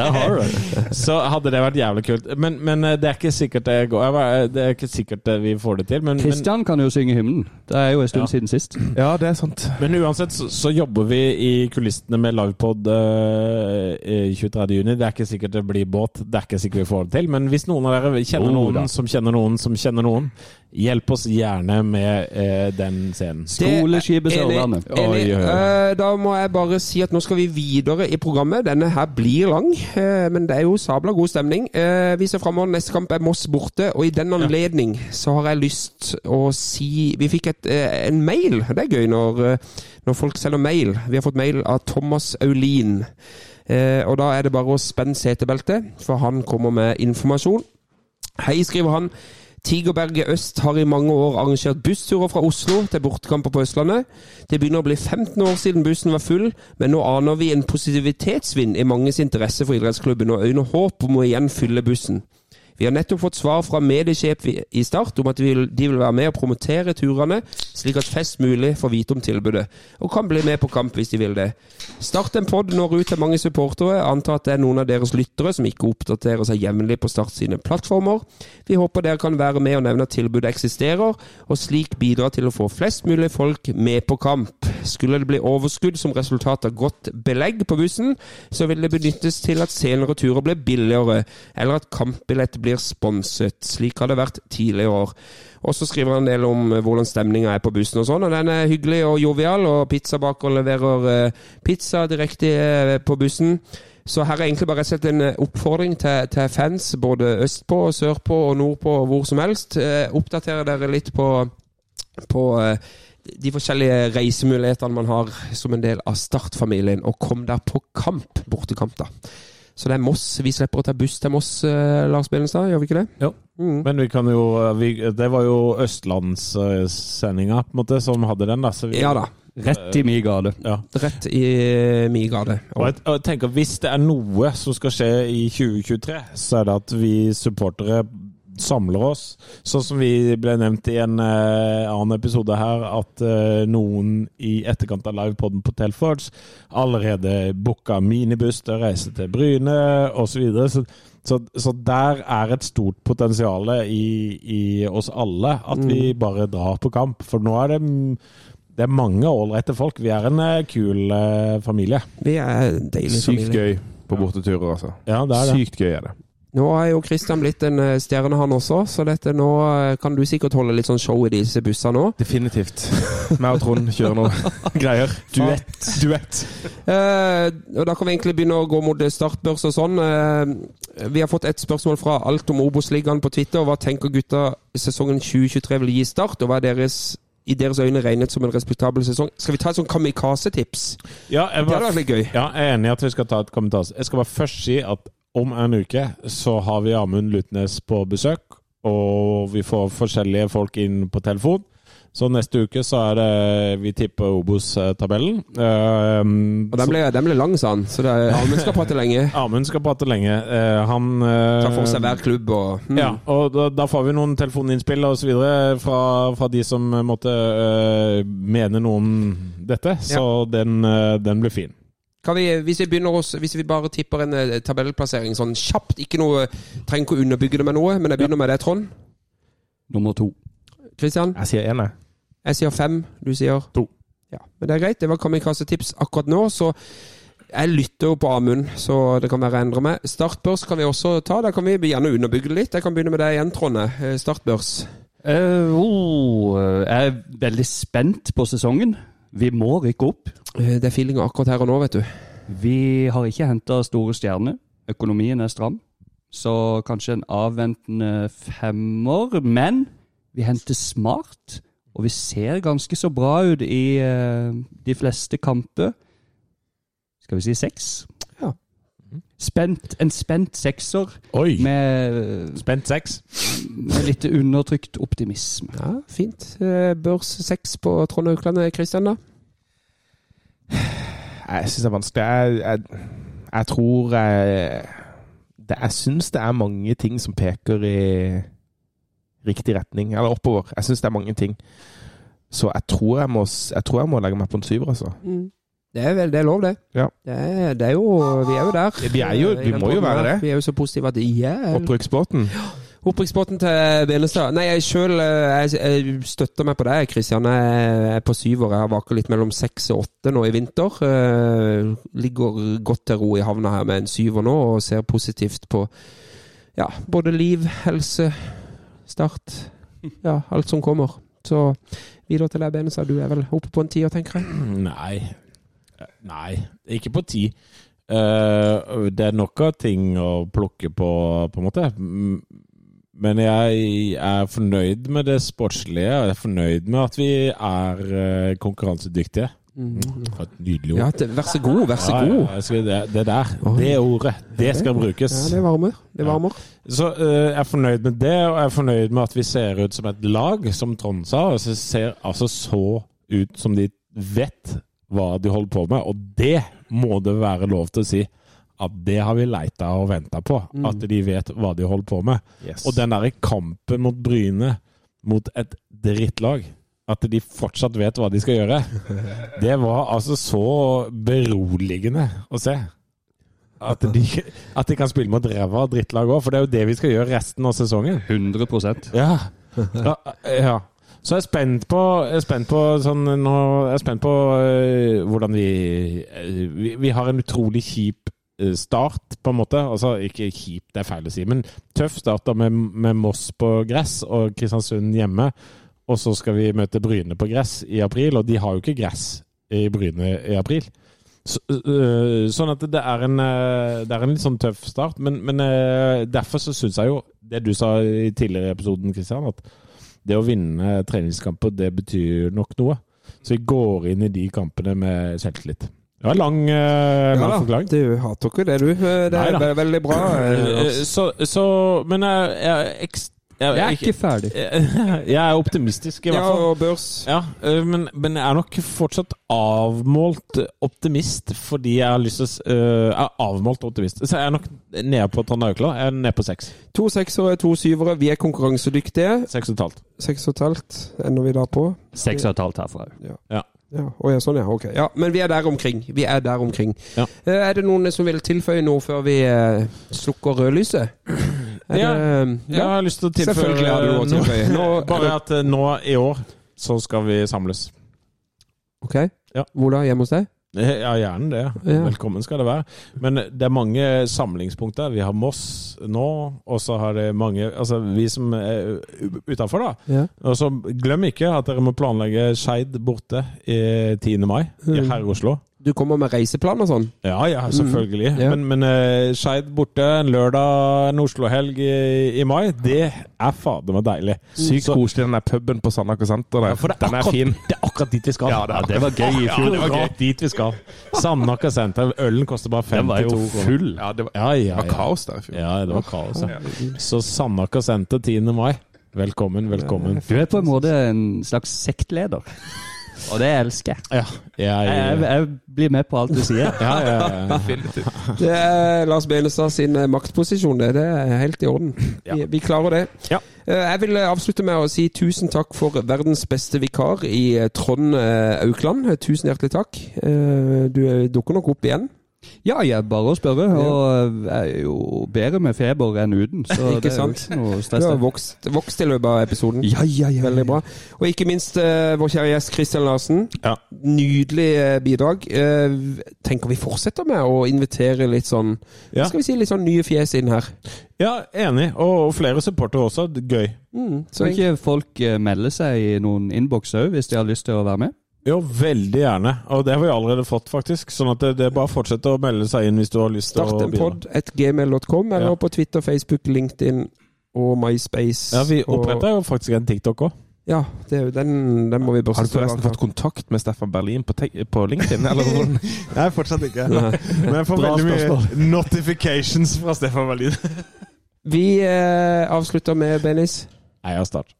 Der har du det. Så hadde det vært jævlig kult. Men, men eh, det er ikke sikkert det går. Det er ikke sikkert eh, vi får det til. Men, men, Kristian kan jo synge hymnen. Det er jo en stund Ja. siden sist. Ja, det er sant. Men uansett så, så jobber vi i kulissene med livepod uh, 23. juni. Det er ikke sikkert det blir båt, det er ikke sikkert vi får det til. Men hvis noen av dere kjenner oh, noen da. som kjenner noen som kjenner noen, hjelp oss gjerne med eh, den scenen. Skoleskipet Sørlandet. Eh, Da må jeg bare si at nå skal vi videre i programmet. Denne her blir lang, eh, men det er jo sabla god stemning. Eh, Vi ser framover. Neste kamp er Moss borte, og i den anledning så har jeg lyst å si Vi fikk et, eh, en mail. Det er gøy når, eh, når folk selger mail. Vi har fått mail av Thomas Aulin. Eh, og da er det bare å spenne setebeltet, for han kommer med informasjon. Hei, skriver han. Tigerberget Øst har i mange år arrangert bussturer fra Oslo til bortekamper på Østlandet. Det begynner å bli 15 år siden bussen var full, men nå aner vi en positivitetsvind i manges interesse for idrettsklubben, og øyner håp om å igjen fylle bussen. Vi har nettopp fått svar fra mediesjef i- Start om at de vil være med og promotere turene, slik at flest mulig får vite om tilbudet, og kan bli med på kamp hvis de vil det. Start en pod når ut til mange supportere. Antar at det er noen av deres lyttere som ikke oppdaterer seg jevnlig på Start sine plattformer. Vi håper dere kan være med og nevne at tilbudet eksisterer, og slik bidra til å få flest mulig folk med på kamp. Skulle det bli overskudd som resultat av godt belegg på bussen, så vil det benyttes til at senere turer blir billigere, eller at kampbillett blir sponset. Slik har det vært tidligere år. Og så skriver han en del om eh, hvordan stemninga er på bussen og sånn, og den er hyggelig og jovial, og pizzabakeren leverer eh, pizza direkte eh, på bussen. Så her er egentlig bare slett en oppfordring til, til fans, både østpå sørpå og nordpå og hvor som helst. oppdaterer oppdatere dere litt på, på de forskjellige reisemulighetene man har som en del av Start-familien, og kom der på kamp, bortekamp, da. Så det er Moss. Vi slipper å ta buss til Moss, eh, Lars Belenstad, gjør vi ikke det? Jo. Mm. Men vi kan jo vi, Det var jo østlandssendinga på en måte som hadde den. da så vi, Ja da. Rett i mi gate. Ja. Rett i mi gate. Og jeg, og jeg tenker Hvis det er noe som skal skje i 2023, så er det at vi supportere samler oss. Sånn som vi ble nevnt i en uh, annen episode her, at uh, noen i etterkant av livepoden på Telfords allerede booka minibuss til å reise til Bryne osv. Så, så, så, så der er et stort potensial i, i oss alle, at vi bare drar på kamp. For nå er det det er mange ålreite folk. Vi er en eh, kul familie. Vi er en deilig Sykt familie. gøy på borteturer, altså. Ja, det er det. Sykt gøy er det. Nå er jo Christian blitt en eh, stjerne, han også, så dette nå eh, kan du sikkert holde litt sånn show i disse bussene òg. Definitivt. Meg og Trond kjører noe greier. Duett. Duett. Eh, og Da kan vi egentlig begynne å gå mot startbørs og sånn. Eh, vi har fått et spørsmål fra alt om Obos-ligaen på Twitter. Hva tenker gutta sesongen 2023 vil gi Start, og hva er deres i deres øyne regnet som en respektabel sesong? Skal vi ta et sånn kamikaze-tips? Ja, Det hadde vært litt gøy. ja, jeg er enig i at vi skal ta et kamikaze. Jeg skal bare først si at om en uke så har vi Amund Lutnes på besøk. og vi får forskjellige folk inn på telefon. Så neste uke så er det Vi tipper Obos-tabellen. Uh, Og den ble, den ble lang, sa han. Så Amund skal prate lenge. Amund skal prate lenge. Uh, han uh, Tar for seg hver klubb og hmm. Ja, og da, da får vi noen telefoninnspill videre fra, fra de som måtte uh, mene noe om dette. Så den, uh, den blir fin. Kan vi, hvis, vi oss, hvis vi bare tipper en uh, tabellplassering sånn kjapt Ikke noe, Trenger ikke å underbygge det med noe, men jeg begynner med det, Trond. Nummer to. Kristian? Jeg sier én, jeg. Jeg sier fem. Du sier To. Ja, Men det er greit. Det var Kamikaze-tips akkurat nå, så jeg lytter jo på Amund, så det kan være jeg endrer meg. Startbørs kan vi også ta. Der kan vi gjerne underbygge det litt. Jeg kan begynne med deg igjen, Trond. Startbørs. Uh, oh, jeg er veldig spent på sesongen. Vi må rykke opp. Eh, Det er feelinga akkurat her og nå, vet du. Vi har ikke henta store stjerner. Økonomien er stram. Så kanskje en avventende femmer. Men vi henter smart, og vi ser ganske så bra ut i eh, de fleste kamper. Skal vi si seks? Spent, en spent sekser Oi! med, Spent seks. med litt undertrykt optimisme. Ja, Fint. Eh, Børs seks på Trond Aukland. Kristian, da? Jeg syns det er vanskelig. Jeg, jeg, jeg tror jeg det, Jeg syns det er mange ting som peker i riktig retning, eller oppover. Jeg syns det er mange ting. Så jeg tror jeg må, jeg tror jeg må legge meg på en syver, altså. Det er vel det er lov, det. Ja. Det, er, det er jo Vi er jo der. Vi er jo- vi må jo være det. Vi er jo så positive at yeah. Opprykksbåten. Opprykksbåten til Benestad. Nei, jeg sjøl jeg, jeg støtter meg på deg, Kristian. Jeg er på syver. Jeg har vaka litt mellom seks og åtte nå i vinter. Eh, ligger godt til ro i havna her med en syver nå, og ser positivt på ja, både liv, helse, start. Ja, alt som kommer. Så videre til deg, Benestad. Du er vel oppe på en tier, tenker jeg? Nei. Nei, ikke på ti. Uh, det er nok av ting å plukke på, på en måte. Mm, Men jeg er fornøyd med det sportslige. og Jeg er fornøyd med at vi er eh, konkurransedyktige. Mm. et nydelig ord. Ja, det, vær så god, vær så Ja, ja, god. jeg skal, det, det der, det ordet, det skal brukes. Ja, det varmer. Det Ja. varmer. Så uh, jeg er fornøyd med det, og jeg er fornøyd med at vi ser ut som et lag, som Trond sa. Og så ser altså så ut som de vet hva de holder på med, og det må det være lov til å si. At det har vi leita og venta på. At de vet hva de holder på med. Yes. Og den derre kampen mot Bryne, mot et drittlag At de fortsatt vet hva de skal gjøre. Det var altså så beroligende å se. At de, at de kan spille mot ræva drittlag òg, for det er jo det vi skal gjøre resten av sesongen. 100 Ja. ja, ja. Så jeg er spent på, er spent på, sånn, nå, jeg spent på øh, hvordan vi, øh, vi Vi har en utrolig kjip øh, start, på en måte. Altså ikke kjip, det er feil å si, men tøff start da med, med Moss på gress og Kristiansund hjemme. Og så skal vi møte Bryne på gress i april, og de har jo ikke gress i Bryne i april. Så, øh, sånn at det er en, det er en litt sånn tøff start, men, men øh, derfor så syns jeg jo det du sa i tidligere episoden, Kristian, at det å vinne treningskamper, det betyr nok noe. Så vi går inn i de kampene med selvtillit. Det var lang, øh, lang forklaring. Du hater ikke det, du. Det er veldig bra. Eh, Så, så Men jeg, jeg, ekst- jeg, Jeg er ikke ferdig. jeg er optimistisk, i hvert Ja, fall. og børs. Ja, men, men jeg er nok fortsatt avmålt optimist, fordi jeg har lyst til å øh, er avmålt optimist. Så jeg er nok nede på Trond Aukla. Jeg er nede på seks. To seksere, to syvere. Vi er konkurransedyktige. Seks og et halvt. Seks og et halvt ender vi da på. Seks og et halvt herfra. Ja. Ja, å ja, sånn ja, ok. Ja, Men vi er der omkring. Vi er der omkring. Ja. Eh, Er det noen som vil tilføye noe før vi eh, slukker rødlyset? Er Ja. det, Jeg har lyst til å tilføye noe. Nå, Bare at øh, nå i år så skal vi samles. Ok. Ja. Hvor da? Hjemme hos deg? Ja, gjerne det. Ja. Velkommen skal det være. Men det er mange samlingspunkter. Vi har Moss nå, og så har det mange Altså vi som er utafor, da. Ja. Og så glem ikke at dere må planlegge Skeid borte i 10. mai, i her i Oslo. Du kommer med reiseplan og sånn? Ja, ja, selvfølgelig. Ja. Men, men uh, Skeid borte en lørdag, en Oslo-helg i, i mai, det er fader meg deilig. Sykt Så- koselig, den der puben på Sandaker senter. Ja, er, den er akkurat, fin. det er akkurat dit vi skal. Ja, det er Det var gøy i Ja, fjor. det var gøy. dit vi skal. Sandaker senter. Ølen koster bare 52 Den var jo kroner. full. Ja, det var, Ja, ja, det var kaos der i fjor. Ja, det var kaos. Ja. Så Sandaker senter 10. mai. Velkommen, velkommen. Du er på en måte en slags sektleder. Og det elsker jeg. Ja, jeg, Jeg, jeg blir med på alt du sier. ja, ja, ja. Det er Lars Benestad sin eh, maktposisjon, det. Det er helt i orden. Vi, vi klarer det. Ja. Eh, Jeg vil avslutte med å si tusen takk for verdens beste vikar i eh, Trond eh, Aukland. Tusen hjertelig takk. Eh, Du eh, dukker nok opp igjen. Ja, jeg bare å spørre. Og jeg er jo bedre med feber enn uten. Så Ikke det er jo sant? ikke noe Du har vokst, vokst i løpet av episoden. Ja, ja, ja. Veldig bra. Og ikke minst uh, vår kjære gjest Kristian Larsen. Ja. Nydelig uh, bidrag. Uh, tenker vi fortsetter med å invitere litt sånn Ja. Skal vi si litt sånn nye fjes inn her. ja, enig. Og, flere supportere også. Gøy. Mm, så ikke folk eh, melde seg i noen innboks òg, hvis de har lyst til å være med? Jo, veldig gjerne. Og det har vi allerede fått, faktisk. Sånn at det, det er bare å fortsette å melde seg inn hvis du har lyst til Start å en pod at gmail.com, eller Ja. på Twitter, Facebook, LinkedIn og MySpace. Ja, vi og- oppretta jo faktisk en TikTok òg. Ja, det den, den må vi bare Har du forresten fått kontakt med Stefan Berlin på, på LinkedIn? Eller? Nei, fortsatt ikke. Men jeg får Bra veldig mye spørsmål. notifications fra Stefan Berlin. Vi eh, avslutter med Benis. Heia Start.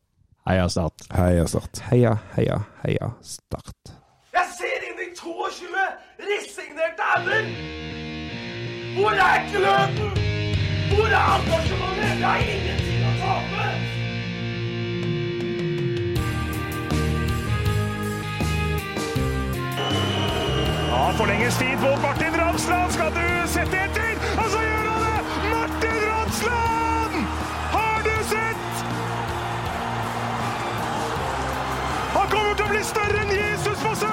Heia Start. Heia Start. Heia, heia, heia Start. Jeg ser inn i 22 resignerte ender! Hvor er gløden? Hvor er engasjementet? Jeg har ingenting å tape! Ja, forlenges tid på Martin Ramsland. Skal du sette etter? Og så gjør han det! Martin Ramsland! Kommer til å bli større enn Jesus på søndag!